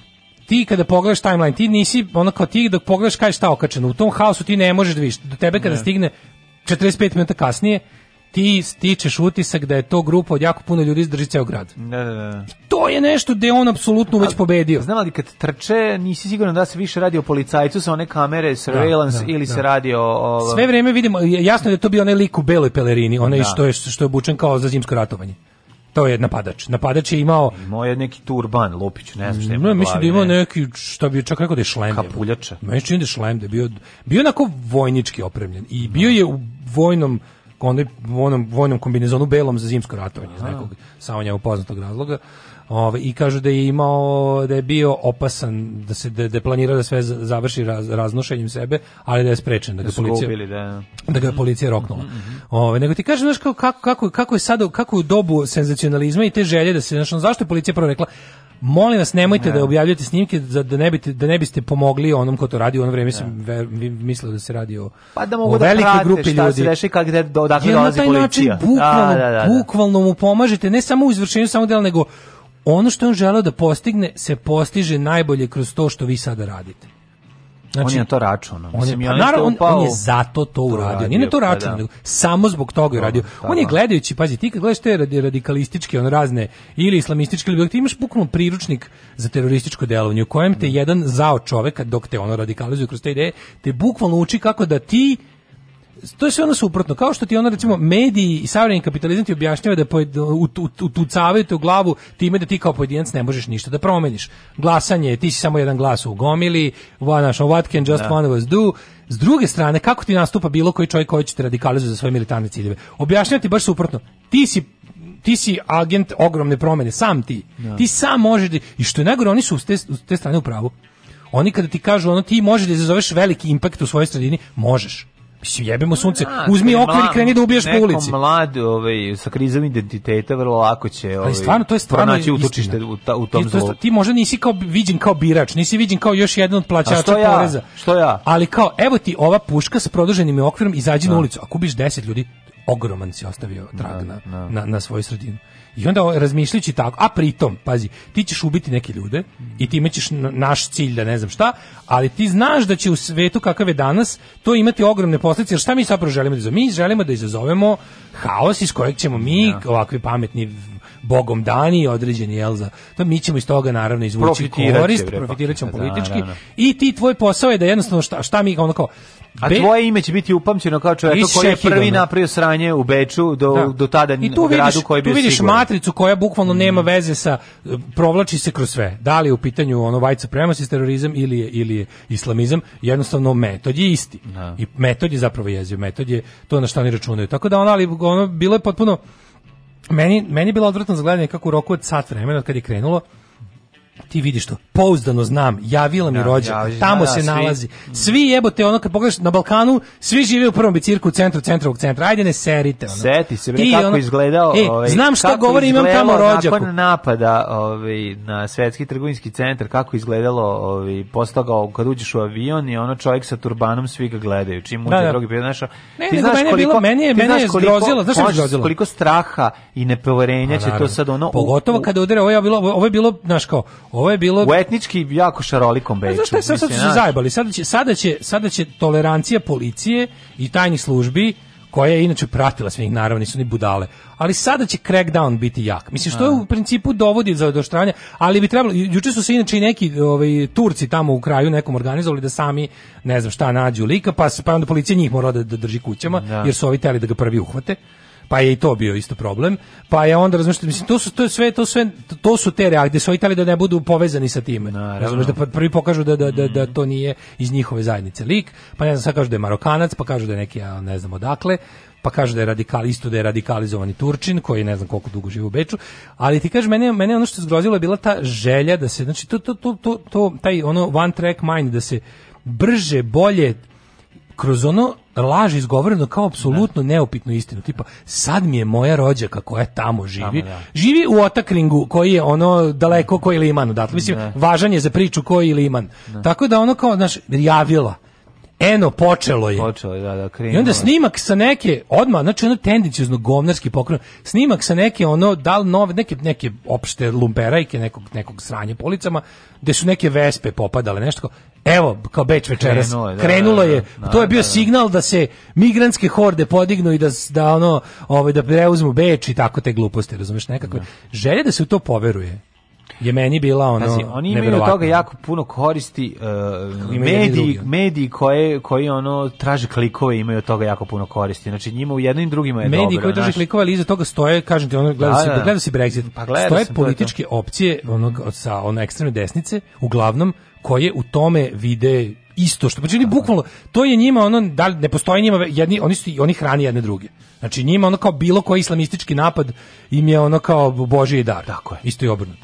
[SPEAKER 7] Ti kada pogledaš timeline, ti nisi ono kao ti dok pogledaš kaj šta okačeno. U tom haosu ti ne možeš da vidiš. Do tebe kada ne. stigne 45 minuta kasnije, ti stičeš utisak da je to grupa od jako puno ljudi izdrži ceo grad. Da, da, da. To je nešto gde on apsolutno već pobedio.
[SPEAKER 8] Znam li kad trče, nisi siguran da se više radi o policajcu sa one kamere, surveillance da, da, ili da. se radi o, o...
[SPEAKER 7] Sve vreme vidimo, jasno je da to bio onaj lik u beloj pelerini, onaj da. što, je, što je obučen kao za zimsko ratovanje. To je napadač. Napadač je imao...
[SPEAKER 8] Imao je neki turban, Lupić, ne znam šta je no, Mislim
[SPEAKER 7] da imao neki, šta bi čak rekao da je šlem.
[SPEAKER 8] Kapuljača.
[SPEAKER 7] Meni čini da je šlem, da je bio, bio onako vojnički opremljen. I bio je u vojnom onoj vojnom, vojnom kombinezonu belom za zimsko ratovanje, iz nekog samo njemu poznatog razloga. Ove, I kažu da je imao, da je bio opasan, da se da, da planira da sve završi raz, raznošenjem sebe, ali da je sprečen, da ga da policija, ubili, da, da ga je policija roknula. Mm Ove, nego ti kažem, znaš, kako, kako, kako je sad, kako je u dobu senzacionalizma i te želje da se, znaš, zašto je policija prvo rekla, Molim vas nemojte da ne. da objavljujete snimke da ne biste da ne biste pomogli onom ko to radi u ono vrijeme sam ve, mislio da se radi o
[SPEAKER 8] pa
[SPEAKER 7] da
[SPEAKER 8] mogu
[SPEAKER 7] da
[SPEAKER 8] velike prate, grupi šta ljudi. Šta se kad gde do dakle dolazi policija. Da, bukvalno,
[SPEAKER 7] da, da, da, bukvalno mu pomažete ne samo u izvršenju samog dela nego ono što on želeo da postigne se postiže najbolje kroz to što vi sada radite.
[SPEAKER 8] Znači, on je na to računao.
[SPEAKER 7] On, Mislim, pa
[SPEAKER 8] je, naravno,
[SPEAKER 7] on, on, je zato to uradio. Nije na to pa računao, da. nego nego samo zbog toga je uradio. On je da. gledajući, pazi, ti kad gledaš te radikalističke, on razne, ili islamističke, ili ti imaš bukvalno priručnik za terorističko delovanje, u kojem te da. jedan zao čoveka, dok te ono radikalizuje kroz te ideje, te bukvalno uči kako da ti to je sve ono suprotno. Kao što ti ono, recimo, mediji i savremeni kapitalizam ti objašnjava da pojed, da utucavaju te u glavu time da ti kao pojedinac ne možeš ništa da promeniš. Glasanje, ti si samo jedan glas u gomili, naš, what can just da. one of us do, s druge strane, kako ti nastupa bilo koji čovjek koji će te radikalizuje za svoje militarne ciljeve? Objašnjava ti baš suprotno. Ti si ti si agent ogromne promjene, sam ti. Ja. Da. Ti sam možeš da, i što je najgore, oni su s te, s te strane u pravu. Oni kada ti kažu ono ti možeš da izazoveš veliki impakt u svojoj sredini, možeš. Mislim, jebemo sunce. Da, Uzmi okvir i kreni da ubiješ po ulici.
[SPEAKER 8] Neko mlad ovaj, sa krizom identiteta vrlo lako će
[SPEAKER 7] ovaj, Ali stvarno, to je stvarno
[SPEAKER 8] utočište u, ta, u tom
[SPEAKER 7] ti, zlu. Ti možda nisi kao viđen kao birač, nisi viđen kao još jedan od plaćača što ja?
[SPEAKER 8] Što ja?
[SPEAKER 7] Ali kao, evo ti ova puška sa produženim okvirom, izađi na da. ulicu. Ako ubiš 10 ljudi, ogroman si ostavio da, trag na, da. na, na, svoju sredinu. I onda razmišljajući tako, a pritom, pazi, ti ćeš ubiti neke ljude mm. i ti imaćeš naš cilj da ne znam šta, ali ti znaš da će u svetu kakav je danas to imati ogromne posljedice, jer šta mi zapravo želimo da izazovemo? Mi želimo da izazovemo haos iz kojeg ćemo mi, da. ovakvi pametni bogom dani određeni jel za da mi ćemo iz toga naravno izvući korist profitirat ćemo da, politički da, da, da. i ti tvoj posao je da jednostavno šta, šta mi ono kao
[SPEAKER 8] a be... tvoje ime će biti upamćeno kao čovjek koji je prvi napravio sranje u Beču do, da. do tada I tu gradu vidiš, koji je bio
[SPEAKER 7] tu
[SPEAKER 8] vidiš siguran.
[SPEAKER 7] matricu koja bukvalno mm. nema veze sa provlači se kroz sve. Da li je u pitanju ono white supremacist terorizam ili je, ili je islamizam, jednostavno metod je isti. Da. I metod je zapravo jezio, metod je to na šta oni računaju. Tako da ono, ali ono, bilo je potpuno meni, meni je bilo odvratno zagledanje kako u roku od sat vremena od kad je krenulo, ti vidiš to, pouzdano znam, javila mi ja, da, rođaka, ja, tamo da, se da, svi. nalazi. Mm. Svi jebote, ono kad pogledaš na Balkanu, svi žive u prvom bicirku, u centru, centrovog centra, ajde ne serite.
[SPEAKER 8] Ono. Seti se, ti, kako ono, izgledao, e, ovaj, znam šta govori, imam tamo rođaku. Nakon napada ovaj, na svetski trgovinski centar, kako izgledalo ovaj, posle toga kad uđeš u avion i ono čovjek sa turbanom, svi ga gledaju, čim da, uđe da, da. drugi prijed, znaš, ne,
[SPEAKER 7] ti znaš koliko, meni je, meni je zgrozilo, znaš koliko,
[SPEAKER 8] koliko straha i nepoverenja pa će to sad ono...
[SPEAKER 7] Pogotovo kada udara, ovo je bilo, ovo je bilo, znaš kao, Ovo je bilo
[SPEAKER 8] u etnički jako šarolikom beču.
[SPEAKER 7] Zašto sad, sad su se zajbali? Sada će, sada, će, sada će tolerancija policije i tajnih službi koja je inače pratila sve njih, naravno, nisu ni budale. Ali sada će crackdown biti jak. Mislim, što je u principu dovodi za odoštranje, ali bi trebalo, juče su se inače i neki ovaj, Turci tamo u kraju nekom organizovali da sami, ne znam šta, nađu lika, pa, pa onda policija njih mora da, da drži kućama, da. jer su ovi teli da ga prvi uhvate pa je i to bio isto problem. Pa je onda razmišljam mislim to su to sve to sve to su te reakcije su Italije da ne budu povezani sa time. Razumeš da prvi pokažu da, da, da, da, mhm. to nije iz njihove zajednice lik, pa ne znam sad kažu da je Marokanac, pa kažu da je neki ja ne znam odakle pa kaže da je radikal, isto da je radikalizovani Turčin, koji ne znam koliko dugo živi u Beču, ali ti kaže, mene, mene ono što je zgrozilo je bila ta želja da se, znači, to to, to, to, to, taj ono one track mind, da se brže, bolje, kroz ono laž izgovoreno kao apsolutno ne. Da. neupitnu istinu. Tipa, sad mi je moja rođaka koja tamo živi. Tamo, da. živi u Otakringu koji je ono daleko koji liman odatle. Mislim, ne. Da. važan je za priču koji liman. Ne. Tako da ono kao, znaš, javila Eno, počelo je.
[SPEAKER 8] Počelo je, da, da,
[SPEAKER 7] krenulo. I onda snimak sa neke, odma, znači ono tendencijozno govnarski pokren, snimak sa neke, ono, da li nove, neke, neke opšte lumperajke, nekog, nekog sranja policama, gde su neke vespe popadale, nešto kao, evo, kao Beć večeras, krenulo je, da, krenulo da, je da, da, to je da, bio da. signal da se migrantske horde podignu i da, da ono, ovaj, da preuzmu Beč i tako te gluposti, razumeš, nekakve. Želje da se u to poveruje je meni bila ono Pazi,
[SPEAKER 8] oni imaju toga jako puno koristi uh, mediji, mediji koje, koji ono traže klikove imaju od toga jako puno koristi znači njima u jednim drugima je
[SPEAKER 7] mediji
[SPEAKER 8] dobro
[SPEAKER 7] mediji koji traže klikove ali iza toga stoje kažem ti ono gleda, da, si, da, gleda si Brexit pa gleda stoje da. političke to opcije onog sa ono ekstremne desnice uglavnom koje u tome vide isto što znači bukvalno to je njima ono da ne postoji njima jedni oni su oni hrane jedne druge znači njima ono kao bilo koji islamistički napad im je ono kao božji dar tako je isto i obrnuto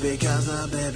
[SPEAKER 8] because been.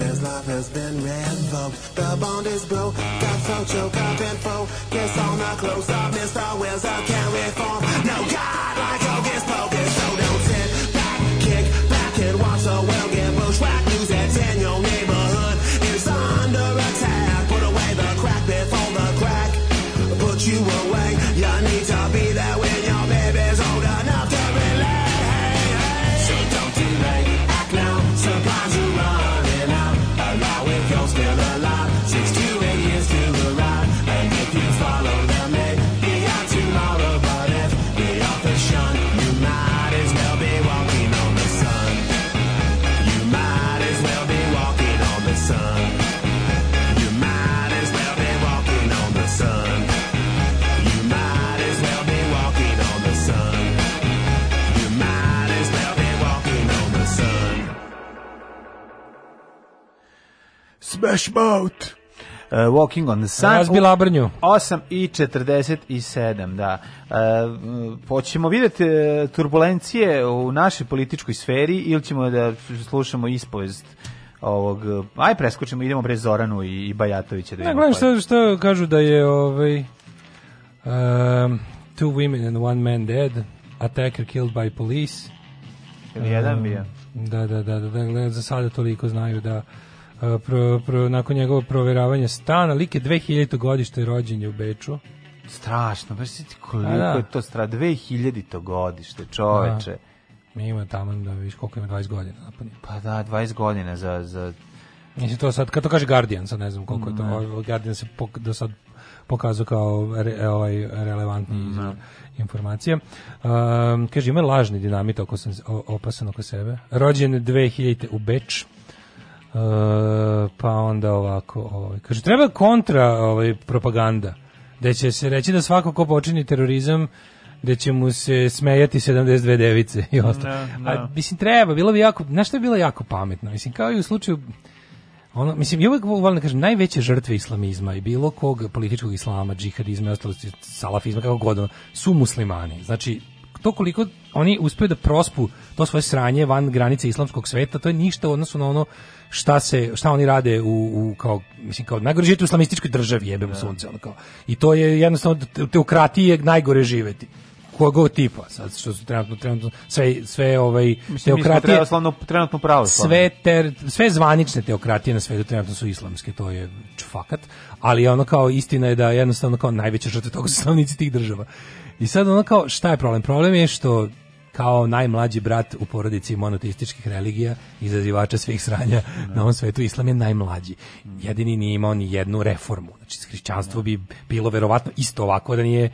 [SPEAKER 8] Mouth. Uh, walking on the Sun.
[SPEAKER 7] Razbila
[SPEAKER 8] brnju. 8 i 47, da. Uh, hoćemo vidjeti turbulencije u našoj političkoj sferi ili ćemo da slušamo ispovest ovog... Aj, preskočimo, idemo pre Zoranu i, i Bajatovića.
[SPEAKER 7] Da ne, gledam što, što kažu da je ovaj... Um, two women and one man dead. Attacker killed by police.
[SPEAKER 8] Ili jedan um, bio?
[SPEAKER 7] Da, da, da, da, da, za sada toliko znaju da pro, pro, nakon njegovog proveravanja stana, lik je 2000. godište rođenje u Beču.
[SPEAKER 8] Strašno, baš si ti koliko da. je to stra 2000. godište, čoveče. Da.
[SPEAKER 7] Mi ima tamo da viš koliko ima 20 godina.
[SPEAKER 8] Napunio. Pa da,
[SPEAKER 7] 20 godina
[SPEAKER 8] za... za...
[SPEAKER 7] Mislim to sad, kad to kaže Guardian, sad ne znam koliko mm, je to, ne. Ovaj, Guardian se pok, do sad pokazao kao re, e, ovaj relevantni mm, informacija. Um, ehm, kaže, ima lažni dinamit oko sam, opasan oko sebe. Rođen 2000 u Beču pa onda ovako, ovaj, kaže, treba kontra ovaj, propaganda, da će se reći da svako ko počini terorizam, da će mu se smejati 72 device i da, ostalo. Da. A, mislim, treba, bilo bi jako, znaš što je bilo jako pametno? Mislim, kao i u slučaju, ono, mislim, ja uvek volim da kažem, najveće žrtve islamizma i bilo kog političkog islama, džihadizma ostalo, salafizma, kako god, su muslimani. Znači, to koliko oni uspeju da prospu to svoje sranje van granice islamskog sveta, to je ništa u odnosu na ono šta se šta oni rade u, u kao mislim kao najgore u islamističkoj državi jebe mu da. sunce ono kao. I to je jednostavno teokratije najgore živeti kog tipa sad što su trenutno trenutno sve sve ovaj Mislim, teokratije mi
[SPEAKER 8] slavno, trenutno
[SPEAKER 7] pravo sve ter, sve zvanične teokratije na svetu trenutno su islamske to je fakat ali ono kao istina je da jednostavno kao najveće žrtve toga su stanovnici tih država
[SPEAKER 12] I sad ono kao, šta je problem? Problem je što kao najmlađi brat u porodici monoteističkih religija, izazivača svih sranja ne. Da. na ovom svetu, islam je najmlađi. Jedini nije imao ni jednu reformu. Znači, hrišćanstvo da. bi bilo verovatno isto ovako da nije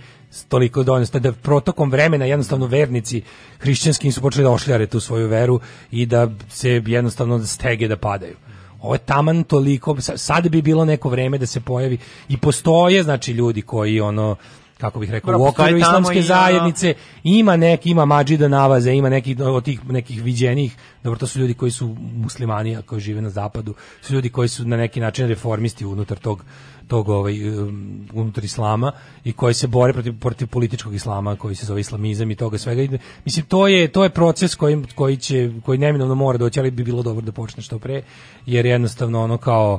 [SPEAKER 12] toliko donosno, da protokom vremena jednostavno vernici hrišćanski su počeli da ošljare tu svoju veru i da se jednostavno stege da padaju. Ovo je taman toliko, sad bi bilo neko vreme da se pojavi i postoje znači ljudi koji ono kako bih rekao, u okviru islamske zajednice da ima neki, ima mađida navaze, ima nekih od tih nekih viđenih, dobro, to su ljudi koji su muslimani, a koji žive na zapadu, su ljudi koji su na neki način reformisti unutar tog tog ovaj, um, unutar islama i koji se bore protiv, protiv političkog islama koji se zove islamizam i toga svega. Mislim, to je, to je proces koji, koji, će, koji neminovno mora doći, ali bi bilo dobro da počne što pre, jer jednostavno ono kao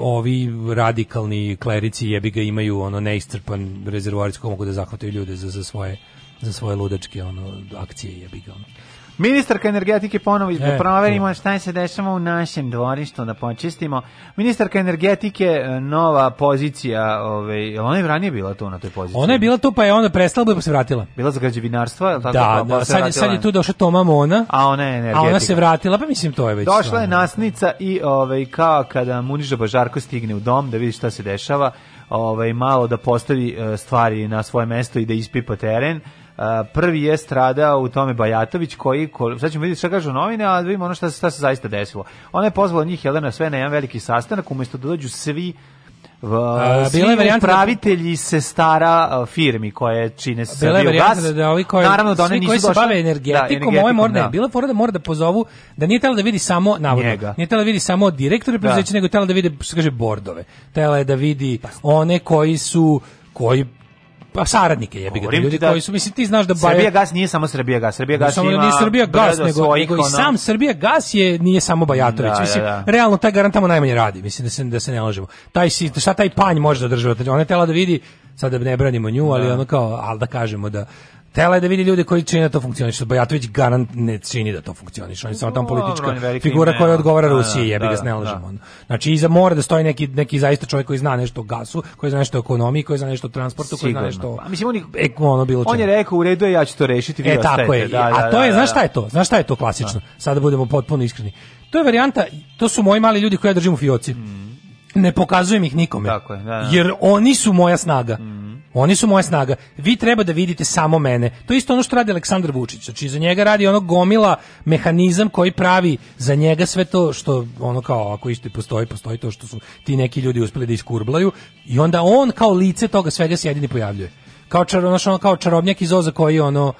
[SPEAKER 12] ovi radikalni klerici jebi ga imaju ono neistrpan rezervoar mogu da zahvataju ljude za, za svoje za svoje ludačke ono akcije jebi ga ono.
[SPEAKER 8] Ministarka energetike ponovo izbog e, proverimo da. šta se dešava u našem dvorištu da počistimo. Ministarka energetike e, nova pozicija, ovaj ona je ranije bila tu na toj poziciji.
[SPEAKER 7] Ona je bila tu pa je onda prestala pa se vratila.
[SPEAKER 8] Bila za građevinarstvo,
[SPEAKER 7] je tako? Da, pa, pa da, sad, sad
[SPEAKER 8] je
[SPEAKER 7] tu došla Toma Mona. A ona je
[SPEAKER 8] energetika.
[SPEAKER 7] A ona se vratila, pa mislim to je već.
[SPEAKER 8] Došla stvarno. je nasnica i ovaj kao kada Muniža Bažarko stigne u dom da vidi šta se dešava, ovaj malo da postavi e, stvari na svoje mesto i da ispipa teren prvi je stradao u tome Bajatović koji, sad ćemo vidjeti šta kažu novine, ali da vidimo ono šta, šta se zaista desilo. Ona je pozvala njih, Jelena, sve na jedan veliki sastanak, umjesto da dođu svi V, A, svi bila je da- upravitelji se stara firmi koje čine se bila je
[SPEAKER 7] da, da ovi koji, naravno da oni nisu koji se došli, bave energetikom, da, energetikom da. bila fora da mora da pozovu da nije tela da vidi samo navodno, Njega. nije tela da vidi samo direktore da. preduzeća, nego tela da vidi, se kaže, bordove. Tela je da vidi pa one koji su koji pa saradnike jebi ga ljudi da, koji su mislim ti znaš da
[SPEAKER 8] Srbija gas nije samo Srbija gas
[SPEAKER 7] Srbija gas samo,
[SPEAKER 8] ima
[SPEAKER 7] ni Srbija gas nego, nego i sam Srbija gas je nije samo Bajatović da, da mislim da, da. realno taj garant tamo najmanje radi mislim da se da se ne lažemo taj si šta taj panj može da drži ona je tela da vidi sad da ne branimo nju ali da. ono kao al da kažemo da Tela je da vidi ljude koji čini da to funkcioniše. Bajatović garant ne čini da to funkcioniše. On je samo tamo politička figura koja odgovara da, Rusiji, jebi ga s da, ne da. Znači iza mora da stoji neki neki zaista čovjek koji zna nešto o gasu, koji zna nešto o ekonomiji, koji zna nešto o transportu, koji zna nešto. O... A
[SPEAKER 8] pa, mislim oni e, ono bilo čemu. On je rekao u redu je ja ću to rešiti,
[SPEAKER 7] vi e, tako je. Da, da, A to je, znaš šta je to? Znaš šta je to klasično? Sada budemo potpuno iskreni. To je varijanta, to su moji mali ljudi koje ja držim u fioci. Mm ne pokazujem ih nikome. Tako je, da, da. Jer oni su moja snaga. Mm. Oni su moja snaga. Vi treba da vidite samo mene. To je isto ono što radi Aleksandar Vučić. Znači, za njega radi ono gomila mehanizam koji pravi za njega sve to što, ono kao, ako isto postoji, postoji to što su ti neki ljudi uspeli da iskurblaju. I onda on kao lice toga svega se jedini pojavljuje. Kao, čar, ono, kao čarobnjak iz oza koji ono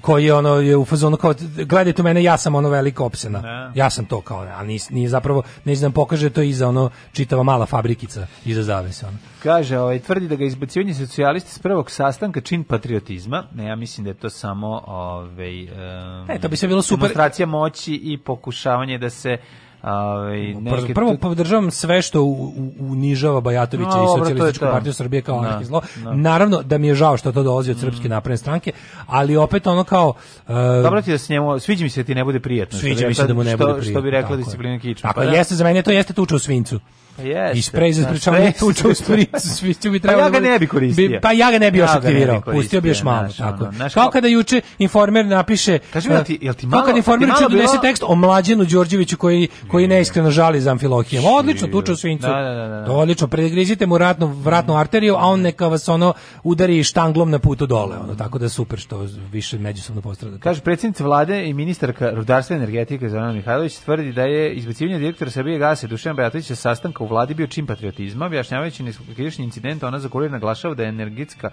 [SPEAKER 7] koji ono je u fazonu kao gledajte mene ja sam ono velika opsena. Da. Ja sam to kao, a nije, nije zapravo ne znam pokaže to iza ono čitava mala fabrikica iza zavese ono.
[SPEAKER 8] Kaže, ovaj tvrdi da ga izbacivanje socijalisti s prvog sastanka čin patriotizma. Ne, ja mislim da je to samo ovaj um,
[SPEAKER 7] e, to bi se bilo super
[SPEAKER 8] demonstracija moći i pokušavanje da se
[SPEAKER 7] Ovaj neke... prvo pa podržavam sve što u, u, unižava Bajatovića no, i socijalističku partiju Srbije kao neki zlo. No. Naravno da mi je žao što to dolazi od srpske mm. napredne stranke, ali opet ono kao
[SPEAKER 8] uh, Dobro ti da s njemu
[SPEAKER 7] sviđa mi se da
[SPEAKER 8] ti
[SPEAKER 7] ne bude
[SPEAKER 8] prijatno. Sviđa da mi se da mu ne
[SPEAKER 7] bude prijatno.
[SPEAKER 8] Što, bi rekla disciplina Kičma.
[SPEAKER 7] pa, da. jeste za mene to jeste tuča u svincu. Jeste. I sprej za da, sprečavanje tuča u spricu, svi što pa da bi trebalo...
[SPEAKER 8] Pa ja ga ne bi koristio. Bi, pa
[SPEAKER 7] ja ga
[SPEAKER 8] ne bi
[SPEAKER 7] još aktivirao, bi pustio bih još malo. Naš, tako. Ono, kao, kada juče informer napiše... Kaži mi, jel ti, e, jel ti malo... Kao kada informer juče donese bilo... tekst o mlađenu Đorđeviću koji, koji neiskreno žali za amfilokijem. Odlično, tuča u svincu. Da, da, da, da. da. Odlično, pregrizite mu ratnu, vratnu arteriju, a on neka vas ono udari štanglom na putu dole. Ono, tako da super što više međusobno postrada.
[SPEAKER 8] Kaže, predsjednica vlade i ministarka rudarstva i energetike Zorana Mihajlović tvrdi da je izbacivanje direktora Srbije gasa Dušan Bajatovića sastanka vladi bio čim patriotizma, objašnjavajući neskrišnji incident, ona za kurir naglašava da je energetska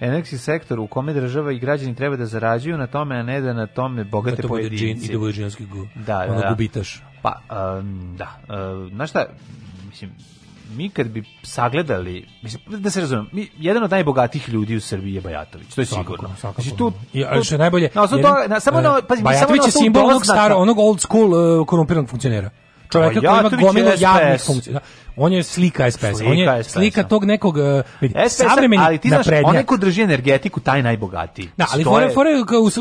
[SPEAKER 8] energetski sektor u kome država i građani treba da zarađuju na tome, a ne da na tome bogate da pojedinci. I
[SPEAKER 7] da bude džinski gu, da, da, da. gubitaš.
[SPEAKER 8] Pa, um, da. Uh, znaš šta, mislim, mi kad bi sagledali, mislim, da se razumem, mi, jedan od najbogatijih ljudi u Srbiji je Bajatović, to je svakako, sigurno.
[SPEAKER 7] Svakako. Znači, tu, I, ja, što je najbolje, na, jedan, toga, na, samo e, na, pazi, Bajatović samo je simbol onog, staro, onog old school uh, korumpiranog funkcionera čovjeka pa koji ima gomilu javnih funkcija. Da, on je slika SPS. Slika on je SPS. slika da. tog nekog e, vidi, savremeni ali ti znaš, onaj ko
[SPEAKER 8] drži energetiku, taj najbogatiji.
[SPEAKER 7] Da, ali fore, fore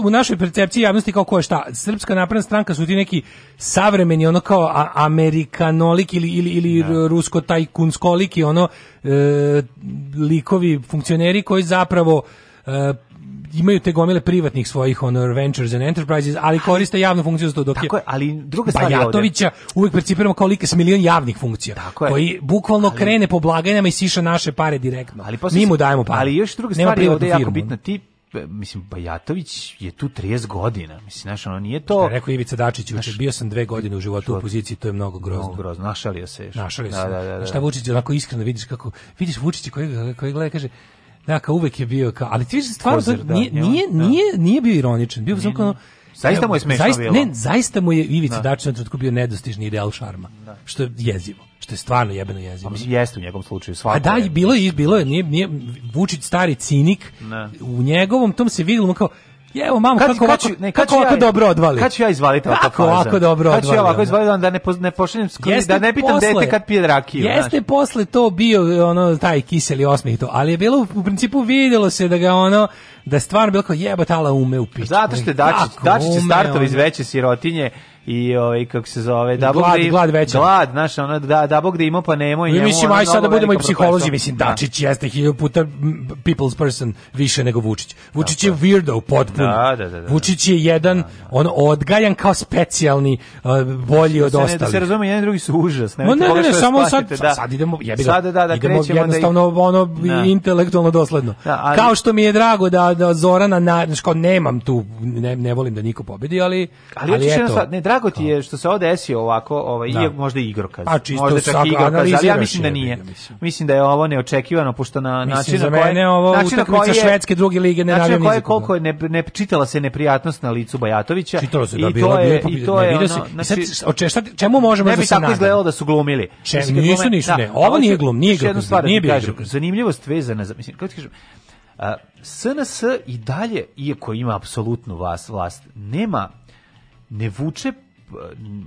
[SPEAKER 7] u, u našoj percepciji javnosti kao ko je šta. Srpska napredna stranka su ti neki savremeni, ono kao amerikanolik ili, ili, ili da. rusko-tajkunskolik i ono e, likovi, funkcioneri koji zapravo e, imaju te gomile privatnih svojih honor ventures and enterprises, ali koriste javnu funkciju za to dok tako je,
[SPEAKER 8] ali druga stvar je
[SPEAKER 7] Bajatovića uvek percipiramo kao like s milion javnih funkcija, tako je. koji bukvalno ali, krene po blagajnama i siša naše pare direktno. Ali posle, Mi mu dajemo pare. Ali još druga stvar je ovde
[SPEAKER 8] jako bitna, ti mislim Bajatović je tu 30 godina. Mislim znaš, ono nije to. Šta
[SPEAKER 7] rekao Ivica Dačić, juče bio sam dve godine u životu u opoziciji, to je mnogo grozno. Mnogo grozno,
[SPEAKER 8] našalio se.
[SPEAKER 7] Našalio da, se. Da, da, da. Šta Vučić onako iskreno vidiš kako vidiš Vučić koji koji gleda kaže Neka uvek je bio kao, ali ti vidiš stvarno Kozer, da, nije, nije, da. nije, nije bio ironičan, bio sam kao Zaista mu je
[SPEAKER 8] smešno zaista, bilo. Ne, zaista mu
[SPEAKER 7] je Ivica da. Dačić na trenutku
[SPEAKER 8] bio
[SPEAKER 7] nedostižni ideal šarma, da. što je jezivo što je stvarno jebeno jezivo.
[SPEAKER 8] Pa,
[SPEAKER 7] jeste
[SPEAKER 8] u njegovom slučaju
[SPEAKER 7] svako. A da, je bilo je bilo je nije, nije Vučić stari cinik. Ne. Da. U njegovom tom se vidilo, kao Je, evo mamo kad, kako ovako, ne, kako ću ja, dobro odvali.
[SPEAKER 8] Kad
[SPEAKER 7] ću ja izvaliti ovako Kako ovako dobro odvali. Kad
[SPEAKER 8] ja ovako izvaliti da ne poz, ne pošaljem da ne pitam posle, dete kad pije rakiju.
[SPEAKER 7] Jeste znači. posle to bio ono taj kiseli osmeh to, ali je bilo u principu vidjelo se da ga ono da stvarno bilo kao jebotala ume u piću.
[SPEAKER 8] Zato što dači dači Dačić je startao iz veće sirotinje i ovaj kako se zove da glad, bogde, glad veća glad znaš ona da da bog da ima pa nemoj njemu mislim aj sad da budemo i
[SPEAKER 7] psiholozi mislim Dačić jeste hiljadu puta people's person više nego Vučić Vučić da, je weirdo potpuno da, da, da, da, Vučić je jedan on odgajan kao specijalni uh, bolji od ostalih
[SPEAKER 8] da se razume
[SPEAKER 7] jedan
[SPEAKER 8] drugi su užas
[SPEAKER 7] ne ne, ne, ne samo sad sad idemo jebi ga sad da da idemo jednostavno ono intelektualno dosledno kao što mi je drago da da Zorana na nemam tu ne volim da niko pobedi ali
[SPEAKER 8] ali eto ne drago ti je što se ovo desio ovako, ovaj, da. možda igrokaz. Pa čisto možda čak igrokaz, ali ja mislim da nije. Mislim. mislim. da je ovo neočekivano, pošto na
[SPEAKER 7] mislim, način na koji... ovo način utakmica švedske druge lige ne Način
[SPEAKER 8] na koji koliko ne, ne, čitala se neprijatnost na licu Bajatovića. Čitalo se da bilo, je, i to je,
[SPEAKER 7] se, znači- čemu možemo da se nadamo? Ne bi
[SPEAKER 8] tako izgledalo da su glumili.
[SPEAKER 7] Če, nisu, nisu, da, ne. Ovo nije glum, nije igrokaz, da nije bio igrokaz.
[SPEAKER 8] Zanimljivost vezana, mislim, kako ti kažem, SNS i dalje, iako ima apsolutnu vas, vlast nema ne vuče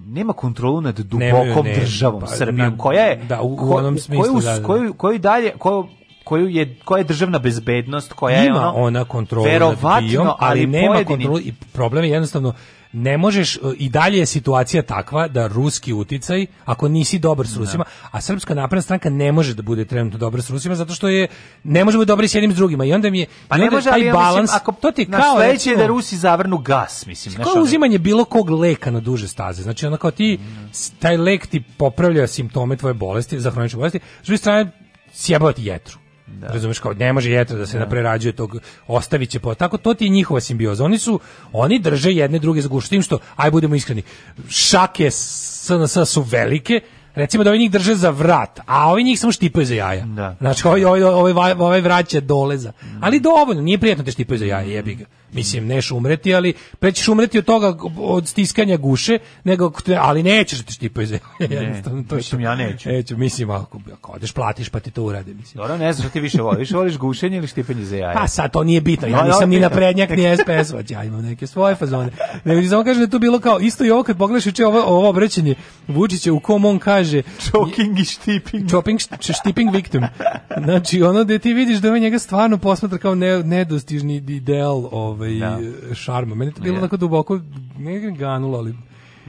[SPEAKER 8] nema kontrolu nad dubokom Nemaju, državom pa, Srbijom koja je da, u, ko, onom smislu, koju, da, da. koju, koju dalje koju koju je koja je državna bezbednost koja ima je ono, ona kontrolu nad bio, ali, ali nema pojedini... kontrolu
[SPEAKER 7] i problem je jednostavno ne možeš e, i dalje je situacija takva da ruski uticaj ako nisi dobar s da. Rusima, da. a srpska napredna stranka ne može da bude trenutno dobra s Rusima zato što je ne može biti dobri s jednim s drugima i onda mi je pa ne može taj ali, balans mislim, ako to ti kao
[SPEAKER 8] je da Rusi zavrnu gas, mislim, znači
[SPEAKER 7] kao ono... uzimanje bilo kog leka na duže staze. Znači onda kao ti taj lek ti popravlja simptome tvoje bolesti, za hronične bolesti, s druge strane sjebao ti jetru. Da. Razumeš kao ne može jetra da se da. naprerađuje tog ostaviće po tako to ti je njihova simbioza. Oni su oni drže jedne druge za guštim što aj budemo iskreni. Šake SNS su velike, recimo da ovi njih drže za vrat, a ovi njih samo štipaju za jaja. Da. Znači, ovaj, ovaj, ovaj, ovaj vrat će dole za... Ali dovoljno, nije prijatno te štipaju za jaja, jebi ga. Mislim, neš umreti, ali pre ćeš umreti od toga, od stiskanja guše, nego, ali nećeš da ti štipaju zemlje.
[SPEAKER 8] Ne, to mislim, ja neću.
[SPEAKER 7] Neću, mislim, ako, ako odeš, platiš, pa ti to urade. Mislim.
[SPEAKER 8] Dobro, ne znam znaš ti više voliš, više voliš gušenje ili štipanje za jaja? Pa
[SPEAKER 7] sad, to nije bitno, ja nisam ni na prednjak, ni SPS-vač, ja imam neke svoje fazone. Ne, mi samo kažem da to bilo kao, isto i ovo kad pogledaš uče ovo, ovo obraćanje Vučića u kom on kaže...
[SPEAKER 8] Choking i štiping. Chopping,
[SPEAKER 7] štiping victim. Znači, ono da ti vidiš da on ovaj njega stvarno posmatra kao ne, nedostižni ideal ovaj ovaj, da. šarma. Meni to bilo yeah. tako duboko, ne ganulo, ali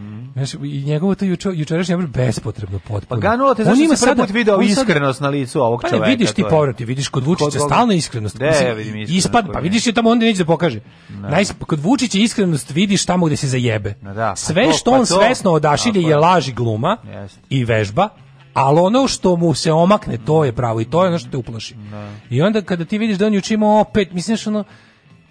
[SPEAKER 7] Mm. Znaš, i njegovo to juče jučerašnje je bespotrebno potpuno.
[SPEAKER 8] Pa ganulo te zašto da ima sad put video iskrenost na licu ovog pa čoveka. Pa
[SPEAKER 7] vidiš ti povrati, vidiš kod Vučića stalno iskrenost. De, Mislim, vidim iskrenost ispad, pa vidiš je tamo onda neće da pokaže. No. Naj, kod Vučića iskrenost vidiš tamo gde se zajebe. No, da, pa Sve to, što pa on to, svesno odašilje je laž i gluma yes. i vežba, ali ono što mu se omakne, to je pravo i to je ono što te uplaši. Da. I onda kada ti vidiš da on juče ima opet, misliš ono,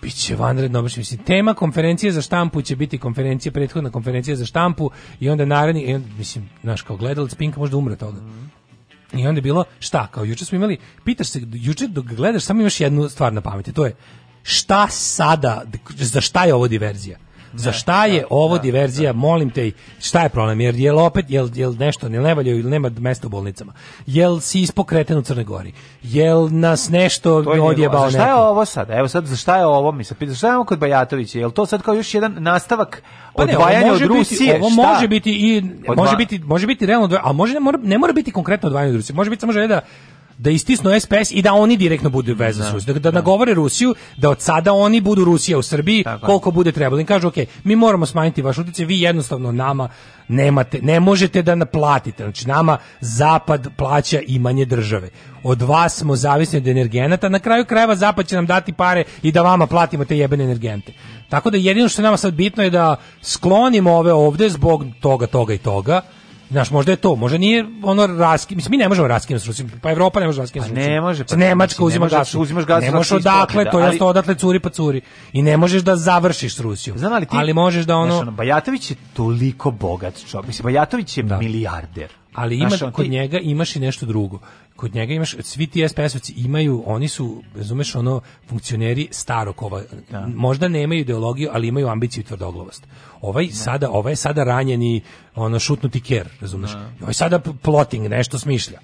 [SPEAKER 7] Biće vanredno, baš mislim. Tema konferencije za štampu će biti konferencija, prethodna konferencija za štampu i onda naredni, i onda, mislim, naš kao gledalac Pinka možda umre toga. I onda je bilo, šta, kao juče smo imali, pitaš se, juče dok gledaš samo imaš jednu stvar na pameti, to je šta sada, za šta je ovo diverzija? Za šta je da, ovo da, diverzija, da. molim te, šta je problem? Jer je opet, jel, jel nešto ne levaljaju ili nema mesta u bolnicama? Jel si ispokreten u Crnoj Gori? Jel nas nešto odjebao neko?
[SPEAKER 8] Šta je ovo sad? Evo sad, za šta je ovo? Mi se pita, šta je ovo kod Bajatovića? Jel to sad kao još jedan nastavak pa ne, odvajanja od Rusije? Biti,
[SPEAKER 7] ovo šta? može biti i, može biti, može biti realno, a može, ne mora, ne mora biti konkretno odvajanje od Rusije. Može biti samo želje da da istisnu SPS i da oni direktno budu veze da, s da, da, da nagovore Rusiju da od sada oni budu Rusija u Srbiji Tako. koliko bude trebalo. I kažu, ok, mi moramo smanjiti vaš utjecaj, vi jednostavno nama nemate, ne možete da naplatite. Znači, nama Zapad plaća imanje države. Od vas smo zavisni od energenata, na kraju krajeva Zapad će nam dati pare i da vama platimo te jebene energente. Tako da jedino što nama sad bitno je da sklonimo ove ovde zbog toga, toga i toga, Znaš, možda je to, možda nije ono raski, mislim mi ne možemo raskinuti s Rusijom, pa Evropa ne može raskinuti pa s Rusijom. Ne može, pa znači, Nemačka uzima gas. Uzimaš gas, ne možeš odatle, da, to jasno odatle curi pa curi. I ne možeš da završiš s Rusijom. Znam, ali, ti, ali možeš da ono... Znaš, ono
[SPEAKER 8] Bajatović je toliko bogat čovjek. Mislim, Bajatović je da. milijarder
[SPEAKER 7] ali ima Znaš, kod ti... njega imaš i nešto drugo. Kod njega imaš svi ti SPS-ovci imaju, oni su, razumeš, ono funkcioneri starokova. Da. Možda nemaju ideologiju, ali imaju ambiciju i tvrdoglavost. Ovaj da. sada, ovaj je sada ranjeni, ono šutnuti ker, razumeš? Da. Ovaj sada plotting, nešto smišlja.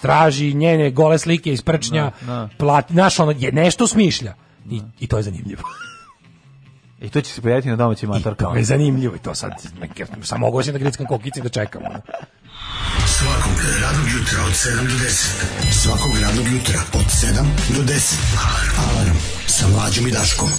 [SPEAKER 7] Traži njene gole slike iz prčnja, da, da. plati, naš ono je nešto smišlja. I, da. I to je zanimljivo.
[SPEAKER 8] I to će se pojaviti na domaćim matarkama. I
[SPEAKER 7] to je zanimljivo i to sad. Sam mogu da gritskom kokice da čekamo.
[SPEAKER 13] Svakog radnog jutra od 7 do 10. Svakog radnog jutra od 7 do 10. Alarm. Alarm. Sa mlađom i Daškom.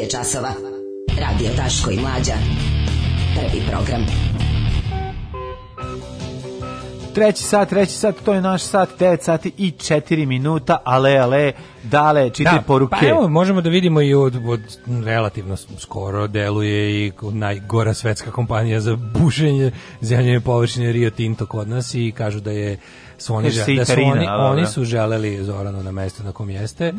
[SPEAKER 7] je časova. Radio Taško i Mlađa. Prvi program. Treći sat, treći sat, to je naš sat, 9 sati i 4 minuta, ale, ale, dale, čitaj da, poruke. Pa
[SPEAKER 12] evo, možemo da vidimo i od, od relativno skoro deluje i najgora svetska kompanija za bušenje zemljene površine Rio Tinto kod nas i kažu da je su oni, da su oni, oni da. su želeli Zoranu na mesto na kom jeste mm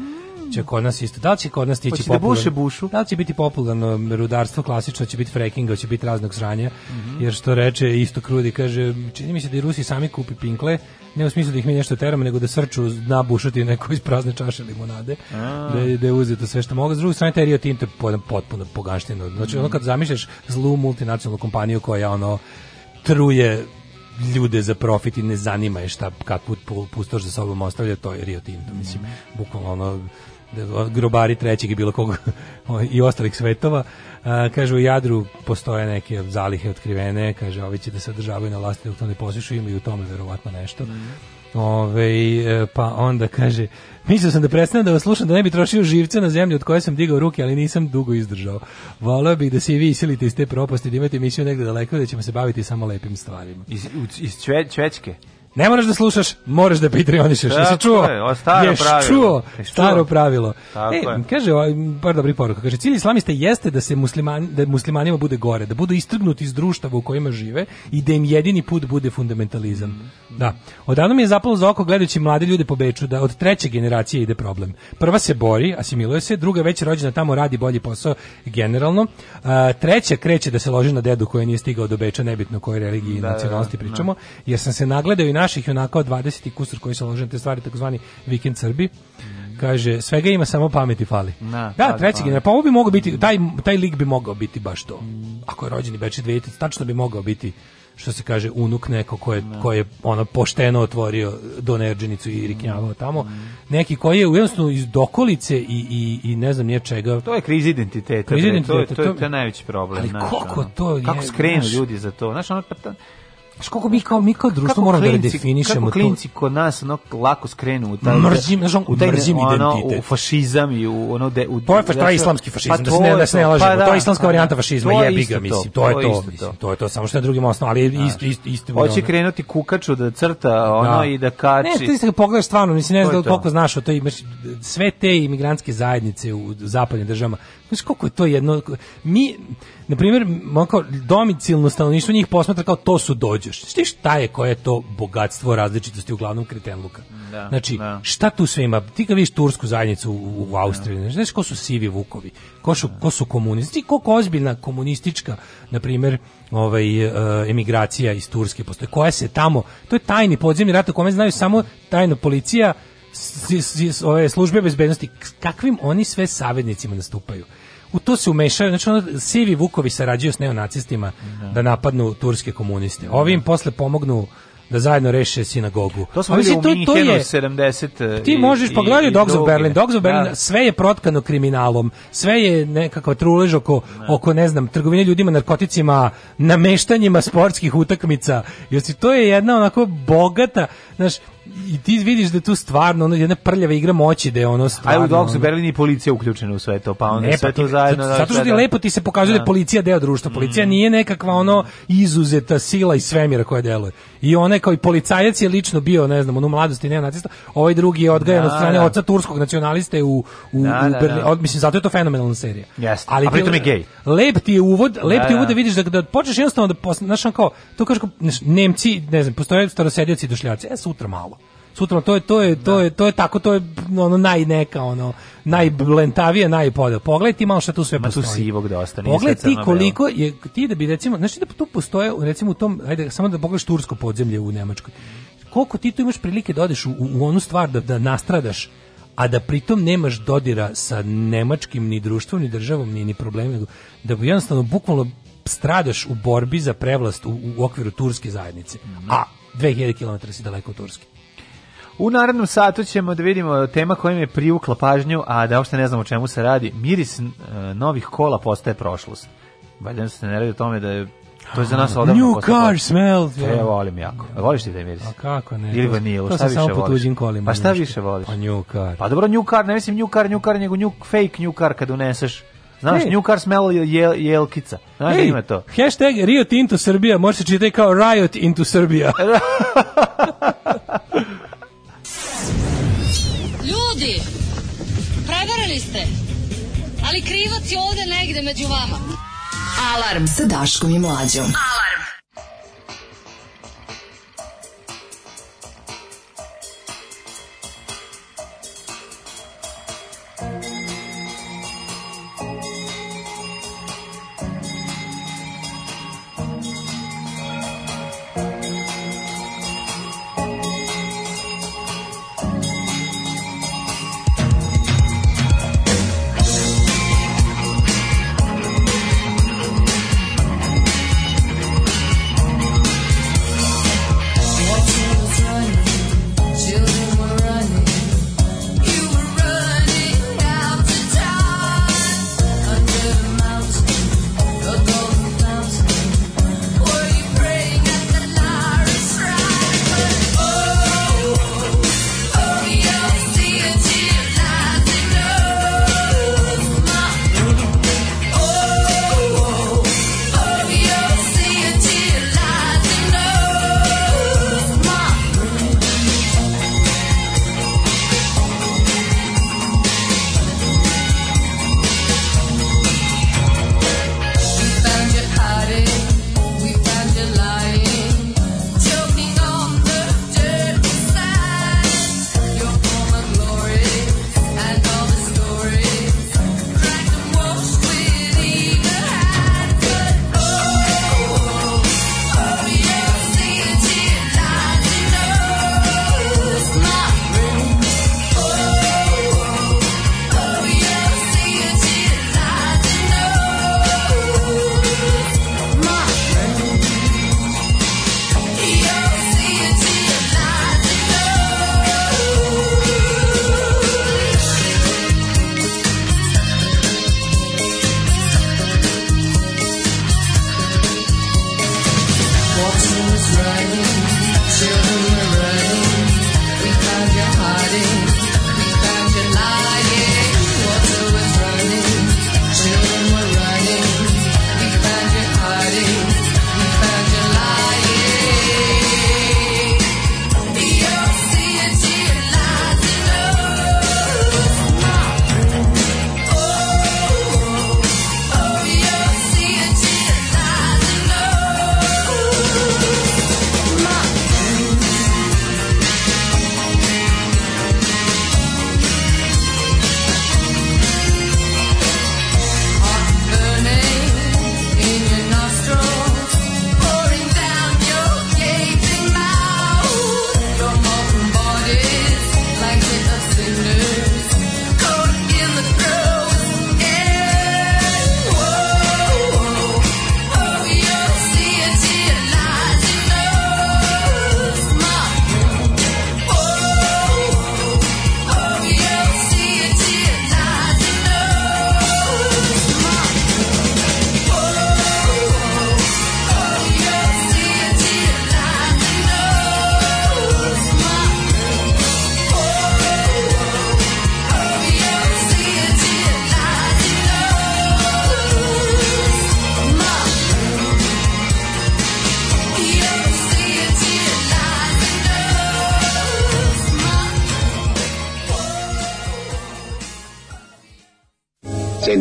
[SPEAKER 12] će kod nas isto. Da li će kod nas stići
[SPEAKER 8] da popularno? Da,
[SPEAKER 12] buše
[SPEAKER 8] bušu.
[SPEAKER 12] da li će biti popularno rudarstvo klasično, će biti frackinga, će biti raznog sranja, mm -hmm. jer što reče isto krudi, kaže, čini mi se da i Rusi sami kupi pinkle, ne u smislu da ih mi nešto teramo, nego da srču dna bušati neko iz prazne čaše limonade, A. da da je uzeto sve što mogu. S druge strane, taj Rio Tinto je potpuno pogašteno. Znači, mm -hmm. ono kad zamišljaš zlu multinacionalnu kompaniju koja ono truje ljude za profit i ne zanima je šta kakvu pustoš za sobom ostavlja to je Rio Tinto mislim mhm. bukvalno ono Da, grobari trećeg i bilo kog i ostalih svetova. A, kaže u Jadru postoje neke zalihe otkrivene, kaže ovi će da se održavaju na vlasti u to ne posišu, imaju u tome verovatno nešto. Mm. Ove, e, pa onda kaže mislio sam da prestanem da vas slušam da ne bi trošio živce na zemlju od koje sam digao ruke ali nisam dugo izdržao Volio bih da se i vi isilite iz te propasti da imate misiju negde daleko da ćemo se baviti samo lepim stvarima
[SPEAKER 8] iz, iz čve, čvečke
[SPEAKER 7] Ne moraš da slušaš, moraš da patreonišeš. Jesi čuo? Je, o staro čuo? Staro pravilo.
[SPEAKER 12] Tako e, je. kaže, ovaj, par dobrih poruka. Kaže, cilj islamista jeste da se muslimani, da muslimanima bude gore, da budu istrgnuti iz društava u kojima žive i da im jedini put bude fundamentalizam. Mm. Da. Odavno mi je zapalo za oko gledajući mlade ljude po Beču da od treće generacije ide problem. Prva se bori, asimiluje se, druga već rođena tamo radi bolji posao generalno. A, treća kreće da se loži na dedu koji nije stigao do Beča, nebitno o kojoj religiji i da, da, da. nacionalnosti pričamo, jer sam se nagledao naših junaka od 20 i kusur koji su uloženi te stvari, takozvani vikend Srbi, kaže svega ima samo pameti fali. Na, da, treći general, pa ovo bi mogao biti taj taj lik bi mogao biti baš to. Ako je rođeni Beči 2000, tačno bi mogao biti što se kaže unuk neko ko je, da. ko je ono pošteno otvorio Donerđenicu i riknjavao tamo. Neki koji je jednostavno iz dokolice i, i, i ne znam nije čega.
[SPEAKER 8] To je kriz identiteta. Kriz identiteta. To, je, to, je, to, je, to je najveći problem. Ali naš, koliko ono, to je? Kako skrenu ljudi za to? Znaš, ono, pa ta, Znaš, kako mi kao, mi kao društvo kako moramo da redefinišemo kako klinci to. kod nas ono, lako skrenu u taj,
[SPEAKER 7] mrzim, znaš, on, u taj mrzim ono, identitet.
[SPEAKER 8] U fašizam i u ono... De, u,
[SPEAKER 7] to je, faš, to islamski pa fašizam, pa da, se ne, da se ne lažemo. Pa da, to je islamska pa da. varijanta fašizma, je jebi ga, mislim. To, to je to, mislim, to je to, samo što je drugim osnovom, ali da. isto, isto, isto.
[SPEAKER 8] Hoće krenuti kukaču da crta ono da. i da kači.
[SPEAKER 7] Ne, ti se pogledaš stvarno, mislim, ne znam koliko znaš o to imaš sve te imigrantske zajednice u zapadnim državama. Znaš koliko je to jedno mi na primjer, kao domicilno stanovništvo njih posmatra kao to su dođeš. Šti šta je koje je to bogatstvo različitosti u glavnom kretenluka. Da, znači, da. šta tu sve ima? Ti kad vidiš tursku zajednicu u, u da. Austriji, da. znaš ko su sivi vukovi, ko su, ko su komunisti, koliko ozbiljna komunistička, na primjer, ovaj, e, emigracija iz Turske postoje, koja se tamo, to je tajni podzemni rat o kome znaju samo tajna policija, s, s, s, ove službe bezbednosti, kakvim oni sve savjednicima nastupaju u to se umešaju, znači ono, sivi vukovi sarađuju s neonacistima da. da napadnu turske komuniste. Da. Ovi im posle pomognu da zajedno reše sinagogu. To smo vidjeli u Minhenu
[SPEAKER 8] 70.
[SPEAKER 7] Ti i, možeš pogledati pa Dogs of Berlin. Dogs of da. Berlin, da. sve je protkano kriminalom, sve je nekakva trulež oko, da. oko, ne znam, trgovine ljudima, narkoticima, nameštanjima sportskih utakmica. Jer si to je jedna onako bogata, znaš, i ti vidiš da je tu stvarno ono jedna prljava igra moći da je ono stvarno.
[SPEAKER 8] Ajde dok su Berlin i policija uključena u sve to, pa onda ne,
[SPEAKER 7] sve pa to zajedno. Zato, zato da, što da, ti da. lepo ti se pokazuje da je policija deo društva. Policija mm. nije nekakva ono izuzeta sila iz svemira koja deluje i onaj kao i policajac je lično bio, ne znam, on u mladosti ne neonacista, ovaj drugi je odgajan da, od strane da. oca turskog nacionaliste u, u, da, u da, Berlin, da. od, mislim, zato je to fenomenalna serija.
[SPEAKER 8] Yes. Ali A pritom je gej.
[SPEAKER 7] Lep ti je uvod, da, lep ti je uvod da vidiš da, da počneš jednostavno da, znaš, kao, to kažeš, Nemci, ne znam, postoje starosedioci i došljaci, e, sutra malo. Sutra to je to je to je to je tako to je ono naj neka ono najblentavije najpolje. Pogledaj ti malo šta tu sve Ma postoji. tu sivog dosta. Pogledaj ti koliko je ti da bi recimo znači da tu postoje recimo u tom ajde samo da pogledaš tursko podzemlje u Nemačkoj. Koliko ti tu imaš prilike da odeš u, u onu stvar da, da nastradaš a da pritom nemaš dodira sa nemačkim ni društvom ni državom ni ni problemima da bi jednostavno bukvalno stradaš u borbi za prevlast u, u okviru turske zajednice. Mm -hmm. A 2000 km si daleko od Turske.
[SPEAKER 8] U narednom satu ćemo da vidimo tema koja mi je privukla pažnju, a da uopšte ne znam o čemu se radi. Miris e, novih kola postaje prošlost. Valjda se ne radi o tome da je to je za nas odavno. New car
[SPEAKER 7] smell.
[SPEAKER 8] To ja volim jako. A voliš ti taj miris? A
[SPEAKER 7] kako ne?
[SPEAKER 8] Ili vanilu,
[SPEAKER 7] šta više voliš? To tuđim kolima.
[SPEAKER 8] Pa šta više voliš? Pa new car. Pa dobro, new car, ne mislim new car, new car, nego
[SPEAKER 7] new,
[SPEAKER 8] fake new car kad uneseš. Znaš, hey. new car smell je jelkica. Znaš, hey. ima to.
[SPEAKER 7] Hashtag Riot into Srbija može se čitati kao Riot into Srbija.
[SPEAKER 14] Ljudi, prevarili ste. Ali krivac je ovde negde među vama. Alarm sa Daškom i Mlađom. Alarm.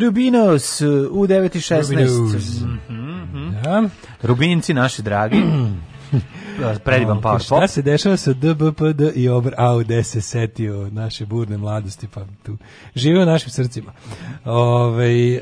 [SPEAKER 7] Rubinos uh, u 9.16. Mm
[SPEAKER 8] -hmm. Rubinci naši dragi.
[SPEAKER 7] Predivan power šta pop. Šta se dešava sa DBPD i obr au se setio naše burne mladosti pa tu žive u našim srcima. Ove, ovaj,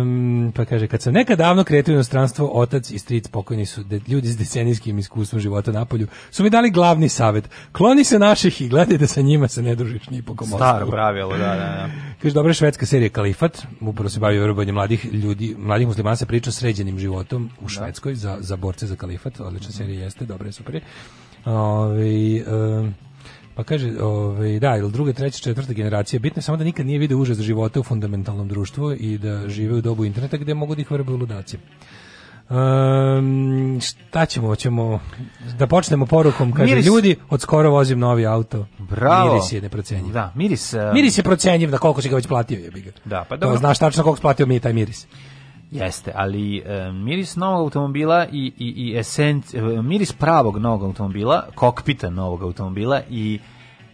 [SPEAKER 7] um, pa kaže, kad sam nekad davno kretio inostranstvo, otac i stric pokojni su de, ljudi s decenijskim iskustvom života na polju, su mi dali glavni savet. Kloni se naših i gledaj da sa njima se ne družiš
[SPEAKER 8] ni po komostu. Staro pravilo, da, da, da.
[SPEAKER 7] Kaže, dobra švedska serija Kalifat, upravo se bavi vrbanjem mladih ljudi, mladih muslimana se priča sređenim životom u da. Švedskoj za, za borce za Kalifat, odlična mm -hmm. serija jeste, dobra je, super je. Ove, ovaj, um, Pa kaže, ovaj, da, ili druga, treća, četvrta generacija, bitno je samo da nikad nije video užas života u fundamentalnom društvu i da žive u dobu interneta gde mogu da ih vrbuju ludaci. Um, šta ćemo, ćemo da počnemo porukom, kaže miris. ljudi, od skoro vozim novi auto. Bravo. Miris je neprocenjiv.
[SPEAKER 8] Da, miris.
[SPEAKER 7] Uh... Miris je procenjiv na koliko si ga već platio, je ga.
[SPEAKER 8] Da, pa dobro. Da,
[SPEAKER 7] znaš tačno koliko platio mi je taj miris.
[SPEAKER 8] Jeste, ali e, miris novog automobila i, i, i esenci, e, miris pravog novog automobila, kokpita novog automobila i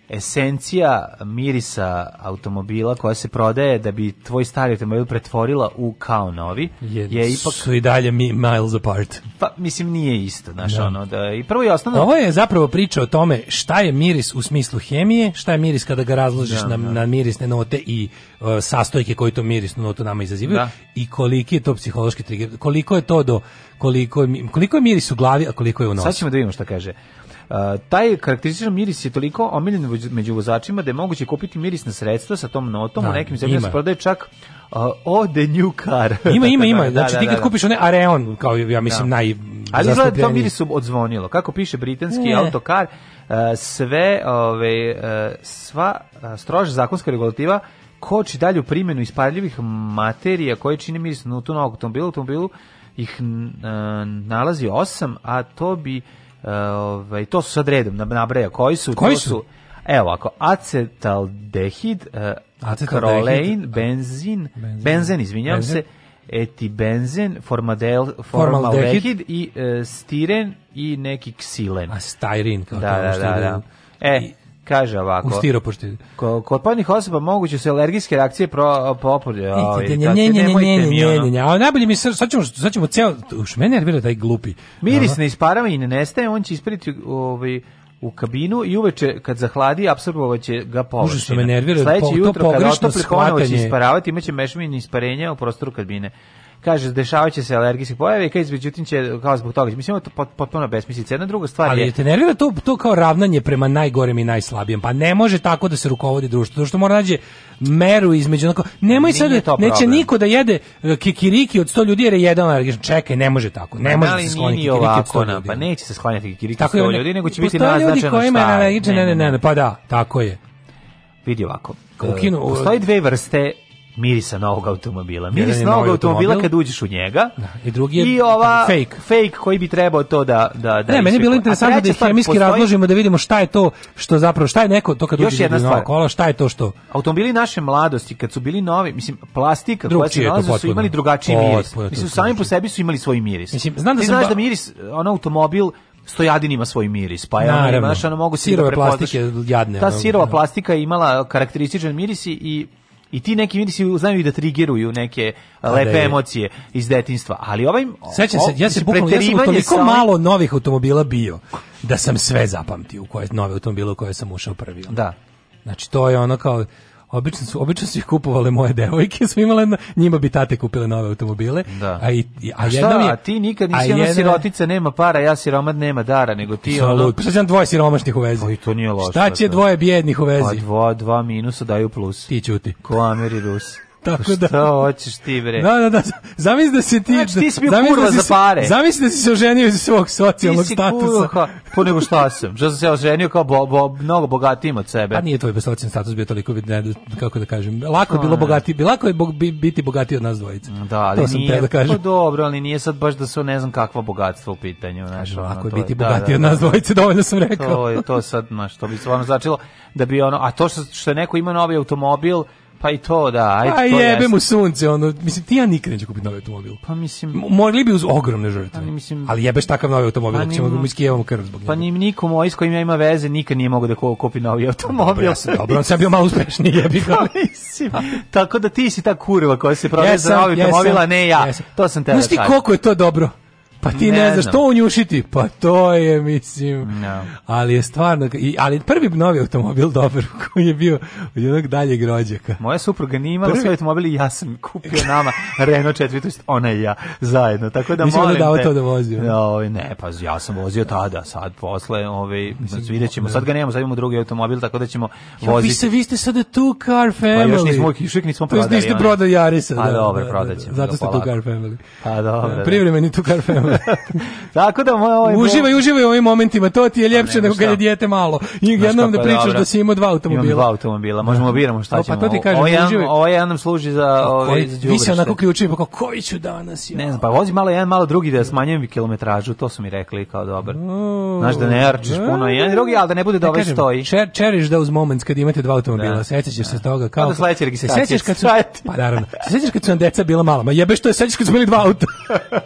[SPEAKER 8] esencija mirisa automobila koja se prodaje da bi tvoj stari automobil pretvorila u kao novi je, je ipak
[SPEAKER 7] su i dalje mi, miles apart.
[SPEAKER 8] Pa mislim nije isto, znaš, da. ono da i prvo i osnovno
[SPEAKER 7] Ovo je zapravo priča o tome šta je miris u smislu hemije, šta je miris kada ga razložiš da, na, da. na mirisne note i uh, sastojke koji to mirisnu notu nama izazivaju da. i koliki je to psihološki trigger, koliko je to do koliko je, koliko je miris u glavi, a koliko je u nosu.
[SPEAKER 8] Sad ćemo da vidimo šta kaže taj karakterističan miris je toliko omiljen među vozačima da je moguće kupiti mirisna sredstva sa tom notom, da, u nekim zemljama se prodaje čak uh, o the new car.
[SPEAKER 7] Ima, ima, ima. Znači da, da, znači, ti da, kad da. kupiš one Areon, kao ja mislim da. naj
[SPEAKER 8] Ali izgleda da to mirisu odzvonilo. Kako piše britanski ne. autokar, uh, sve, ove, uh, sva uh, stroža zakonska regulativa koči dalju primjenu isparljivih materija koje čine miris notu na automobilu, automobilu ih nalazi osam, a to bi Ovaj to su sad redom nabraja koji su
[SPEAKER 7] koji
[SPEAKER 8] su?
[SPEAKER 7] su
[SPEAKER 8] Evo ako acetaldehid, e, acetaldehid benzin, benzin, benzen, izvinjavam se, etibenzen, formaldehid formaldehid i e, stiren i neki ksilen.
[SPEAKER 7] A
[SPEAKER 8] stajrin kao da, to da, da, da. E, Kaže ovako.
[SPEAKER 7] U stiropošti.
[SPEAKER 8] Kod otpadnih osoba moguće su alergijske reakcije pro
[SPEAKER 7] popolje. Ovaj, ne, ne, ne, da ne, ne, A najbolje mi sad ćemo sad ćemo ceo už mene nervira taj glupi.
[SPEAKER 8] Miris ne isparava i ne nestaje, on će ispriti ovaj u kabinu i uveče kad zahladi apsorbovaće ga površina. Užasno me
[SPEAKER 7] nervira. Sledeće
[SPEAKER 8] jutro
[SPEAKER 7] kad otopli
[SPEAKER 8] ponovo će isparavati, imaće mešavine isparenja u prostoru kabine kaže dešavaće se alergijske pojave i kaže međutim će kao zbog toga mislim to pot, potpuno besmislica jedna druga stvar ali
[SPEAKER 7] je te nervira to
[SPEAKER 8] to
[SPEAKER 7] kao ravnanje prema najgorem i najslabijem pa ne može tako da se rukovodi društvo to što mora nađe meru između onako pa nemoj sad da- neće problem. niko da jede e, kikiriki od 100 ljudi jer je jedan alergičan čekaj ne može tako ne, ne može da se skloni kikiriki ovako, na,
[SPEAKER 8] pa neće se sklanjati kikiriki tako 100 ljudi nego će biti
[SPEAKER 7] naznačeno
[SPEAKER 8] šta koji
[SPEAKER 7] ne, ne, ne, ne, pa da tako je
[SPEAKER 8] vidi ovako Ukinu, e, postoji dve vrste mirisa novog automobila. Miris Jedan novog automobila kad uđeš u njega. Da. I drugi je I ova dakle, fake. fake koji bi trebao to da da da.
[SPEAKER 7] Ne, meni je bilo interesantno da hemijski postoji... razložimo da vidimo šta je to što zapravo šta je neko to kad Još uđeš u kola, šta je to što
[SPEAKER 8] automobili naše mladosti kad su bili novi, mislim plastika Drug koja se nalazi su imali drugačiji o, miris. Mislim sami po sebi su imali svoj miris. Mislim znam da Ti znaš ba... da miris on automobil Stojadin ima svoj miris, pa ja ono, ono mogu da sirove da plastike
[SPEAKER 7] jadne.
[SPEAKER 8] Ta sirova da. plastika je imala karakterističan miris i I ti neki mirisi znaju da trigeruju neke lepe da emocije iz detinjstva. Ali ovaj
[SPEAKER 7] Sećam se, ja se bukvalno ja sam toliko sa... malo novih automobila bio da sam sve zapamtio u koje nove automobile u koje sam ušao prvi.
[SPEAKER 8] Da.
[SPEAKER 7] Znači to je ono kao Obično su, obično su ih kupovale moje devojke, su imale, na, njima bi tate kupile nove automobile. Da. A, i, a, a šta, mi je, a
[SPEAKER 8] ti nikad nisi ono jedne... sirotica nema para, ja siromad nema dara, nego ti Absolut.
[SPEAKER 7] ono... Pa šta će nam dvoje siromašnih u
[SPEAKER 8] vezi? Pa i to nije loše.
[SPEAKER 7] Šta će da. dvoje bjednih u vezi?
[SPEAKER 8] Pa dva, dva minusa daju plus.
[SPEAKER 7] Ti ćuti.
[SPEAKER 8] Ko Ameri Rus.
[SPEAKER 7] Tako pa da.
[SPEAKER 8] Šta hoćeš ti bre?
[SPEAKER 7] Da, da,
[SPEAKER 8] da.
[SPEAKER 7] Zamisli da se
[SPEAKER 8] ti znači, ti si
[SPEAKER 7] bio kurva da si, za
[SPEAKER 8] pare.
[SPEAKER 7] Zamisli da si se oženio iz svog socijalnog ti si statusa. Kurva, po pa,
[SPEAKER 8] pa nego šta sam? Što sam se oženio kao bo, bo, mnogo bogatijim od sebe.
[SPEAKER 7] A nije tvoj socijalni status bio toliko ne, kako da kažem. Lako je bilo bogati, lako je biti bogatiji od nas dvojice.
[SPEAKER 8] Da, ali to sam nije,
[SPEAKER 7] da kažem.
[SPEAKER 8] Pa dobro, ali nije sad baš da su ne znam kakva bogatstva u pitanju, znači.
[SPEAKER 7] Lako
[SPEAKER 8] je
[SPEAKER 7] biti da, bogatiji da, od da, nas dvojice, dovoljno sam rekao.
[SPEAKER 8] To je to sad, znači, to bi stvarno značilo da bi ono, a to što, što neko ima novi automobil, Pa i to, da. Ajde, pa to
[SPEAKER 7] jebe mu sunce, ono, mislim, ti ja nikad neću kupiti novi automobil. Pa mislim... Morali bi uz ogromne žrtve. Pa, mislim, ali jebeš takav novi automobil,
[SPEAKER 8] pa,
[SPEAKER 7] ćemo mu iskijevamo krv zbog pa
[SPEAKER 8] njega. Pa njim niko moj s kojim ja ima veze nikad nije mogao da kupi novi automobil. Dobro, ja sam,
[SPEAKER 7] dobro, on sam bio malo uspešni jebi ga. Pa,
[SPEAKER 8] mislim, tako da ti si ta kurva koja se prodaje yes, za novi yes, automobila, ne ja. To sam te da
[SPEAKER 7] ti koliko je to dobro? pa ti ne, ne znaš to unjušiti, pa to je, mislim, no. Da. ali je stvarno, ali prvi novi automobil dobar koji je bio od jednog daljeg rođaka.
[SPEAKER 8] Moja supruga nije imala prvi... svoj automobil i ja sam kupio nama Renault 4, ona i ja zajedno, tako da mislim da molim
[SPEAKER 7] da
[SPEAKER 8] te.
[SPEAKER 7] to da vozio. No, ovaj,
[SPEAKER 8] ne, pa ja sam vozio tada, sad posle, ovaj, vidjet ćemo, da. sad ga nemamo, sad imamo drugi automobil, tako da ćemo jo, voziti. Vi, ste,
[SPEAKER 7] vi ste sada tu car family.
[SPEAKER 8] Pa još
[SPEAKER 7] nismo,
[SPEAKER 8] još nismo prodali.
[SPEAKER 7] To niste prodali Jarisa.
[SPEAKER 8] Pa dobro, prodat ćemo.
[SPEAKER 7] Zato ste tu car family.
[SPEAKER 8] Pa dobro.
[SPEAKER 7] Privremeni tu
[SPEAKER 8] car family. Tako da moj ovaj
[SPEAKER 7] Uživaj, uživaj u ovim momentima. To ti je pa ljepše nego kad je dijete malo. I jednom da pričaš da si imao dva automobila. Imam
[SPEAKER 8] dva automobila. Možemo da. biramo šta ćemo.
[SPEAKER 7] Pa to ti kažem.
[SPEAKER 8] Ovo jedan nam služi za pa ovaj
[SPEAKER 7] za Vi se onako ključi pa koji ću danas
[SPEAKER 8] ja. Ne znam, pa vozi malo jedan, malo drugi da smanjim kilometražu, to su mi rekli kao dobro. Znaš da ne arčiš puno da. jedan drugi, al da ne bude da ovaj stoji.
[SPEAKER 7] da uz moments kad imate dva automobila. Da. Sećaš se toga kao. Da sledeće
[SPEAKER 8] registracije.
[SPEAKER 7] Sećaš kad su Pa naravno. Sećaš kad su deca bila mala. Ma jebe što je sećaš kad su bili dva auta.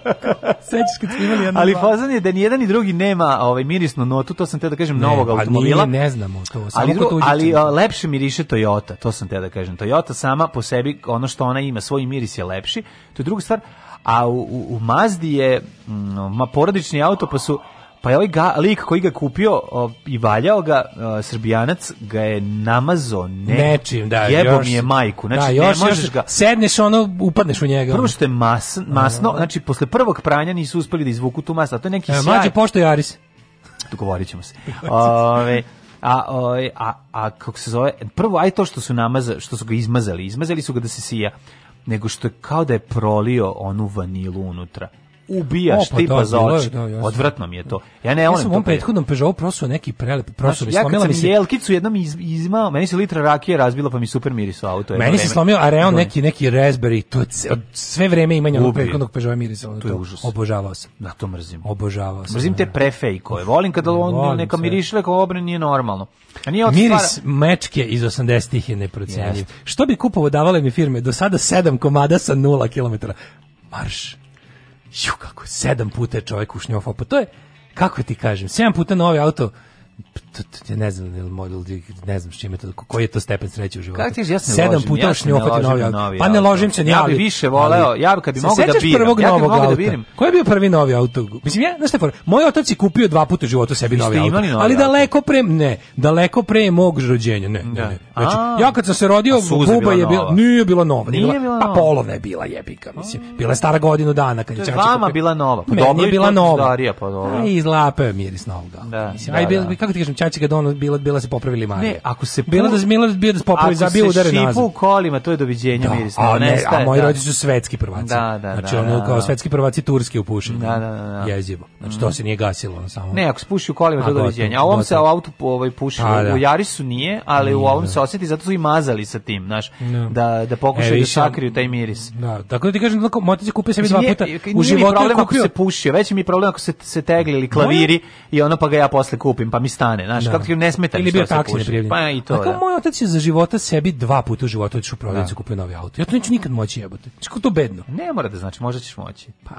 [SPEAKER 8] sećaš kad smo imali jedno... Ali fazan je da ni jedan ni drugi nema ovaj mirisnu notu, to sam te da kažem, ne, novog pa automobila.
[SPEAKER 7] Ne, ne znamo to. Samo
[SPEAKER 8] ali
[SPEAKER 7] dru,
[SPEAKER 8] ali a, lepše miriše Toyota, to sam te da kažem. Toyota sama po sebi, ono što ona ima, svoj miris je lepši. To je druga stvar. A u, u, u Mazdi je, mm, ma, porodični auto, pa su Pa je ovaj ga, lik koji ga kupio o, i valjao ga, o, srbijanac, ga je namazo ne, nečim, da, jebo još, mi je majku. Znači, da, još, ne možeš još, ga...
[SPEAKER 7] Sedneš ono, upadneš u njega.
[SPEAKER 8] Prvo što je mas, da, masno, da. znači, posle prvog pranja nisu uspeli da izvuku tu masno, to je neki e, sjaj. Mlađe
[SPEAKER 7] pošto Aris?
[SPEAKER 8] Dogovorit ćemo se. Ove, a, a, a, a kako se zove, prvo aj to što su namaza, što su ga izmazali, izmazali su ga da se sija, nego što je kao da je prolio onu vanilu unutra ubijaš o, pa tipa da, za oči. Da, da, Odvratno mi je to. Ja ne ja sam u ovom
[SPEAKER 7] prethodnom Peugeotu prosuo neki prelep, prosuo znači, mi ja
[SPEAKER 8] kad sam se... jelkicu jednom iz, izmao, meni se litra rakije razbila pa mi super mirisao auto. Meni
[SPEAKER 7] vreme. se slomio Areon neki, neki Raspberry, to je sve vreme imanja ovog prethodnog Peugeota mirisao. To, je užas. Obožavao sam.
[SPEAKER 8] Da, to mrzim.
[SPEAKER 7] Obožavao sam.
[SPEAKER 8] Mrzim da. te prefejkove. Volim kada on Volim neka mirišle kao obre nije normalno.
[SPEAKER 7] A nije Miris stvara... mečke iz 80-ih je neprocenjiv. Što bi kupovo davale mi firme? Do sada sedam komada sa nula kilometara. Marš. Ju, kako je, sedam puta je čovjek ušnjofao. Pa to je, kako ti kažem, sedam puta novi auto, ne znam, model, ne znam s čime to, koji je to stepen sreće u životu.
[SPEAKER 8] Kako ti, ja se Sedam ložim, puta ja ne uhvatim novi, novi Pa ne ložim se, ne, ja bi više voleo, ja bi kad bi mogu da biram. prvog ja novog da auta? Da
[SPEAKER 7] koji je bio prvi novi auto? Mislim, ja, znaš šta, moj otac je kupio dva puta u životu sebi novi auto, novi ali daleko pre, ne, daleko pre mog rođenja, ne, ne, da. ne. Znači, ja kad sam se rodio, buba je bila, nije bila nova, nije bila, pa polovna je bila jebika, mislim, bila
[SPEAKER 8] je
[SPEAKER 7] stara godinu dana. Kad
[SPEAKER 8] je vama bila nova, pa dobro je bila nova. Pa
[SPEAKER 7] izlape miris novog auta. Da, mislim, aj, kako ti kažem, jači kad ono bila bila se popravili manje.
[SPEAKER 8] Ne, ako se pu... Da bila
[SPEAKER 7] da bila bio da se popravi za bilo udare nazad.
[SPEAKER 8] šipu kolima, to je doviđenje da, miris. A
[SPEAKER 7] ne, a moji roditelji su svetski prvaci. Da, da, znači da, ono da, kao da. svetski prvaci turski u pušenju. Da, da, da. da. Jezivo. Znači to mhm. se nije gasilo on samo.
[SPEAKER 8] Ne, ako spuši u kolima to je doviđenje. A ovom se u autu ovaj puši pa, u Jarisu nije, ali u ovom se oseti zato su i mazali sa tim, znaš, da da pokušaju e,
[SPEAKER 7] da
[SPEAKER 8] sakriju taj miris.
[SPEAKER 7] Da, tako da ti kažem, motici kupio sebi dva puta u životu
[SPEAKER 8] problem ako se puši, veći mi problem ako se se tegli ili klaviri i ono pa ga ja posle kupim, pa mi stane znaš, da. kako ti ne smeta Ili bio taksi neprijavljen. Pa i to,
[SPEAKER 7] A da. moj otac je za života sebi dva puta u životu otišu u da. prodavnicu da. kupio novi auto. Ja to neću nikad moći jebote. Što to bedno?
[SPEAKER 8] Ne mora da znači, možda ćeš moći. Pa,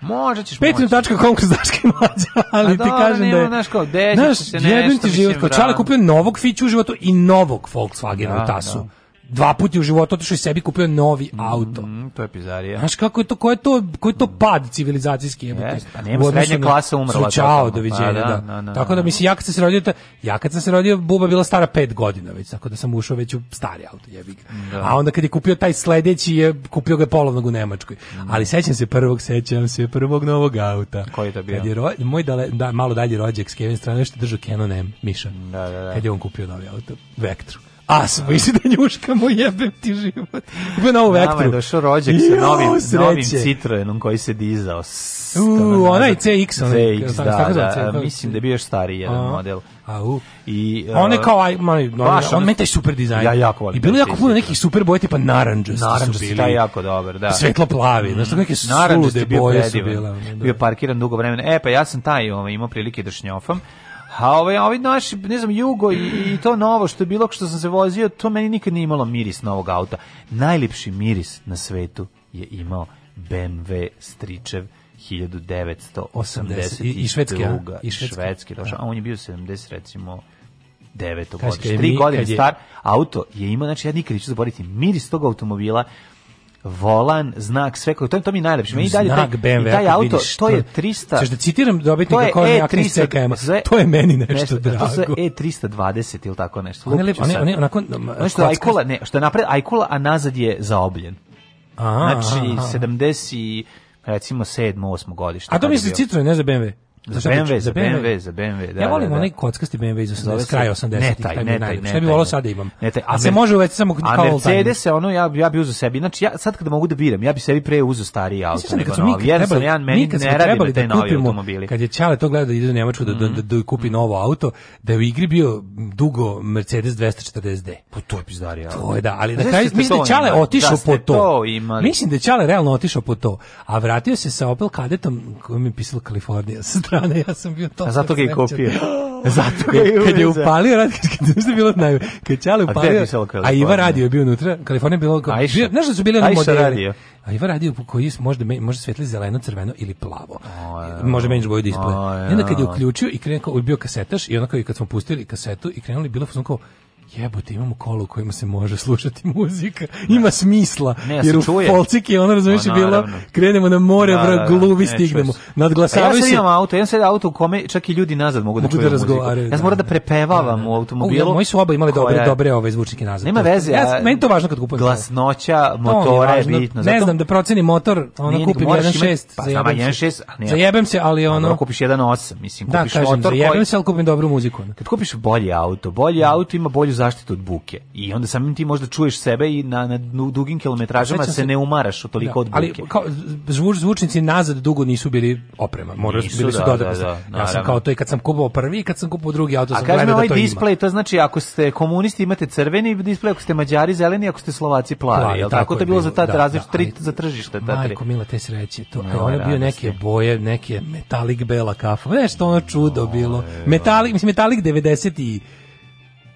[SPEAKER 8] Može ćeš moći.
[SPEAKER 7] Patreon.com kroz Daška i Mlađa, ali pa ti kažem da je... Znaš kao, desit se nešto. Znaš,
[SPEAKER 8] jebim ti život, kao Čale kupio novog Fiću u životu i novog Volkswagena da, u tasu. Da dva puta u životu otišao i sebi kupio novi mhm, auto.
[SPEAKER 7] Mm, to je pizarija. Znaš kako je to, ko je to, ko je to pad civilizacijski jebote.
[SPEAKER 8] pa nema srednje klase umrla.
[SPEAKER 7] Čao, pa doviđenja, da. da. Na, da, na, da, tako da, da mislim, ja kad sam se rodio, ta, ja kad sam se rodio, buba bila stara pet godina već, tako da sam ušao već u stari auto, jebi ga. A onda kad je kupio taj sledeći, je kupio ga polovnog u Nemačkoj. Mm. Ali sećam se prvog, sećam se prvog novog auta.
[SPEAKER 8] Koji to bio? Kad je
[SPEAKER 7] ro, moj dale, da, malo dalje rođak s Kevin strane što držao Canon M, Miša. Da, da, da. Kad je on kupio novi auto, Vectru. A smo išli da njuškamo jebem ti život. Ima novu vektru. Nama je
[SPEAKER 8] došao rođak sa novim, sreće. novim Citroenom koji se dizao.
[SPEAKER 7] U, onaj CX. Onaj, CX, da,
[SPEAKER 8] da, da, da, mislim da je bio još stariji jedan A. model.
[SPEAKER 7] Au.
[SPEAKER 8] I
[SPEAKER 7] uh, on je e, kao aj, man, on, baš, on, on taj super dizajn. Ja jako volim. I bilo jako puno nekih super boje tipa narandžasti su bili.
[SPEAKER 8] Narandžasti jako dobar, da.
[SPEAKER 7] Svetlo plavi, mm. znači neke
[SPEAKER 8] narandžaste boje predivan. su bile. Da.
[SPEAKER 7] Bio
[SPEAKER 8] parkiran dugo vremena. E pa ja sam taj ovaj, imao prilike da šnjofam. A ovaj, ovi naši, ne znam, Jugo i, i to novo što je bilo što sam se vozio, to meni nikad nije imalo miris novog auta. Najljepši miris na svetu je imao BMW Stričev 1980 i, i švedski, a? švedski, švedski došao, a on je bio 70 recimo 9 godište, 3 godine star auto je imao, znači ja nikad neću zaboraviti miris tog automobila volan, znak, sve kako to, to mi je najlepše. Meni dalje taj, BMW, taj auto, vidiš, to je 300.
[SPEAKER 7] Ćeš da citiram dobitnika kao e CKM. To je meni nešto, nešto drago.
[SPEAKER 8] To je E320 ili tako nešto.
[SPEAKER 7] On je lepo, on je onako
[SPEAKER 8] nešto ajkula, ne, što je napred ajkula, a nazad je zaobljen. A, znači, 70 i recimo 7. 8. godište.
[SPEAKER 7] A to misli Citroen, ne za BMW?
[SPEAKER 8] Za, BMW, za BMW, za BMW, da.
[SPEAKER 7] Ja volim
[SPEAKER 8] da, da.
[SPEAKER 7] onaj kockasti BMW iz 80 kraja 80 ih taj, taj ne taj, ne. Šta bi volio sada da imam? Ne taj, a, a se može uvesti samo
[SPEAKER 8] kao A Mercedes ono ja ja bi uzeo sebi. Znači ja sad kada mogu da biram, ja bi sebi pre uzeo stariji auto nego novi. mi sam ja meni ne radi taj da novi automobili.
[SPEAKER 7] Kad je Čale to gleda da ide u Nemačku da da mhm. da kupi mhm. novo auto, da je u igri bio dugo Mercedes 240D. Po pa to je pizdarija.
[SPEAKER 8] To je da, ali
[SPEAKER 7] da taj mislim da Čale otišao da po to. Mislim da Čale realno otišao po to, a vratio se sa Opel Kadetom koji mi pisalo Kalifornija strane, ja sam bio to. A zato ga je kopio. Zato ga je Kad je upalio radijski, znaš što bilo najbolje? Kad Čale upalio, a, a Iva radio je bio unutra, Kalifornija je bilo... Ajša. Znaš da su bili
[SPEAKER 8] ono modeli? radio.
[SPEAKER 7] A Iva radio koji je, možda, može svetli zeleno, crveno ili plavo. Oh, možda menjaš boju displeja. Da I onda kad je uključio i krenuo, bio kasetaš i onda i kad smo pustili kasetu i krenuli, bilo kao, jebote, imamo kolo u kojima se može slušati muzika, ima da. smisla, ne, ja jer u čuje. Folcik je ono, razumiješ, no, bila, krenemo na more, da, vra, da, da. gluvi stignemo, nadglasavaju se. A ja sad
[SPEAKER 8] imam auto, ja sad auto u kome čak i ljudi nazad mogu da čuju muziku. Ja sam morao da prepevavam u automobilu. Ja,
[SPEAKER 7] moji su oba imali dobre, dobre ove zvučnike nazad.
[SPEAKER 8] Nema veze. Ja, meni to važno kad kupujem. Glasnoća, motore, je
[SPEAKER 7] bitno. Ne znam da procenim motor, ono kupim 1.6, pa, zajebem se. Zajebem se, ali ono...
[SPEAKER 8] kupiš 1.8, mislim, kupiš
[SPEAKER 7] motor. Da, kažem, zajebem se, ali kupim dobru
[SPEAKER 8] muziku. Kad kupiš bolji auto, bolji auto ima bolju zaštitu od buke. I onda samim ti možda čuješ sebe i na, na dugim kilometražama se, se, ne umaraš toliko
[SPEAKER 7] da,
[SPEAKER 8] od buke.
[SPEAKER 7] Ali kao, zvuč, zvučnici nazad dugo nisu bili oprema. Moraš, nisu, bili su da, dodatno. Da, da, ja sam kao to i kad sam kupovao prvi kad sam kupovao drugi auto sam gledao ovaj da to
[SPEAKER 8] ovaj display, to znači ako ste komunisti imate crveni display, ako ste mađari zeleni, ako ste slovaci plavi. plavi tako, tako je to bilo za ta da, različita tri za tržište. Ta majko,
[SPEAKER 7] mila, te sreće. To, no, ono bio neke boje, neke metalik bela kafa. Nešto ono čudo bilo. Metalik, mislim, metalik 90 i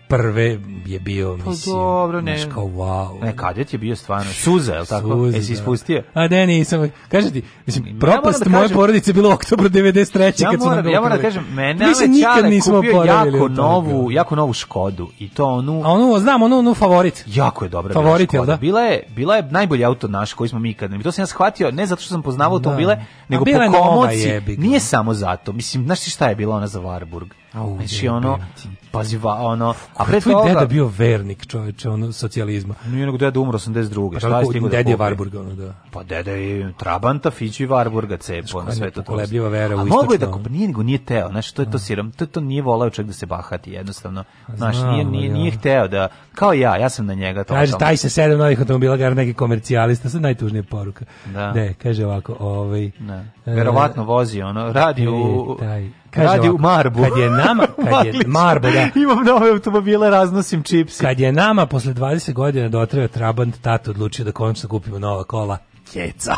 [SPEAKER 7] prve je bio, pa, mislim, dobro, ne. Neš wow.
[SPEAKER 8] Ne, kadet je bio stvarno suza, je li tako? Suza, Jesi da. ispustio?
[SPEAKER 7] A ne, nisam. Kaže ti, mislim, ja da moje kažem, porodice bilo oktober 93. Ja
[SPEAKER 8] kad
[SPEAKER 7] moram, su
[SPEAKER 8] ja moram da kažem, mene se nikad nismo kupio jako novu, jako novu Škodu i to onu...
[SPEAKER 7] A onu, znam, onu, onu favorit.
[SPEAKER 8] Jako je dobra favorit, bila Škoda. Da? Bila je, bila je najbolji auto naš koji smo mi ikad. I to sam ja shvatio, ne zato što sam poznavao automobile, da. nego po komoci. Nije samo zato. Mislim, znaš ti šta je bila ona za Warburg? Au, znači ono paziva ono a pre tvoj toga... deda
[SPEAKER 7] bio vernik čoveče ono socijalizma
[SPEAKER 8] nije nego deda umro 82 pa, šta je stigao deda je
[SPEAKER 7] Varburg ono da
[SPEAKER 8] pa deda je Trabanta Fići Varburga cepo
[SPEAKER 7] na sve to kolebljiva vera
[SPEAKER 8] u istočno a mogu je da kupi nije nego nije teo znači to je to da. siram to to nije voleo čak da se bahati jednostavno Znaš, nije nije, nije hteo da kao ja ja sam na njega
[SPEAKER 7] to kaže taj se sedem novih automobila gar neki komercijalista sa najtužnije poruka da ne kaže ovako ovaj
[SPEAKER 8] da. e, verovatno vozi ono radi e, u taj Kaže Radi ovako, u Marbu.
[SPEAKER 7] Kad je nama, kad je Marbu, da.
[SPEAKER 8] Imam nove automobile, raznosim čipsi.
[SPEAKER 7] Kad je nama posle 20 godina dotreo da Trabant, tata odlučio da konačno kupimo nova kola. Keca.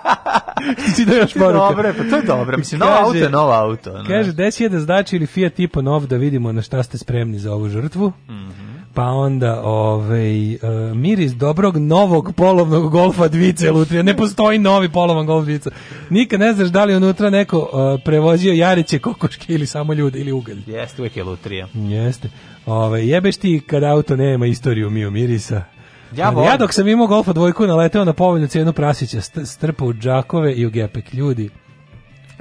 [SPEAKER 8] Ti da još poruke. Dobre, pa to je dobro. Mislim, novo auto je novo auto.
[SPEAKER 7] Ne? Kaže, 10 znači ili Fiat Tipo nov, da vidimo na šta ste spremni za ovu žrtvu. Mhm. Mm pa onda ovaj, uh, miris dobrog novog polovnog golfa dvice lutrija. Ne postoji novi polovan golf dvica. Nikad ne znaš da li unutra neko uh, prevozio jariće, kokoške ili samo ljude ili ugalj.
[SPEAKER 8] Jeste, uvijek je lutrija.
[SPEAKER 7] Jeste. ovaj jebeš ti kad auto nema istoriju miju mirisa. Ja, ja dok sam imao golfa dvojku naleteo na povoljnu cijenu prasića, strpao u džakove i u gepek ljudi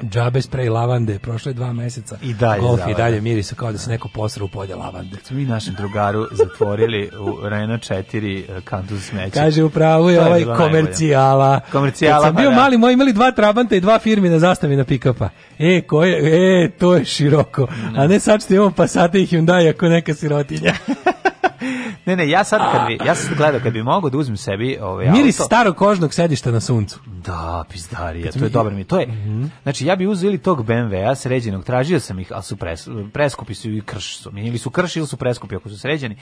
[SPEAKER 7] džabe sprej lavande, prošle dva meseca. I dalje Golf
[SPEAKER 8] i
[SPEAKER 7] dalje mirisa kao da se neko posra u polje lavande. Smo mi
[SPEAKER 8] našem drugaru zatvorili u Rena 4 eh, kantu smeća.
[SPEAKER 7] Kaže, upravo je ovaj
[SPEAKER 8] komercijala.
[SPEAKER 7] Komercijala. Kad sam pa bio da. mali, moji imali dva trabanta i dva firme na zastavi na pikapa. E, koje, e, to je široko. A ne sad što imamo Passata i Hyundai ako neka sirotinja.
[SPEAKER 8] ne, ne, ja sad kad bi, ja sam gledao kad bi mogao da uzmem sebi ovaj
[SPEAKER 7] Miris auto. starog kožnog sedišta na suncu.
[SPEAKER 8] Da, pizdarija, to je dobro mi. To je. Mm -hmm. Znači ja bi ili tog BMW-a sređenog, tražio sam ih, al su pres, preskupi su i krš su. Ili su krš ili su preskupi ako su sređeni.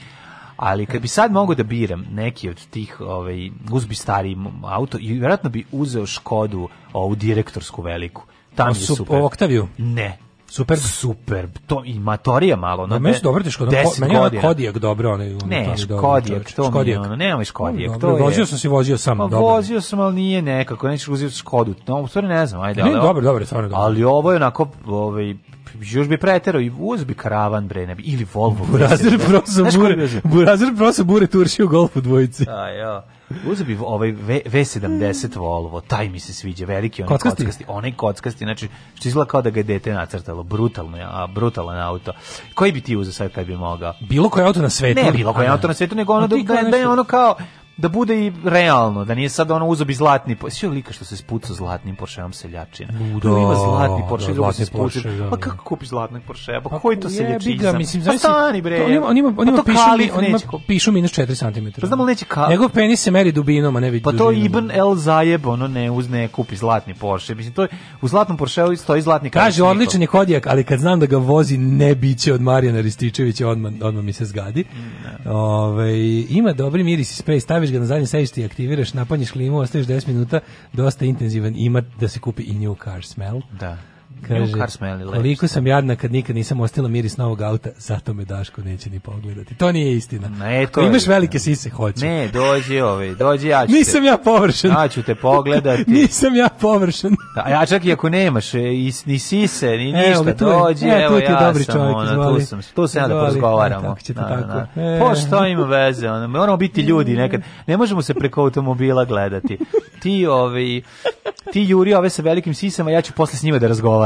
[SPEAKER 8] Ali kad bi sad mogao da biram neki od tih, ovaj, uzbi stari auto i vjerojatno bi uzeo Škodu, ovu direktorsku veliku. Tam o, je super.
[SPEAKER 7] O Oktaviju?
[SPEAKER 8] Ne,
[SPEAKER 7] Super,
[SPEAKER 8] Superb. To i matorija malo, no.
[SPEAKER 7] Meni dobro teško, meni je Kodijak dobro, onaj onaj, Ne,
[SPEAKER 8] Kodijak, to Škodijak. mi ono, nema Škodijak, no, to dobro,
[SPEAKER 7] Vozio sam si vozio sam, no, pa dobro.
[SPEAKER 8] Vozio sam, ali nije nekako, nećeš uzeti Škodu. No, u stvari ne znam, ajde,
[SPEAKER 7] ne,
[SPEAKER 8] ali.
[SPEAKER 7] Ne, dobro, dobro, stvarno dobro.
[SPEAKER 8] Ali ovo je onako, ovaj još bi preterao i uz bi karavan bre ne bi ili Volvo.
[SPEAKER 7] Burazer prosa bure. Burazer prosa bure turši u golfu dvojici.
[SPEAKER 8] A da, jo. Uzeo bi ovaj v, V70 Volvo, taj mi se sviđa, veliki onaj kockasti. kockasti, onaj kockasti, znači što izgleda kao da ga je dete nacrtalo, brutalno, a brutalan auto. Koji bi ti uzeo sad kad bi mogao?
[SPEAKER 7] Bilo koje auto na svetu?
[SPEAKER 8] Ne, bilo koje auto na svetu, nego ono da, da, da je ono kao da bude i realno, da nije sad ono uzobi zlatni Porsche. Svi lika što se spuca zlatnim Porscheom seljačina. Da, ima zlatni Porsche, da, zlatni Porsche, se da, Pa da. kako kupi zlatnog Porsche? Pa, pa koji to seljačina?
[SPEAKER 7] Da, mislim, pa stani bre. Pa on ima, on ima, pa on ima, pišu, on ima pišu minus 4 cm. Pa znamo neće kalif. Njegov penis se meri dubinom, a ne vidi
[SPEAKER 8] Pa to Ibn El Zajeb, ono ne uzne, kupi zlatni Porsche. Mislim, to je, u zlatnom Porscheu stoji zlatni
[SPEAKER 7] kalif. Kaže, odličan je kodijak, ali kad znam da ga vozi ne biće od Marijana Rističevića, odma odma mi se zgadi. Mm, da. ovaj, ima dobri miris i space, staviš ga na zadnje sedište i aktiviraš, napanjiš klimu, ostaviš 10 minuta, dosta intenzivan ima da se kupi i new car smell. Da. Kaže, koliko sam jadna kad nikad nisam ostila miris novog auta, zato me Daško neće ni pogledati. To nije istina. Ne, to imaš je, velike sise, hoće.
[SPEAKER 8] Ne, dođi ovaj, dođi ja ću Nisam
[SPEAKER 7] te, ja površen. Ja ću te
[SPEAKER 8] pogledati.
[SPEAKER 7] nisam ja površen.
[SPEAKER 8] A ja čak i ako nemaš e, i, ni sise, ni e, ništa, evo, tu je, dođi, ja, e, evo, ja dobri sam, čovjek, ona, tu, sam, tu sam ja da porazgovaramo. Tako da, da, tako. Na. Da. E. Pošto ima veze, ona, moramo biti ljudi nekad. Ne možemo se preko automobila gledati. Ti, ovi, ovaj,
[SPEAKER 7] ti juri
[SPEAKER 8] ove
[SPEAKER 7] sa velikim sisama, ja ću posle s njima da razgovaram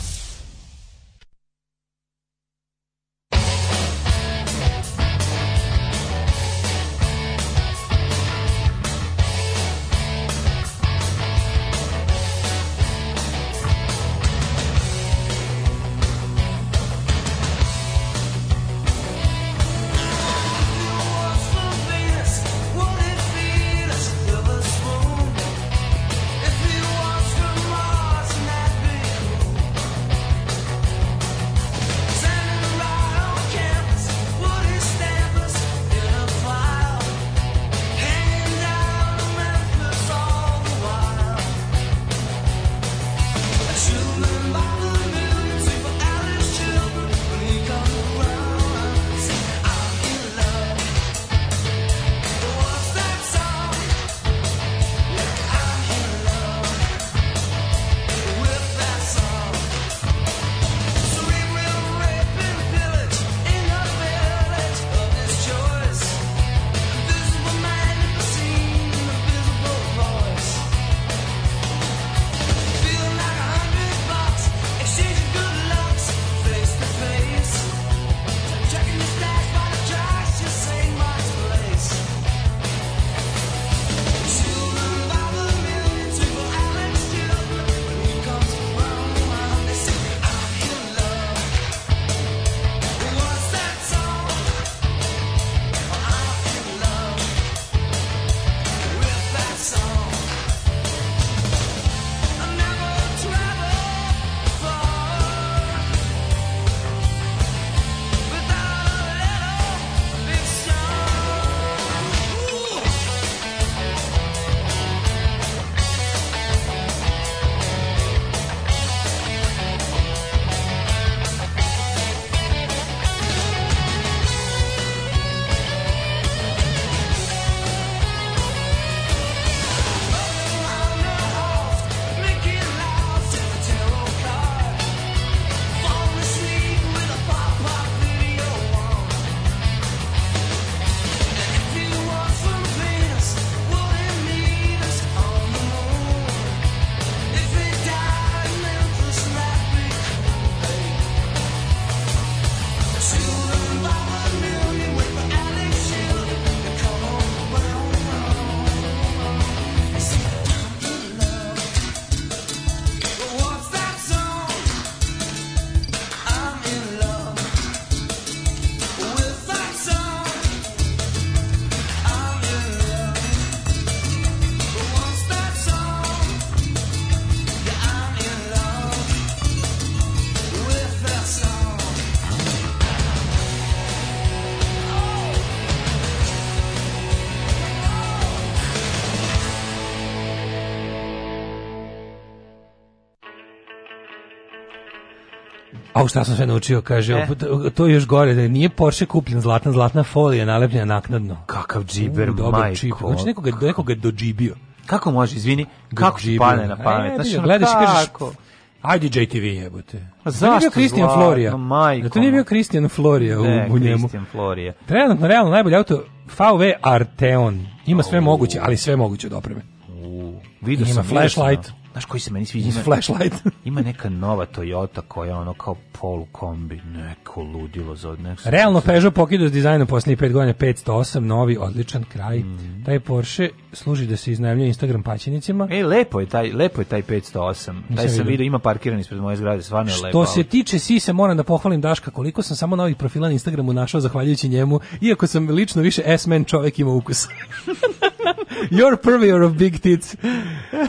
[SPEAKER 7] A šta sam sve naučio, kaže, e? to je još gore, da nije Porsche kupljen zlatna, zlatna folija nalepljena naknadno.
[SPEAKER 8] Kakav džiber, U, majko. Čip. Znači
[SPEAKER 7] nekoga, nekoga dođibio.
[SPEAKER 8] Kako može, izvini, kako ti pane na pamet? E, gledaš i kažeš,
[SPEAKER 7] Ajde JTV jebote. A zašto? To bio Christian zlatno, Florija.
[SPEAKER 8] Majko,
[SPEAKER 7] to nije bio Christian Florija u, ne, u njemu. Christian
[SPEAKER 8] Florija. Trenutno,
[SPEAKER 7] realno, najbolji auto VW Arteon. Ima sve moguće, ali sve moguće od opreme.
[SPEAKER 8] Vidio Ima sam
[SPEAKER 7] flashlight. Da. Znaš koji
[SPEAKER 8] se meni sviđa?
[SPEAKER 7] Ima, flashlight.
[SPEAKER 8] ima neka nova Toyota koja je ono kao polu kombi, neko ludilo za odnesu.
[SPEAKER 7] Realno Peugeot pokidao s dizajnom poslednjih 5 godina 508, novi, odličan kraj. Mm. Taj Porsche služi da se iznajmljuje Instagram paćenicima.
[SPEAKER 8] E, lepo je taj, lepo je taj 508. Nisam taj sam vidio, ima parkiran ispred moje zgrade, stvarno je lepo. Što
[SPEAKER 7] se tiče Sise, moram da pohvalim Daška koliko sam samo novih profila na Instagramu našao zahvaljujući njemu, iako sam lično više S-man čovek ima ukus. Your purveyor of big tits.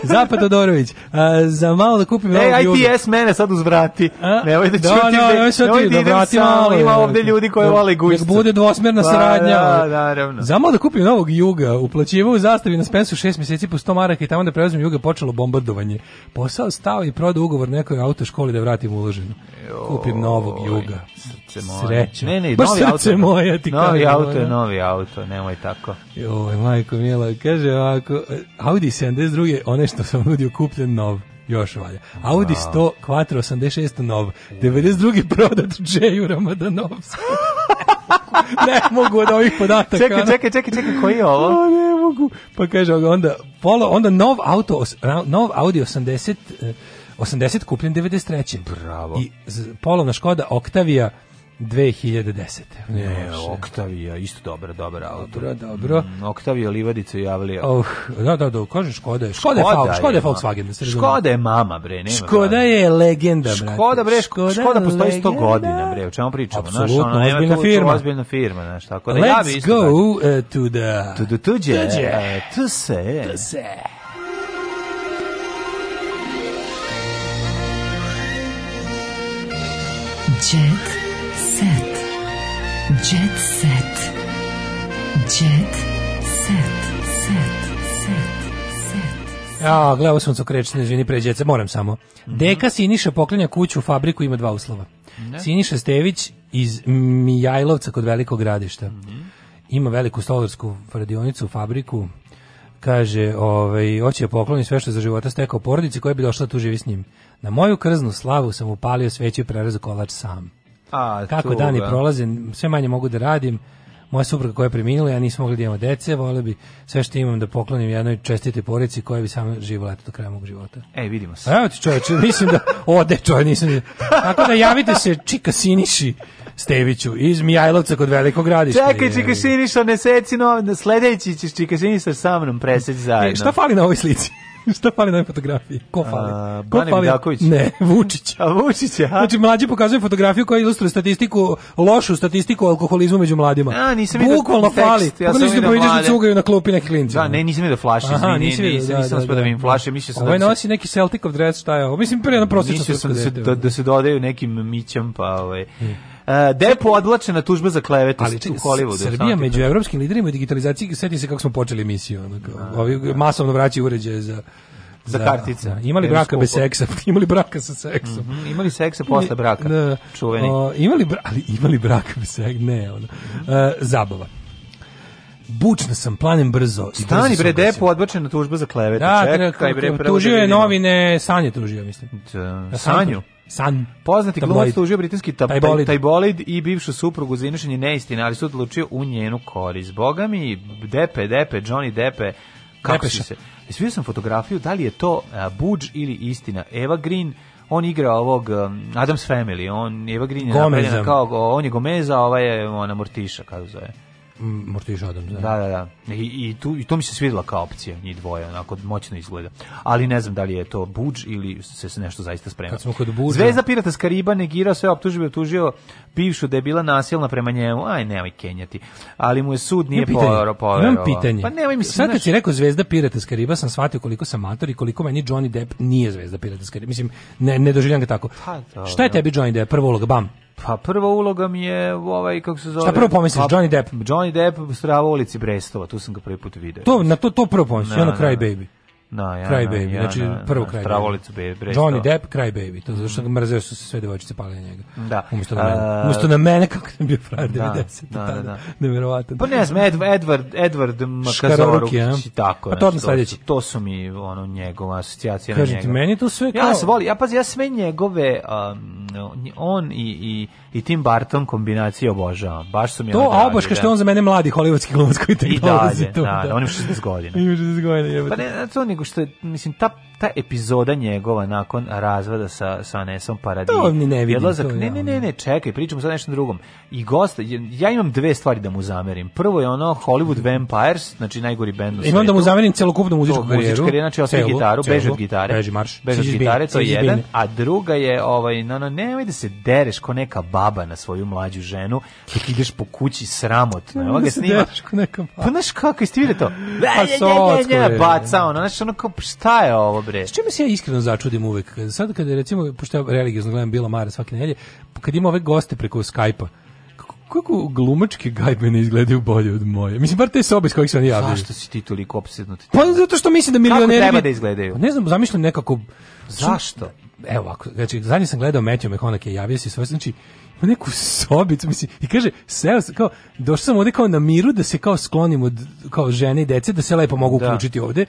[SPEAKER 7] Zapad Todorović. Uh, za malo da kupim Ej,
[SPEAKER 8] ovog Ej, ITS mene sad uzvrati. A? Nemoj da čutim. Da, no, da, da- no, nemoj sad ti da vrati malo. Ima ovde ljudi koji vole gujšca. Nek
[SPEAKER 7] bude dvosmerna pa, saradnja.
[SPEAKER 8] Da, naravno.
[SPEAKER 7] Za malo da kupim novog Juga. Uplaćivao u zastavi na Spensu šest mjeseci po 100 maraka i tamo da preuzmem Juga počelo bombardovanje. Posao stao i proda ugovor nekoj autoškoli da vratim uloženo. Kupim novog Juga. Srce moje. Sreće.
[SPEAKER 8] Ne, ne, novi auto. moje, ti novi auto je novi auto, nemoj tako.
[SPEAKER 7] Joj, majko mila, kaže ovako, Audi 72, one što sam nudio kupljen nov još valja. Audi 100, Quattro 86 nov, 92. prodat Džeju Ramadanovsku. ne mogu od ovih podataka.
[SPEAKER 8] Čekaj, čekaj, čekaj, čekaj, koji je ovo?
[SPEAKER 7] O, ne mogu. Pa kaže onda, polo, onda nov auto, nov Audi 80, 80 eh, kupljen 93.
[SPEAKER 8] Bravo. I
[SPEAKER 7] polovna Škoda Octavia 2010.
[SPEAKER 8] Ne, Oktavija, isto dobra, dobra auto. Dobro, dobro. Mm, Oktavija Livadica i Avlija.
[SPEAKER 7] Oh, da, da, da, kaže Škoda. Je. Škoda, Škoda, je, Škoda je Volkswagen. Da
[SPEAKER 8] Škoda je mama, bre, nema.
[SPEAKER 7] Škoda je legenda,
[SPEAKER 8] bre. Škoda, bre, Škoda, Škoda postoji 100 godina, bre. O čemu pričamo? Apsolutno, ona, ozbiljna tu, Ozbiljna firma, znaš,
[SPEAKER 7] tako da Let's ja bi
[SPEAKER 8] isto.
[SPEAKER 7] Let's
[SPEAKER 8] go uh,
[SPEAKER 7] to the...
[SPEAKER 8] To the tuđe. Tuđe. To se. To se. Jet
[SPEAKER 7] set. Jet set. Jet set. Set. Set. set. Ja, gledao sam cukrečne, izvini, pređece, moram samo. Mhm. Deka Siniša poklanja kuću u fabriku, ima dva uslova. Ne? Da. Siniša Stević iz Mijajlovca kod Velikog gradišta. Mm -hmm. Ima veliku stolarsku radionicu, fabriku, kaže, ovaj, hoće da pokloni sve što za života stekao porodici koja bi došla da tu živi s njim. Na moju krznu slavu sam upalio sveću i prerazu kolač sam. A, Kako dani prolaze, sve manje mogu da radim. Moja supruga koja je preminula, ja nisam mogla da imamo dece, volio bi sve što imam da poklonim jednoj čestite porici koja bi samo leto do kraja mog života.
[SPEAKER 8] E, vidimo
[SPEAKER 7] se. Evo ti čovječe, mislim da, ode čovječe, nisam Tako da javite se Čika Siniši Steviću iz Mijajlovca kod Velikog radišta.
[SPEAKER 8] Čekaj, Čika Siniša, neseci seci no, sledeći ćeš Čika Siniša sa mnom preseći e, zajedno. E,
[SPEAKER 7] šta fali na ovoj slici? Šta fali na fotografiji? Ko fali?
[SPEAKER 8] A, Ko Bane fali? Vidaković.
[SPEAKER 7] Ne, Vučić.
[SPEAKER 8] A Vučić je,
[SPEAKER 7] Znači, mlađi pokazuje fotografiju koja ilustruje statistiku, lošu statistiku alkoholizmu među mladima. A, nisam vidio Bukvalno tekst, fali. Ja sam da vidio da mlade. da cugaju na klupi neki klinci.
[SPEAKER 8] Da, ne, nisam vidio da flaše, izvini, nisam, vidio, nisam, da, nisam da, da, da, da im flaše, mislio sam ovaj da... Ovo nosi
[SPEAKER 7] neki Celticov dres, šta je ovo? Mislim, prije na prosječno. Mislio sam da se,
[SPEAKER 8] da, da se dodaju nekim mićem, pa ovaj... Hmm. Uh, e, Depo odlačena tužba za klevetu ali, u
[SPEAKER 7] Hollywoodu. Srbija među kažem. evropskim liderima i digitalizaciji, seti se kako smo počeli emisiju, ono, kao, ovi da. masovno vraćaju uređaje za
[SPEAKER 8] za da, kartice. Da,
[SPEAKER 7] imali braka skupo. bez seksa, imali braka sa seksom. Mm
[SPEAKER 8] -hmm, imali seksa posle braka,
[SPEAKER 7] da,
[SPEAKER 8] čuveni. O,
[SPEAKER 7] imali, bra, ali imali braka bez seksa, ne, ono. E, zabava. Bučno sam, planem brzo.
[SPEAKER 8] Stani bre, depo odbačena tužba za klevetu. Da,
[SPEAKER 7] Ček, bre, tužio da je novine, Sanje tužio, mislim. Da,
[SPEAKER 8] sanju? San. Poznati glumac tužio britanski tajbolid. tajbolid i bivšu suprugu za inošenje neistine, ali su odlučio u njenu korist. Boga mi, Depe, Depe, Johnny Depe, kako Depeša. si se... E, Svidio sam fotografiju, da li je to Budž ili istina. Eva Green, on igra ovog um, Adams Family, on Eva Green je kao, on je Gomeza, ova je ona Mortiša, kako zove.
[SPEAKER 7] Mortiš Adams,
[SPEAKER 8] da. Da, da, da. I, i, tu, I to mi se svidjela kao opcija, njih dvoje, onako moćno izgleda. Ali ne znam da li je to Budž ili se, nešto zaista sprema. Kad smo kod Budža... Zvezda Pirata s Kariba negirao sve optužbe, optužio bivšu da je bila nasilna prema njemu. Aj, nemoj kenjati. Ali mu je sud nije povero, povero.
[SPEAKER 7] Imam pitanje. Pa nemoj mi se... Sad kad si rekao Zvezda Pirata s Kariba, sam shvatio koliko sam mator i koliko meni Johnny Depp nije Zvezda Pirata s Kariba. Mislim, ne, ne doživljam ga tako. Pa, Šta je tebi Johnny Depp? Prvo uloga, bam.
[SPEAKER 8] Pa prva uloga mi je ovaj kako se zove. Šta
[SPEAKER 7] prvo pomisliš
[SPEAKER 8] pa,
[SPEAKER 7] Johnny Depp?
[SPEAKER 8] Johnny Depp strava ulici Brestova, tu sam ga prvi put video.
[SPEAKER 7] To na to to prvo pomisliš, na, na kraj baby no, da, ja, Cry Baby, ja, znači ja, da, no, prvo da, Cry Baby.
[SPEAKER 8] bre, Johnny
[SPEAKER 7] Depp, Cry Baby, to zato što mm. mrzeo su se sve devojčice pale na njega. Da. Umesto na mene. Umesto na mene kako sam bio frajer 90. Da, da, da.
[SPEAKER 8] Neverovatno. Pa ne znam, Edward, Edward Makazorukić i tako. A pa to odmah sledeći. To su mi ono, njegova asocijacija na
[SPEAKER 7] njega.
[SPEAKER 8] Kažete, meni to sve kao... Ja se volim, ja pazi, ja sve njegove, um, on i, i, i Tim Barton kombinacije obožavam. Baš su mi
[SPEAKER 7] to, ono dragi. To, a obaš što on za mene mladi hollywoodski glumac koji tek
[SPEAKER 8] dolazi tu. I dalje, da, on ima
[SPEAKER 7] 60 godina. Ima 60 godina, jebate.
[SPEAKER 8] Pa ne, to nego gostei, me tá ta epizoda njegova nakon razvoda sa sa Anesom Paradis. To ne vidim. Odlazak, ne, ne, ne, ne, čekaj, pričamo sad nešto drugom. I gost, ja imam dve stvari da mu zamerim. Prvo je ono Hollywood mhm. Vampires, znači najgori bend
[SPEAKER 7] na svetu. Imam da mu zamerim celokupnu muzičku karijeru. Muzičku
[SPEAKER 8] karijeru, znači osim gitaru, beži od gitare. Beži
[SPEAKER 7] marš. Beži od
[SPEAKER 8] gitare, to je jedan. A druga je, ovaj, no, no, nemoj da se dereš ko neka baba na svoju mlađu ženu, dok ideš po kući sramotno. Evo ga da
[SPEAKER 7] snima. Pa znaš kako, jeste
[SPEAKER 8] vidio to? Pa, baca ono, znaš, ono kao, šta je ovo, bre. S čime
[SPEAKER 7] se ja iskreno začudim uvek? Sad kada recimo, pošto ja religiozno gledam Bila Mara svake nedelje, kad ima ove goste preko Skype-a, kako glumačke gajbene izgledaju bolje od moje. Mislim, bar te sobe iz kojih se oni javljaju.
[SPEAKER 8] Zašto
[SPEAKER 7] si
[SPEAKER 8] ti toliko obsednut?
[SPEAKER 7] Pa zato što mislim da milioneri... Kako
[SPEAKER 8] treba da izgledaju? Pa
[SPEAKER 7] ne znam, zamišljam nekako...
[SPEAKER 8] Zašto?
[SPEAKER 7] Evo ovako, znači, zadnje sam gledao Matthew McConaughey, je javio se svoje, znači, ima neku sobicu, mislim, i kaže, seo sam, kao, došao sam ovde kao na miru da se kao sklonim od kao žene i dece, da se lepo mogu da. uključiti ovde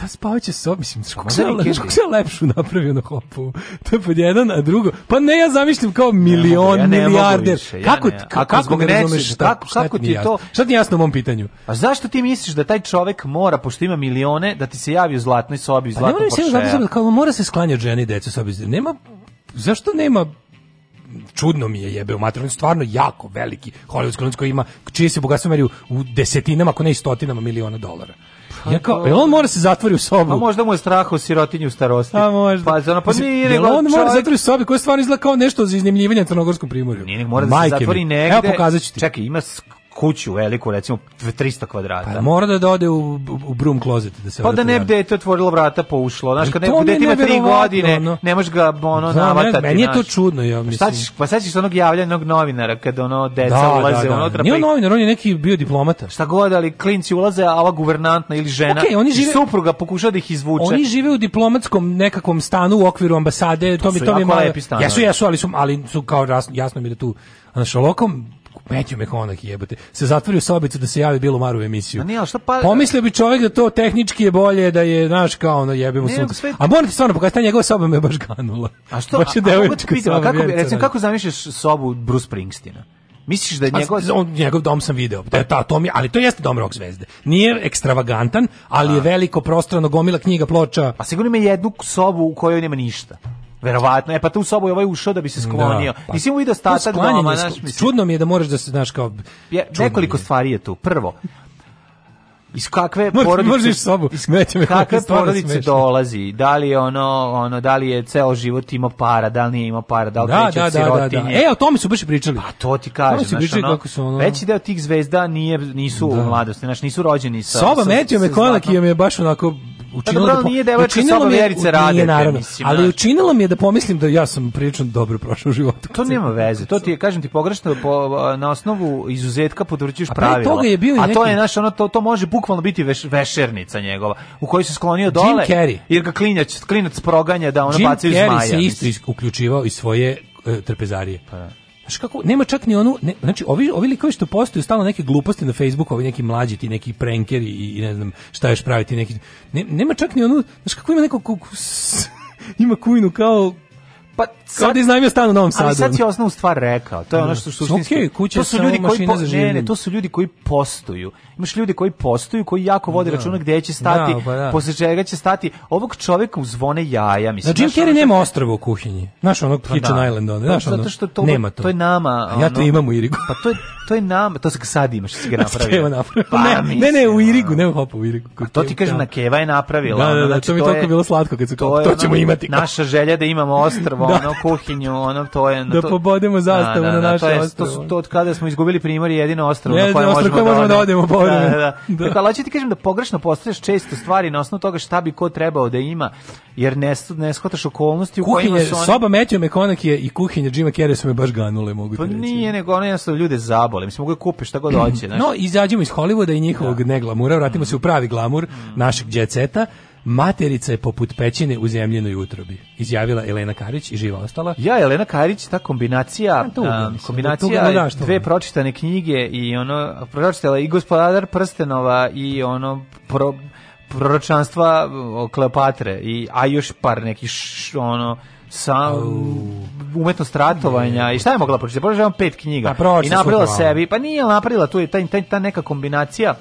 [SPEAKER 7] ta spavaća soba, mislim, kako se, se lepšu napravio na hopu? To je pod jedan, a drugo, pa ne, ja zamišljam kao milion, ja milijarder. Ja kako, ne, kako, kako zbog
[SPEAKER 8] da ne razumeš, šta, kako, šta kako ti je to?
[SPEAKER 7] Šta ti je jasno u mom pitanju?
[SPEAKER 8] A zašto ti misliš da taj čovek mora, pošto ima milione, da ti se javi u zlatnoj sobi, u zlatnom pa poršeja? Pa ne mora
[SPEAKER 7] se kao mora se sklanjati žene i dece sobi. Nema, zašto nema čudno mi je jebe u materiju, stvarno jako veliki hollywoodski klinac koji ima, čije se bogatstvo meri u desetinama, ako ne i stotinama miliona dolara ja kao, jel on mora da se zatvori u sobu? A
[SPEAKER 8] možda mu je strah u starosti. A možda.
[SPEAKER 7] Pa, ono,
[SPEAKER 8] pa nije, jel
[SPEAKER 7] on mora da se zatvori u sobu koja stvarno izgleda kao nešto za iznimljivanje na Crnogorskom primorju?
[SPEAKER 8] Nije, mora da se zatvori negde. Evo pokazat ću ti. Čekaj, ima kuću veliku, recimo 300 kvadrata. Pa, mora
[SPEAKER 7] da, da ode u, u broom closet. Da se
[SPEAKER 8] pa da ne bi dete otvorilo vrata pa ušlo. Znaš, kad neko dete ima 3 godine, ono, ne može ga ono Znam, navatati.
[SPEAKER 7] Meni je to čudno, ja pa mislim.
[SPEAKER 8] Šta ćeš, pa sad ćeš onog javljenog novinara kad ono deca da, ulaze da, da. unutra.
[SPEAKER 7] Nije
[SPEAKER 8] pa on
[SPEAKER 7] novinar, on je neki bio diplomata.
[SPEAKER 8] Šta god, ali klinci ulaze, a ova guvernantna ili žena okay, oni žive, supruga pokušava da ih izvuče.
[SPEAKER 7] Oni žive u diplomatskom nekakvom stanu u okviru ambasade, to, to mi to mi malo. Jesu, jesu, ali su ali su kao jasno, jasno mi da tu Znaš, lokom Matthew McConaughey jebote, se zatvori u sobicu da se javi bilo Maru emisiju. A nije, šta pa... Pomislio bi čovjek da to tehnički je bolje, da je, znaš, kao ono, jebimo sunce. Sve... A moram ti stvarno pokazati, ta njegova soba me baš ganula. A što, baš je a, a, te pitam, a
[SPEAKER 8] kako, bi, recimo, da. kako zamišljaš sobu Bruce Springsteena? Misliš da
[SPEAKER 7] je
[SPEAKER 8] njegov
[SPEAKER 7] on, njegov dom sam video. Da ta to mi, ali to jeste dom rock zvezde. Nije ekstravagantan, ali a. je veliko prostrano gomila knjiga ploča.
[SPEAKER 8] A sigurno ima jednu sobu u kojoj nema ništa. Verovatno. E pa tu u sobu je ovaj ušao da bi se da, sklonio. Da, pa, Nisi mu vidio statak doma,
[SPEAKER 7] naš, Čudno mi je da moraš da se, znaš, kao...
[SPEAKER 8] Je, nekoliko je. stvari je tu. Prvo, iz kakve porodice sobu me kakve porodice smešno. dolazi da li je ono ono da li je ceo život imao para da li nije imao para da li da, da, da, da,
[SPEAKER 7] da. e o tome su baš pričali pa
[SPEAKER 8] to ti kažem znači pričali ono, kako su ono veći deo tih zvezda nije nisu da. u mladosti znači nisu rođeni sa soba
[SPEAKER 7] sa, metio me je baš onako
[SPEAKER 8] učinilo, da, da
[SPEAKER 7] nije devojka soba Vjerice Radete, naravno, mislim, ali da. učinilo mi
[SPEAKER 8] je
[SPEAKER 7] da pomislim da ja sam prilično dobro prošao život
[SPEAKER 8] To nema veze, to ti je, kažem ti, pogrešno po, na osnovu izuzetka potvrđuješ pravilo. Toga je bio i neki... A to je, naš, ono, to, to može bukvalno biti veš, vešernica njegova, u kojoj se sklonio dole, Jim Carrey.
[SPEAKER 7] jer
[SPEAKER 8] ga klinjac, klinac proganja da ona
[SPEAKER 7] Jim
[SPEAKER 8] iz
[SPEAKER 7] maja Jim
[SPEAKER 8] Carrey se
[SPEAKER 7] isto uključivao iz svoje e, trpezarije. Pa, da. Znaš kako, nema čak ni onu, ne, znači ovi, ovi likovi što postaju stalno neke gluposti na Facebooku, ovi neki mlađi ti, neki prankeri i, i ne znam šta još praviti, neki, ne, nema čak ni onu, znaš kako ima neko, kako, s, ima kujnu kao Pa sad, sad da iznajmio stan u Novom Sadu. Ali
[SPEAKER 8] sad ti osnovnu stvar rekao. To je ono što što suštinski.
[SPEAKER 7] Okay, kuća to su ljudi koji po, za
[SPEAKER 8] ne, to su ljudi koji postuju. Imaš ljudi koji postuju, koji jako vode da. računa gde će stati, da, pa da. posle čega će stati. Ovog čoveka u zvone jaja, mislim.
[SPEAKER 7] Znači, Jim Carrey nema ostrvo u kuhinji. Znaš onog pa, Kitchen da. Island, onda, pa znaš ono. Zato što to, nema to.
[SPEAKER 8] to je nama. Ono,
[SPEAKER 7] ja to imam u Irigu.
[SPEAKER 8] Pa to je, to je nama, to se sad imaš, si ga napravio.
[SPEAKER 7] Pa, ne, ne, ne, u Irigu, ne u Hopu, u Irigu. A
[SPEAKER 8] to ti kaže, na Keva je napravila. Da, da, da, znači to mi je toliko
[SPEAKER 7] bilo slatko kad se to ćemo imati.
[SPEAKER 8] Naša želja da imamo ostrvo
[SPEAKER 7] Da.
[SPEAKER 8] ono, kuhinju, ono, to je...
[SPEAKER 7] Da
[SPEAKER 8] to, pobodemo zastavu da, da, na, na, na, naše to To, su, to od kada smo izgubili primjer je jedino ostrvo na koje
[SPEAKER 7] možemo, možemo
[SPEAKER 8] da
[SPEAKER 7] odemo. Da,
[SPEAKER 8] da,
[SPEAKER 7] da.
[SPEAKER 8] da. Dakle, ali hoću ti kažem da pogrešno postavljaš često stvari na osnovu toga šta bi ko trebao da ima, jer ne, ne shvataš okolnosti u kojima su oni... Soba Matthew
[SPEAKER 7] McConaughey i kuhinja
[SPEAKER 8] Jima Carrey su
[SPEAKER 7] me baš ganule, mogu pa reći. Pa nije, nego ono jednostavno ljude zabole, mislim, mogu da kupiš šta god hoće. Znaš. No, izađemo iz Hollywooda i njihovog da. neglamura, vratimo se u pravi glamur mm. našeg djeceta Materica je poput pećine u zemljenoj utrobi, izjavila Elena Karić i živa ostala.
[SPEAKER 8] Ja, Elena Karić, ta kombinacija, a, a, kombinacija da, da, da dve pročitane knjige i ono, pročitala i gospodar Prstenova i ono, pro, proročanstva Kleopatre, i, a još par nekih š, ono, sa umetnost ratovanja i šta je mogla pročitati? Pročitala pet knjiga pa, i napravila sebi, pa nije napravila tu je ta, ta neka kombinacija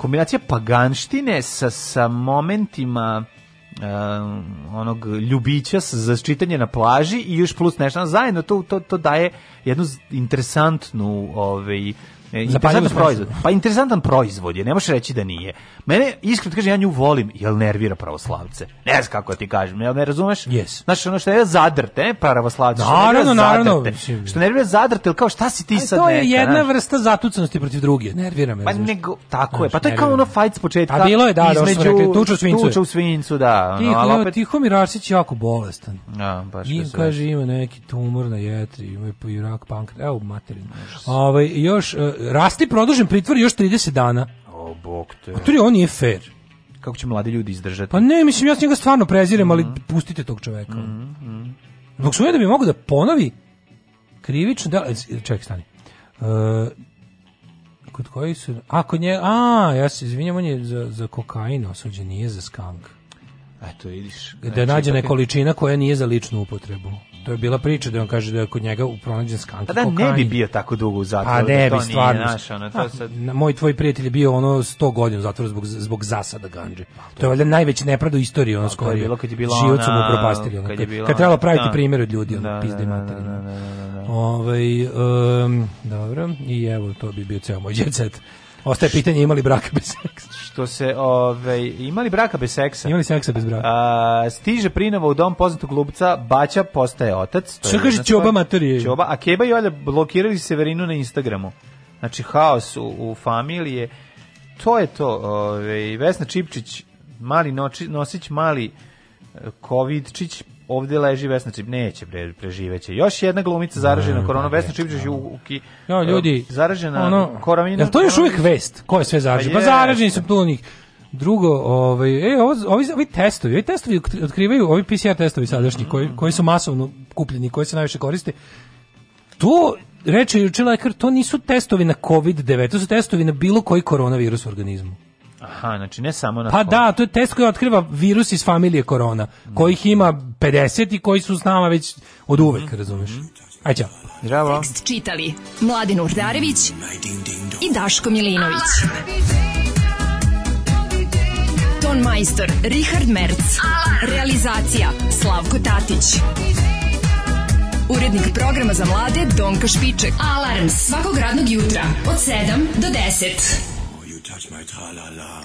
[SPEAKER 8] kombinacija paganštine sa, sa momentima um, onog ljubića za čitanje na plaži i još plus nešto zajedno to, to, to daje jednu interesantnu ovaj E, interesantan proizvod. Pa interesantan proizvod je, ne možeš reći da nije. Mene, iskreno kaže, ja nju volim, jel nervira pravoslavce. Ne znam kako ti kažem, jel ne razumeš? Yes. Znaš, ono što je zadrte, ne, pravoslavce. Naravno, naravno. Što nervira zadrte, ili kao šta si ti Ali sad to je neka, jedna naš? vrsta zatucanosti protiv druge, nervira me. Pa nego, tako znaš, je, pa to je kao ono fight s početka. A bilo je, da, da, između, tuča u svincu. Tuča u svincu, da. Ono, Tih, opet... Tihomir Arsić je jako bolestan. A, baš I kaže, ima neki tumor na jetri, ima i rak pankre, evo materin. Ovaj, još, e, rasti produžen pritvor još 30 dana. O, bog te. Kulturi, on nije fair. Kako će mladi ljudi izdržati? Pa ne, mislim, ja s njega stvarno prezirem, mm -hmm. ali mhm. pustite tog čoveka. Mm -hmm. Dok su da bi mogu da ponovi krivično delo... E, čekaj, stani. Uh, kod koji su... A, kod nje... A, ja se izvinjam, on je za, za kokain osuđen, nije za skank. Eto, vidiš. Da znači, je nađena je koja nije za ličnu upotrebu. To je bila priča da on kaže da je kod njega pronađen skank Pa da ne bi bio tako dugo u zatvoru. A pa da ne bi stvarno. Naš, ono, to sad... A, moj tvoj prijatelj je bio ono 100 godina u zatvoru zbog, zbog zasada ganđe. Pa, to je valjda najveći nepravda u istoriji ono pa, skoro. Bilo kad je bila Život su mu propastili ono. Kad, je bila, kad trebalo praviti da. primjer od ljudi ono da, pizde da, materine. Da, da, da, da, da. Ovaj um, dobro i evo to bi bio ceo moj đecet. Ostaje pitanje imali braka bez seksa. Što se, ovaj, imali braka bez seksa? Imali seksa bez braka. A, stiže Prinova u dom poznatog glupca, Baća postaje otac. Što kaže Ćoba materije? Ćoba, a Keba i Olja blokirali Severinu na Instagramu. Znači, haos u, u familije. To je to. Ovaj, Vesna Čipčić, mali noči, nosić, mali Covidčić, eh, ovdje leži Vesna Čip, neće bre, preživeće. Još jedna glumica zaražena mm, koronom, Vesna Čipčić u, u ki, jo, ljudi, zaražena ono, koronina. Jel to je još uvijek vest? Ko je sve pa zaražen? Pa, zaraženi su tu njih. Drugo, ovaj, e, ovi, ovi, ovi testovi, ovi testovi otkrivaju, ovi PCR testovi sadašnji, koji, koji su masovno kupljeni, koji se najviše koriste, to reče juče lekar, to nisu testovi na COVID-19, to su testovi na bilo koji koronavirus u organizmu. Aha, znači ne samo na Pa da, to je test koji otkriva virus iz familije korona, kojih ima 50 i koji su s nama već od uvek, mhm. razumeš? Ajde, ćao. Zdravo. Tekst čitali Mladin Urdarević i Daško Milinović. Ah! Ton majstor Richard Merc. Realizacija Slavko Tatić. Urednik programa za mlade Donka Špiček. Alarms svakog radnog jutra od 7 do 10. touch my tra-la-la.